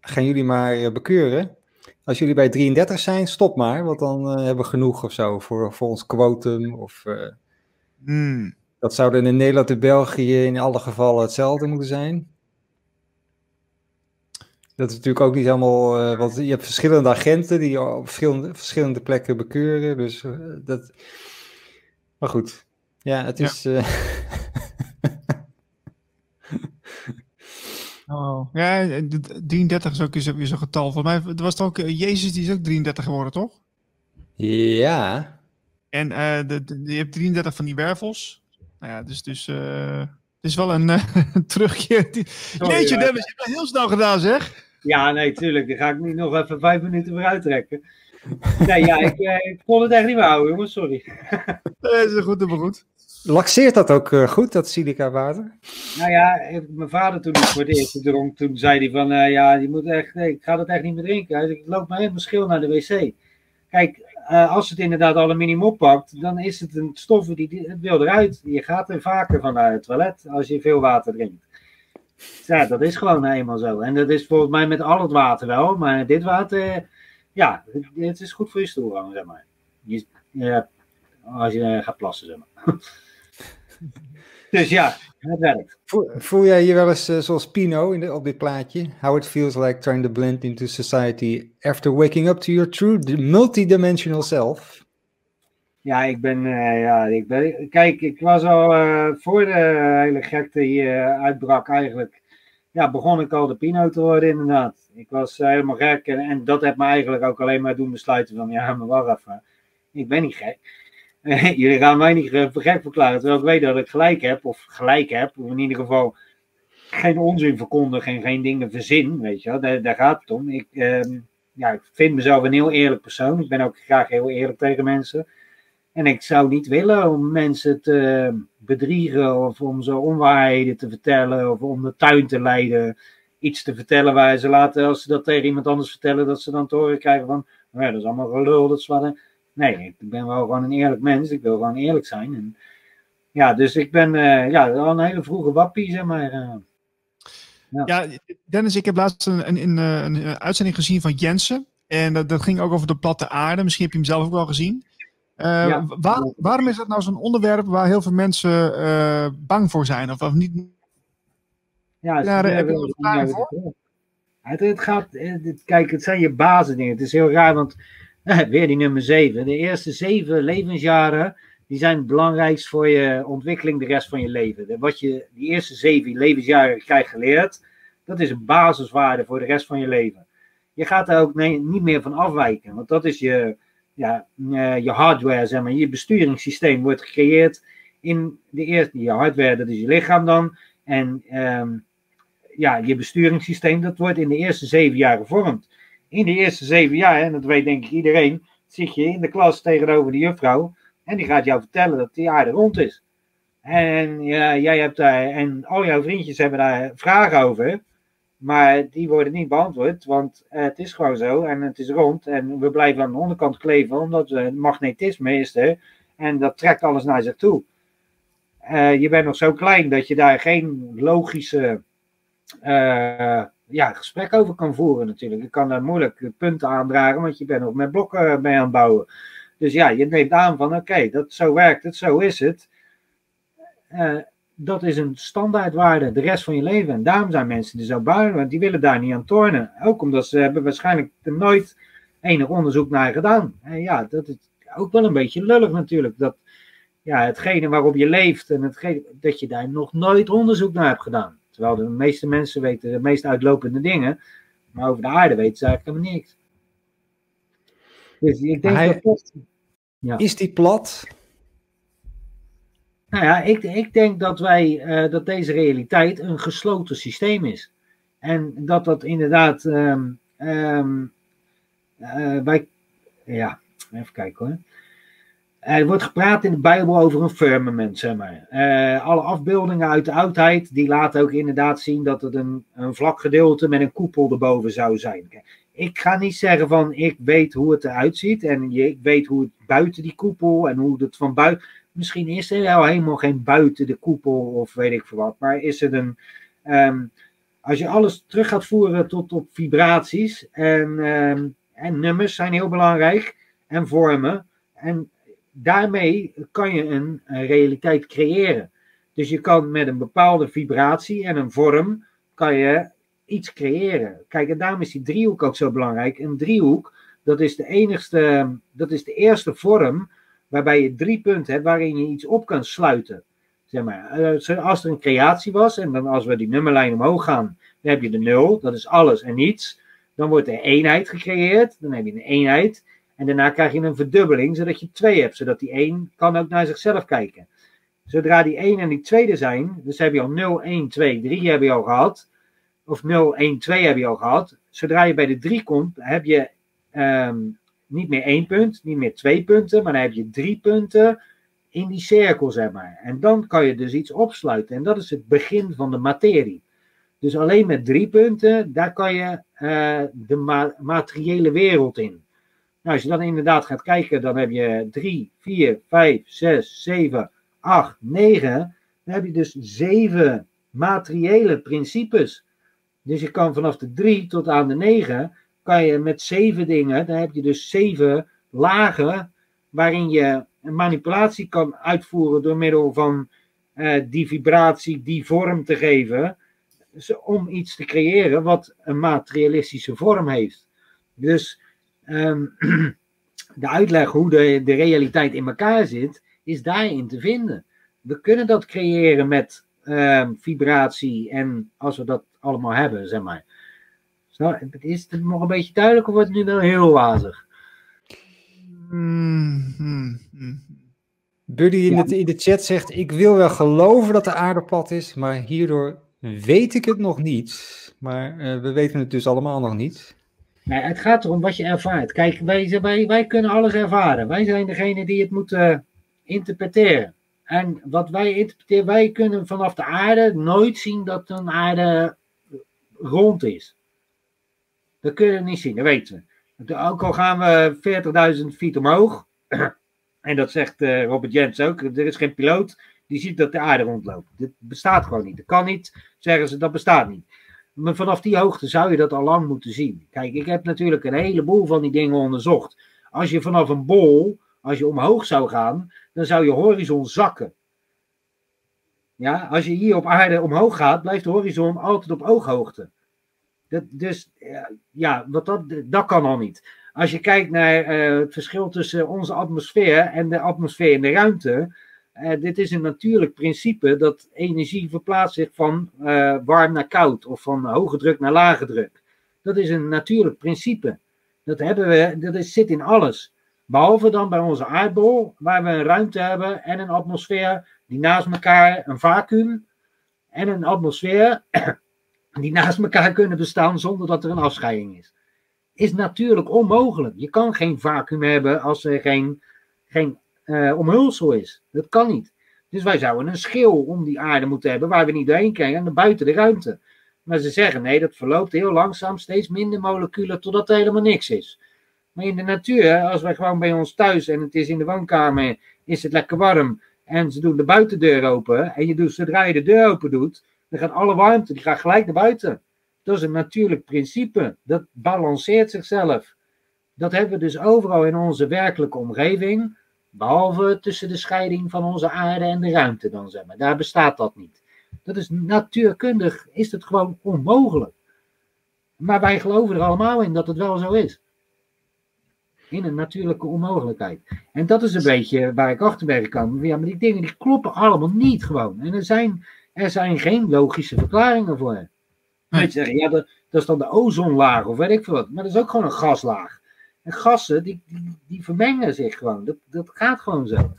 gaan jullie maar bekeuren als jullie bij 33 zijn, stop maar, want dan uh, hebben we genoeg of zo voor, voor ons quotum. Of, uh, mm. Dat zou dan in Nederland en België in alle gevallen hetzelfde moeten zijn. Dat is natuurlijk ook niet helemaal, uh, want je hebt verschillende agenten die op verschillende, verschillende plekken bekeuren. Dus dat. Maar goed, ja, het is. Ja. Oh, ja, 33 is ook weer zo'n getal. Volgens mij het was het ook Jezus, die is ook 33 geworden, toch? Ja. En uh, de, de, je hebt 33 van die wervels. Nou ja, dus, dus uh, het is wel een terugkeer. Die... Oh, Jeetje, ja. Dennis, je hebt het heel snel gedaan, zeg. Ja, nee, tuurlijk. Dan ga ik niet nog even vijf minuten vooruit trekken. Nee, ja, ik, ik kon het echt niet meer houden, jongens. Sorry. dat is goed, maar goed. Laxeert dat ook uh, goed, dat silica water? Nou ja, mijn vader toen ik voor het eerst dronk, toen zei hij van, uh, ja, je moet echt, nee, ik ga dat echt niet meer drinken. Hij zei, ik loop maar helemaal schil naar de wc. Kijk, uh, als het inderdaad aluminium oppakt, dan is het een stof die, het wil eruit. Je gaat er vaker van naar het toilet als je veel water drinkt. Ja, dat is gewoon eenmaal zo. En dat is volgens mij met al het water wel, maar dit water, ja, het is goed voor je stoelgang, zeg maar. Je, als je gaat plassen, zeg maar. Dus ja, het werkt. Voel, jij je wel eens uh, zoals Pino in op dit plaatje? How it feels like trying to blend into society after waking up to your true multidimensional self? Ja, ik ben, uh, ja, ik ben, kijk, ik was al uh, voor de hele gekte hier uitbrak eigenlijk, ja, begon ik al de pino te worden inderdaad. Ik was eh, helemaal gek en, dat heeft me eigenlijk ook alleen maar doen besluiten van, ja, maar wacht ik ben niet gek. Jullie gaan mij niet gek verklaren, terwijl ik weet dat ik gelijk heb, of gelijk heb, of in ieder geval geen onzin verkondig en geen dingen verzin, weet je wel, daar, daar gaat het om. Ik, ehm, ja, ik vind mezelf een heel eerlijk persoon, ik ben ook graag heel eerlijk tegen mensen. En ik zou niet willen om mensen te bedriegen of om ze onwaarheden te vertellen of om de tuin te leiden. Iets te vertellen waar ze laten, als ze dat tegen iemand anders vertellen, dat ze dan te horen krijgen van, nou ja, dat is allemaal gelul, dat. Nee, ik ben wel gewoon een eerlijk mens, ik wil gewoon eerlijk zijn. En, ja, dus ik ben uh, ja, al een hele vroege wappie, zeg maar. Uh, ja. Dennis, ik heb laatst een, een, een, een uitzending gezien van Jensen. En dat, dat, ging ook over de platte aarde. Misschien heb je hem zelf ook wel gezien. Waar, waarom is dat nou zo'n onderwerp waar heel veel mensen uh, bang voor zijn? Of, of niet? Ja, ja heb je voor? Het, het gaat, het, kijk, het zijn je basisdingen. Het is heel raar, want eh, weer die nummer 7. De eerste zeven levensjaren, die zijn het belangrijkst voor je ontwikkeling de rest van je leven. Wat je die eerste zeven levensjaren krijgt geleerd, dat is een basiswaarde voor de rest van je leven. Je gaat daar ook niet meer van afwijken, want dat is je, ja, uh, je hardware, zeg maar, je besturingssysteem wordt gecreëerd in de eerste, je hardware, dat is je lichaam dan. En um, ja, je besturingssysteem, dat wordt in de eerste zeven jaar gevormd. In de eerste zeven jaar, en dat weet denk ik iedereen, zit je in de klas tegenover de juffrouw en die gaat jou vertellen dat die aarde rond is. En ja, jij hebt daar, en al jouw vriendjes hebben daar vragen over. Maar die worden niet beantwoord, want het is gewoon zo en het is rond. En we blijven aan de onderkant kleven, omdat het magnetisme is er. En dat trekt alles naar zich toe. Uh, je bent nog zo klein dat je daar geen logische uh, ja, gesprek over kan voeren natuurlijk. Je kan daar moeilijk punten aandragen, want je bent nog met blokken mee aan het bouwen. Dus ja, je neemt aan van oké, dat zo werkt het, zo is het. Uh, dat is een standaardwaarde de rest van je leven. En daarom zijn mensen er zo bang, want die willen daar niet aan tornen. Ook omdat ze hebben waarschijnlijk er nooit enig onderzoek naar gedaan. En ja, dat is ook wel een beetje lullig natuurlijk. Dat ja, hetgene waarop je leeft en hetgene, dat je daar nog nooit onderzoek naar hebt gedaan. Terwijl de meeste mensen weten de meest uitlopende dingen. Maar over de aarde weten ze eigenlijk helemaal niks. Dus ik denk hij, dat, ja. Is die plat? Nou ja, ik, ik denk dat wij, uh, dat deze realiteit een gesloten systeem is. En dat dat inderdaad, um, um, uh, wij, ja, even kijken hoor. Er wordt gepraat in de Bijbel over een firmament, zeg maar. Uh, alle afbeeldingen uit de oudheid, die laten ook inderdaad zien dat het een, een vlak gedeelte met een koepel erboven zou zijn. Ik ga niet zeggen van, ik weet hoe het eruit ziet en ik weet hoe het buiten die koepel en hoe het van buiten misschien is er wel helemaal geen buiten de koepel of weet ik veel wat. Maar is het een. Um, als je alles terug gaat voeren tot op vibraties en, um, en nummers zijn heel belangrijk en vormen. En daarmee kan je een, een, realiteit creëren. Dus je kan met een bepaalde vibratie en een vorm kan je iets creëren. Kijk, en daarom is die driehoek ook zo belangrijk. Een driehoek, dat is de enigste, dat is de eerste vorm waarbij je drie punten hebt waarin je iets op kan sluiten. Zeg maar, eh, als er een creatie was, en dan als we die nummerlijn omhoog gaan, dan heb je de nul, dat is alles en niets. Dan wordt er eenheid gecreëerd, dan heb je een eenheid. En daarna krijg je een verdubbeling, zodat je twee hebt, zodat die één kan ook naar zichzelf kijken. Zodra die 1 en die tweede zijn, dus heb je al 0, 1, 2, 3 heb je al gehad. Of 0, 1, 2 heb je al gehad. Zodra je bij de 3 komt, heb je um, niet meer één punt, niet meer twee punten, maar dan heb je drie punten in die cirkel, zeg maar. En dan kan je dus iets opsluiten. En dat is het begin van de materie. Dus alleen met drie punten, daar kan je uh, de ma materiële wereld in. Nou, als je dan inderdaad gaat kijken, dan heb je 3, 4, 5, 6, 7, 8, 9. Dan heb je dus zeven materiële principes. Dus je kan vanaf de 3 tot aan de 9 kan je met zeven dingen, dan heb je dus zeven lagen waarin je manipulatie kan uitvoeren door middel van uh, die vibratie, die vorm te geven, om iets te creëren wat een materialistische vorm heeft. Dus um, de uitleg hoe de, de realiteit in elkaar zit, is daarin te vinden. We kunnen dat creëren met um, vibratie en als we dat allemaal hebben, zeg maar. Zo, is het nog een beetje duidelijk of wordt het nu wel heel wazig? Mm, mm, mm. Buddy in, de, in de chat zegt: Ik wil wel geloven dat de aarde plat is, maar hierdoor weet ik het nog niet. Maar eh, we weten het dus allemaal nog niet. Nee, het gaat erom wat je ervaart. Kijk, wij, wij, wij kunnen alles ervaren. Wij zijn degene die het moeten interpreteren. En wat wij interpreteren, wij kunnen vanaf de aarde nooit zien dat een aarde rond is. Dat kunnen we niet zien, dat weten we. Ook al gaan we 40.000 feet omhoog, en dat zegt uh, Robert Jens ook, er is geen piloot die ziet dat de aarde rondloopt. Dit bestaat gewoon niet. Dat kan niet, zeggen ze, dat bestaat niet. Maar vanaf die hoogte zou je dat al lang moeten zien. Kijk, ik heb natuurlijk een heleboel van die dingen onderzocht. Als je vanaf een bol, als je omhoog zou gaan, dan zou je horizon zakken. Ja, als je hier op aarde omhoog gaat, blijft de horizon altijd op ooghoogte. Dat, dus ja, wat dat, dat kan al niet. Als je kijkt naar uh, het verschil tussen onze atmosfeer en de atmosfeer in de ruimte. Uh, dit is een natuurlijk principe dat energie verplaatst zich van uh, warm naar koud of van hoge druk naar lage druk. Dat is een natuurlijk principe. Dat, hebben we, dat is, zit in alles. Behalve dan bij onze aardbol, waar we een ruimte hebben en een atmosfeer die naast elkaar, een vacuüm en een atmosfeer die naast elkaar kunnen bestaan zonder dat er een afscheiding is. Is natuurlijk onmogelijk. Je kan geen vacuüm hebben als er geen, geen uh, omhulsel is. Dat kan niet. Dus wij zouden een schil om die aarde moeten hebben waar we niet doorheen krijgen en buiten de ruimte. Maar ze zeggen nee, dat verloopt heel langzaam, steeds minder moleculen totdat er helemaal niks is. Maar in de natuur, als wij gewoon bij ons thuis en het is in de woonkamer, is het lekker warm en ze doen de buitendeur open en je doet, zodra je de deur open doet, dan gaat alle warmte, die gaat gelijk naar buiten. Dat is een natuurlijk principe. Dat balanceert zichzelf. Dat hebben we dus overal in onze werkelijke omgeving. Behalve tussen de scheiding van onze aarde en de ruimte dan, zeg maar. Daar bestaat dat niet. Dat is natuurkundig, is het gewoon onmogelijk. Maar wij geloven er allemaal in dat het wel zo is. In een natuurlijke onmogelijkheid. En dat is een beetje waar ik achter ben gekomen. Ja, maar die dingen die kloppen allemaal niet gewoon. En er zijn, er zijn geen logische verklaringen voor. Nee. Zeggen, ja, dat, dat is dan de ozonlaag of weet ik veel wat. Maar dat is ook gewoon een gaslaag. En gassen, die, die, die vermengen zich gewoon. Dat, dat gaat gewoon zo.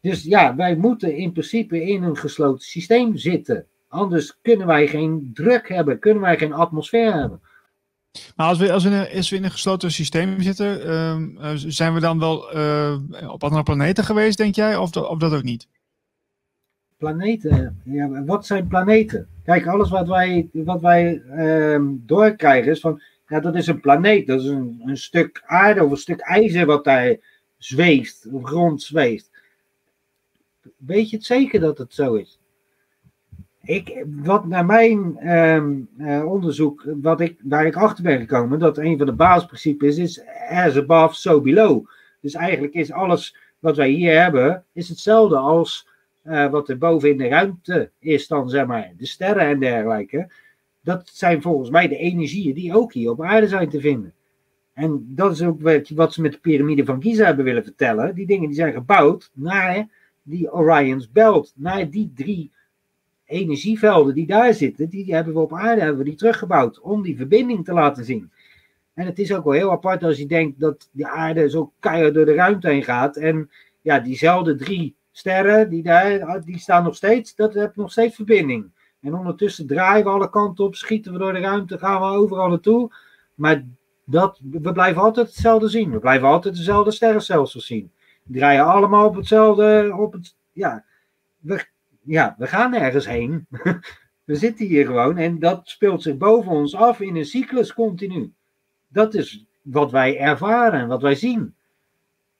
Dus ja, wij moeten in principe in een gesloten systeem zitten. Anders kunnen wij geen druk hebben, kunnen wij geen atmosfeer hebben. Maar als we, als we, in, een, als we in een gesloten systeem zitten, uh, zijn we dan wel uh, op andere planeten geweest, denk jij? Of, of dat ook niet? Planeten? Ja, wat zijn planeten? Kijk, alles wat wij, wat wij uh, doorkrijgen is van, ja, dat is een planeet. Dat is een, een stuk aarde of een stuk ijzer wat daar zweeft, of rond zweeft. Weet je het zeker dat het zo is? Ik, wat naar mijn uh, onderzoek, wat ik, waar ik achter ben gekomen, dat een van de basisprincipes is as above, so below. Dus eigenlijk is alles wat wij hier hebben, is hetzelfde als uh, wat er boven in de ruimte is dan, zeg maar, de sterren en dergelijke. Dat zijn volgens mij de energieën die ook hier op aarde zijn te vinden. En dat is ook wat ze met de piramide van Giza hebben willen vertellen. Die dingen die zijn gebouwd naar die Orion's Belt, naar die drie energievelden die daar zitten, die hebben we op aarde hebben we die teruggebouwd om die verbinding te laten zien. En het is ook wel heel apart als je denkt dat de aarde zo keihard door de ruimte heen gaat. En ja, diezelfde drie sterren, die, daar, die staan nog steeds, dat heeft nog steeds verbinding. En ondertussen draaien we alle kanten op, schieten we door de ruimte, gaan we overal naartoe. Maar dat, we blijven altijd hetzelfde zien. We blijven altijd dezelfde sterrenstelsel zien. Die draaien allemaal op hetzelfde, op het, ja, we, ja, we gaan nergens heen. we zitten hier gewoon en dat speelt zich boven ons af in een cyclus continu. Dat is wat wij ervaren en wat wij zien.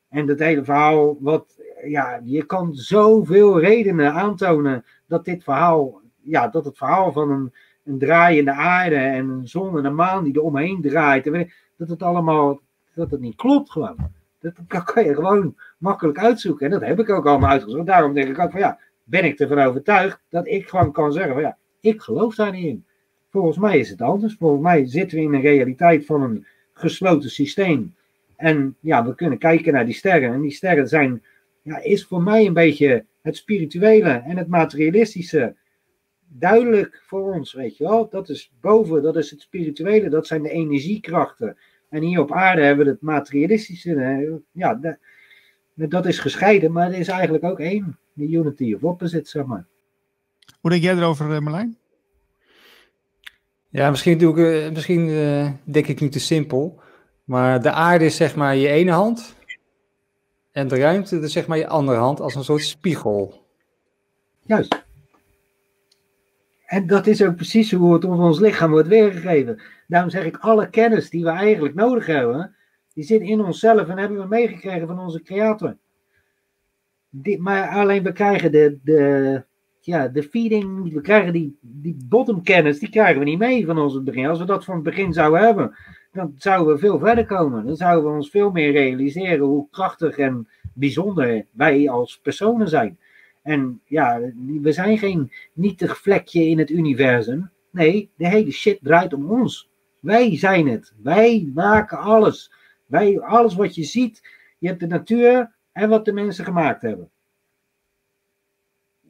En dat hele verhaal, wat, ja, je kan zoveel redenen aantonen dat dit verhaal, ja, dat het verhaal van een, een draaiende aarde en een zon en een maan die er omheen draait, dat het allemaal, dat het niet klopt gewoon. Dat kan je gewoon makkelijk uitzoeken. En dat heb ik ook allemaal uitgezocht. Daarom denk ik ook van ja, ben ik ervan overtuigd dat ik gewoon kan zeggen van ja, ik geloof daar niet in. Volgens mij is het anders. Volgens mij zitten we in een realiteit van een gesloten systeem. En ja, we kunnen kijken naar die sterren. En die sterren zijn, ja, is voor mij een beetje het spirituele en het materialistische. duidelijk voor ons, weet je wel. Dat is boven, dat is het spirituele, dat zijn de energiekrachten. En hier op aarde hebben we het materialistische. Ja, dat is gescheiden, maar het is eigenlijk ook één. De unity of opposite, zeg maar. Hoe denk jij erover, eh, Marlijn? Ja, misschien, doe ik, uh, misschien uh, denk ik niet te simpel. Maar de aarde is zeg maar je ene hand. En de ruimte is zeg maar je andere hand als een soort spiegel. Juist. En dat is ook precies hoe het op ons lichaam wordt weergegeven. Daarom zeg ik, alle kennis die we eigenlijk nodig hebben, die zit in onszelf en hebben we meegekregen van onze creator. Die, maar alleen we krijgen de, de, ja, de feeding, we krijgen die, die bottom kennis, die krijgen we niet mee van ons begin. Als we dat van het begin zouden hebben, dan zouden we veel verder komen. Dan zouden we ons veel meer realiseren hoe krachtig en bijzonder wij als personen zijn. En ja, we zijn geen nietig vlekje in het universum. Nee, de hele shit draait om ons. Wij zijn het. Wij maken alles. Wij, alles wat je ziet, je hebt de natuur en wat de mensen gemaakt hebben.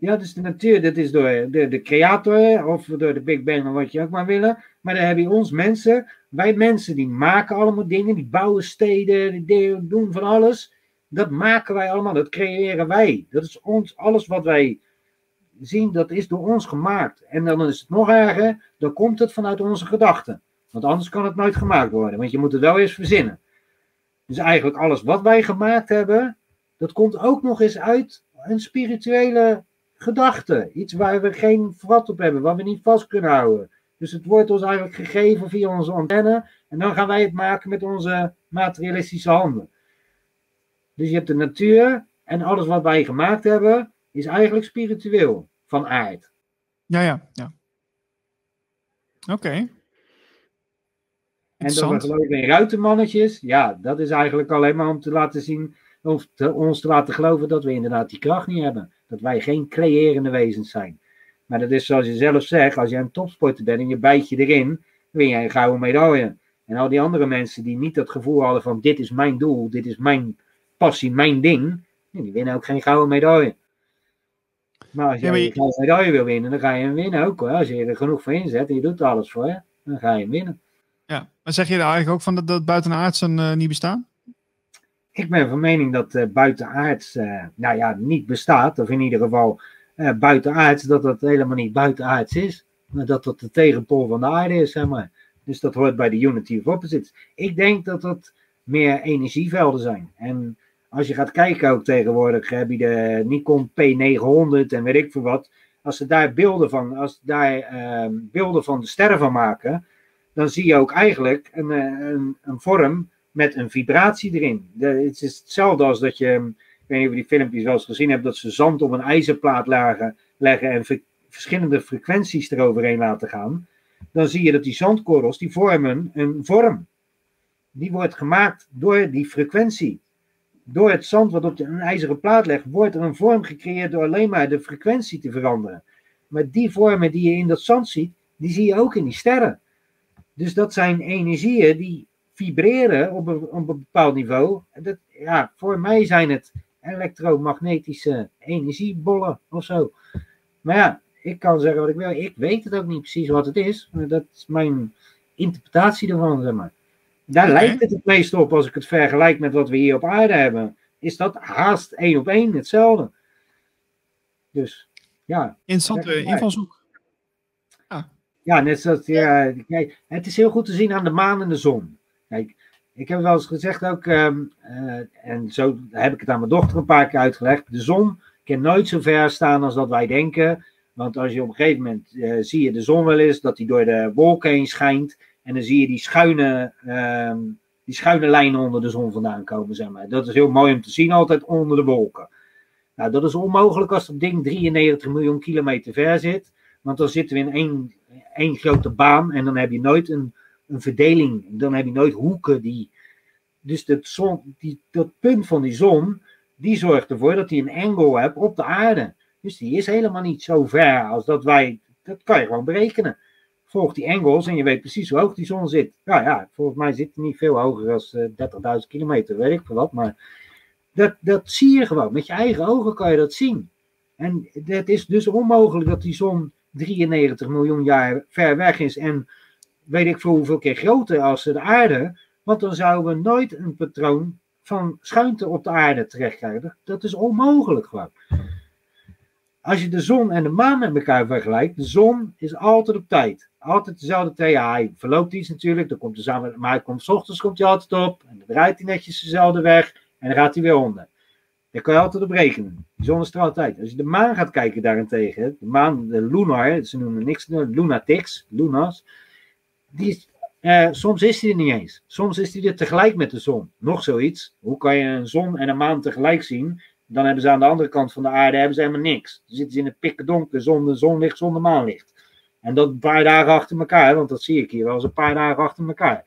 Ja, dus de natuur, dat is door de, de creator of door de Big Bang, of wat je ook maar willen. Maar dan heb je ons mensen. Wij mensen die maken allemaal dingen, die bouwen steden, die doen van alles. Dat maken wij allemaal, dat creëren wij. Dat is ons, alles wat wij zien, dat is door ons gemaakt. En dan is het nog erger, dan komt het vanuit onze gedachten. Want anders kan het nooit gemaakt worden, want je moet het wel eens verzinnen. Dus eigenlijk alles wat wij gemaakt hebben, dat komt ook nog eens uit een spirituele gedachte. Iets waar we geen vat op hebben, waar we niet vast kunnen houden. Dus het wordt ons eigenlijk gegeven via onze antenne. En dan gaan wij het maken met onze materialistische handen. Dus je hebt de natuur en alles wat wij gemaakt hebben, is eigenlijk spiritueel van aard. Ja, ja, ja. Oké. En dan we geloven in ruitenmannetjes, ja, dat is eigenlijk alleen maar om te laten zien, om ons te laten geloven dat we inderdaad die kracht niet hebben. Dat wij geen creërende wezens zijn. Maar dat is zoals je zelf zegt, als je een topsporter bent en je bijt je erin, dan win je een gouden medaille. En al die andere mensen die niet dat gevoel hadden van dit is mijn doel, dit is mijn passie, mijn ding, die winnen ook geen gouden medaille. Maar als je, een gouden medaille wil winnen, dan ga je hem winnen ook hoor. Als je er genoeg voor inzet en je doet alles voor, dan ga je hem winnen. Ja, maar zeg je daar eigenlijk ook van dat, dat buitenaardsen uh, niet bestaan? Ik ben van mening dat uh, buitenaards, uh, nou ja, niet bestaat. Of in ieder geval uh, buitenaards, dat dat helemaal niet buitenaards is. Maar dat dat de tegenpol van de aarde is, zeg maar. Dus dat hoort bij de Unity of Opposites. Ik denk dat dat meer energievelden zijn. En als je gaat kijken ook tegenwoordig, heb je de Nikon P900 en weet ik veel wat. Als ze daar beelden van, als daar uh, beelden van de sterren van maken, dan zie je ook eigenlijk een, een, een vorm met een vibratie erin. Het is hetzelfde als dat je, ik weet niet of je die filmpjes wel eens gezien hebt, dat ze zand op een ijzerplaat lagen, leggen en ver, verschillende frequenties eroverheen laten gaan. Dan zie je dat die zandkorrels, die vormen een vorm. Die wordt gemaakt door die frequentie. Door het zand wat op een ijzeren plaat legt, wordt er een vorm gecreëerd door alleen maar de frequentie te veranderen. Maar die vormen die je in dat zand ziet, die zie je ook in die sterren. Dus dat zijn energieën die vibreren op een, op een bepaald niveau. Dat, ja, voor mij zijn het elektromagnetische energiebollen of zo. Maar ja, ik kan zeggen wat ik wil. Ik weet het ook niet precies wat het is. Maar dat is mijn interpretatie ervan, zeg maar. Daar lijkt het het meest op als ik het vergelijk met wat we hier op aarde hebben. Is dat haast één op één hetzelfde. Dus ja. Interessante invalshoek. Ja. ja, net zoals. Ja, het is heel goed te zien aan de maan en de zon. Kijk, ik heb wel eens gezegd ook, um, uh, en zo heb ik het aan mijn dochter een paar keer uitgelegd. De zon kan nooit zo ver staan als dat wij denken. Want als je op een gegeven moment uh, zie je de zon wel eens dat die door de wolken heen schijnt. En dan zie je die schuine, um, die schuine lijnen onder de zon vandaan komen, zeg maar. Dat is heel mooi om te zien, altijd onder de wolken. Nou, dat is onmogelijk als dat ding 93 miljoen kilometer ver zit. Want dan zitten we in één, één grote baan en dan heb je nooit een, een verdeling. Dan heb je nooit hoeken die. Dus dat, zon, die, dat punt van die zon, die zorgt ervoor dat hij een angle hebt op de aarde. Dus die is helemaal niet zo ver als dat wij. Dat kan je gewoon berekenen volg die engels en je weet precies hoe hoog die zon zit. Ja, ja, volgens mij zit hij niet veel hoger dan uh, 30.000 kilometer, weet ik wat. Maar dat, dat zie je gewoon. Met je eigen ogen kan je dat zien. En het is dus onmogelijk dat die zon 93 miljoen jaar ver weg is en weet ik veel hoeveel keer groter als de aarde. Want dan zouden we nooit een patroon van schuimte op de aarde terechtkrijgen. Dat is onmogelijk gewoon. Als je de zon en de maan met elkaar vergelijkt, de zon is altijd op tijd. Altijd dezelfde tijd. Hij verloopt iets natuurlijk, dan komt hij samen, maar hij komt s ochtends komt hij altijd op. En dan draait hij netjes dezelfde weg en dan gaat hij weer onder. Daar kan je altijd op rekenen. De zon is er altijd. Als je de maan gaat kijken daarentegen, de maan, de lunar, ze noemen niks, lunatics, lunas, die eh, soms is die er niet eens. Soms is die er tegelijk met de zon. Nog zoiets. Hoe kan je een zon en een maan tegelijk zien? Dan hebben ze aan de andere kant van de aarde hebben ze helemaal niks. Dan zitten ze in het pikken donker, zonder zonlicht, zonder maanlicht. En dat een paar dagen achter elkaar, want dat zie ik hier wel eens een paar dagen achter elkaar.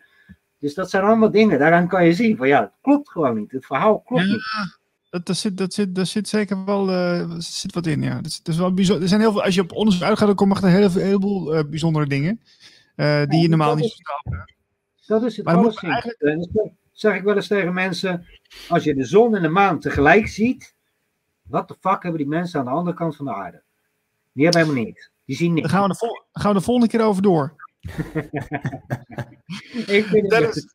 Dus dat zijn allemaal dingen, daaraan kan je zien van ja, het klopt gewoon niet. Het verhaal klopt Ja, niet. Dat, dat, zit, dat, zit, dat zit zeker wel eh, zit wat in, ja. Dat is, dat is wel bijzonder. Er zijn heel veel, als je op onderzoek uitgaat, dan komen echt een hele, heleboel eh, bijzondere dingen. Eh, die je normaal dat niet verstaat. Dat is het dan eigenlijk- dat zeg ik wel eens tegen mensen. Als je de zon en de maan tegelijk ziet. Wat de fuck hebben die mensen aan de andere kant van de aarde? Die hebben helemaal niks. Die zien niks. Daar gaan we, de vol- gaan we de volgende keer over door. Ik vind het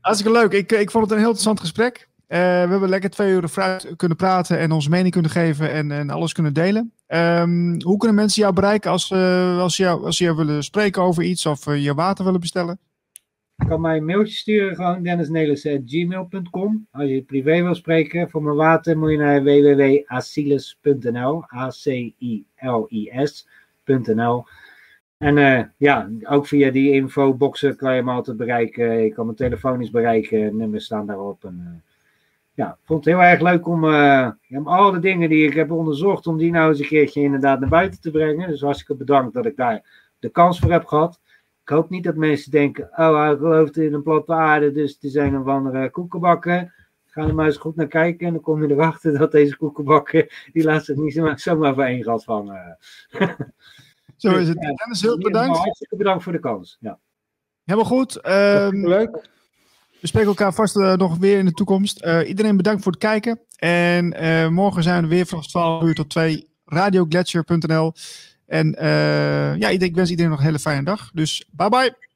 hartstikke leuk. Ik, ik vond het een heel interessant gesprek. Eh, we hebben lekker twee uur vooruit kunnen praten en onze mening kunnen geven en, en alles kunnen delen. Ehm, hoe kunnen mensen jou bereiken als, eh, als, jou, als ze jou willen spreken over iets of eh, je water willen bestellen? Je kan mij een mailtje sturen, gewoon dennisnelis.gmail.com. Als je privé wil spreken voor mijn water, moet je naar www.asilis.nl. A-C-I-L-I-S.nl. En eh, ja, ook via die infoboxen kan je me altijd bereiken. Je kan me telefonisch bereiken, nummers staan daarop. Ja, ik vond het heel erg leuk om, eh, ja, om al de dingen die ik heb onderzocht, om die nou eens een keertje inderdaad naar buiten te brengen. Dus hartstikke bedankt dat ik daar de kans voor heb gehad. Ik hoop niet dat mensen denken, oh, hij gelooft in een platte aarde, dus het is een of andere koekenbakken. Ga er maar eens goed naar kijken en dan kom je erachter dat deze koekenbakken, die laat zich niet zomaar, zomaar voor één gat vangen. Zo is het. Dennis, heel bedankt. Hartstikke bedankt voor de kans. Ja. Helemaal goed. Ehm, Leuk. We spreken elkaar vast eh, nog weer in de toekomst. Eh, iedereen bedankt voor het kijken. En eh, morgen zijn we weer vanaf 12 uur tot 2. Radioglacier.nl. En ja, ik wens iedereen nog een hele fijne dag. Dus bye bye.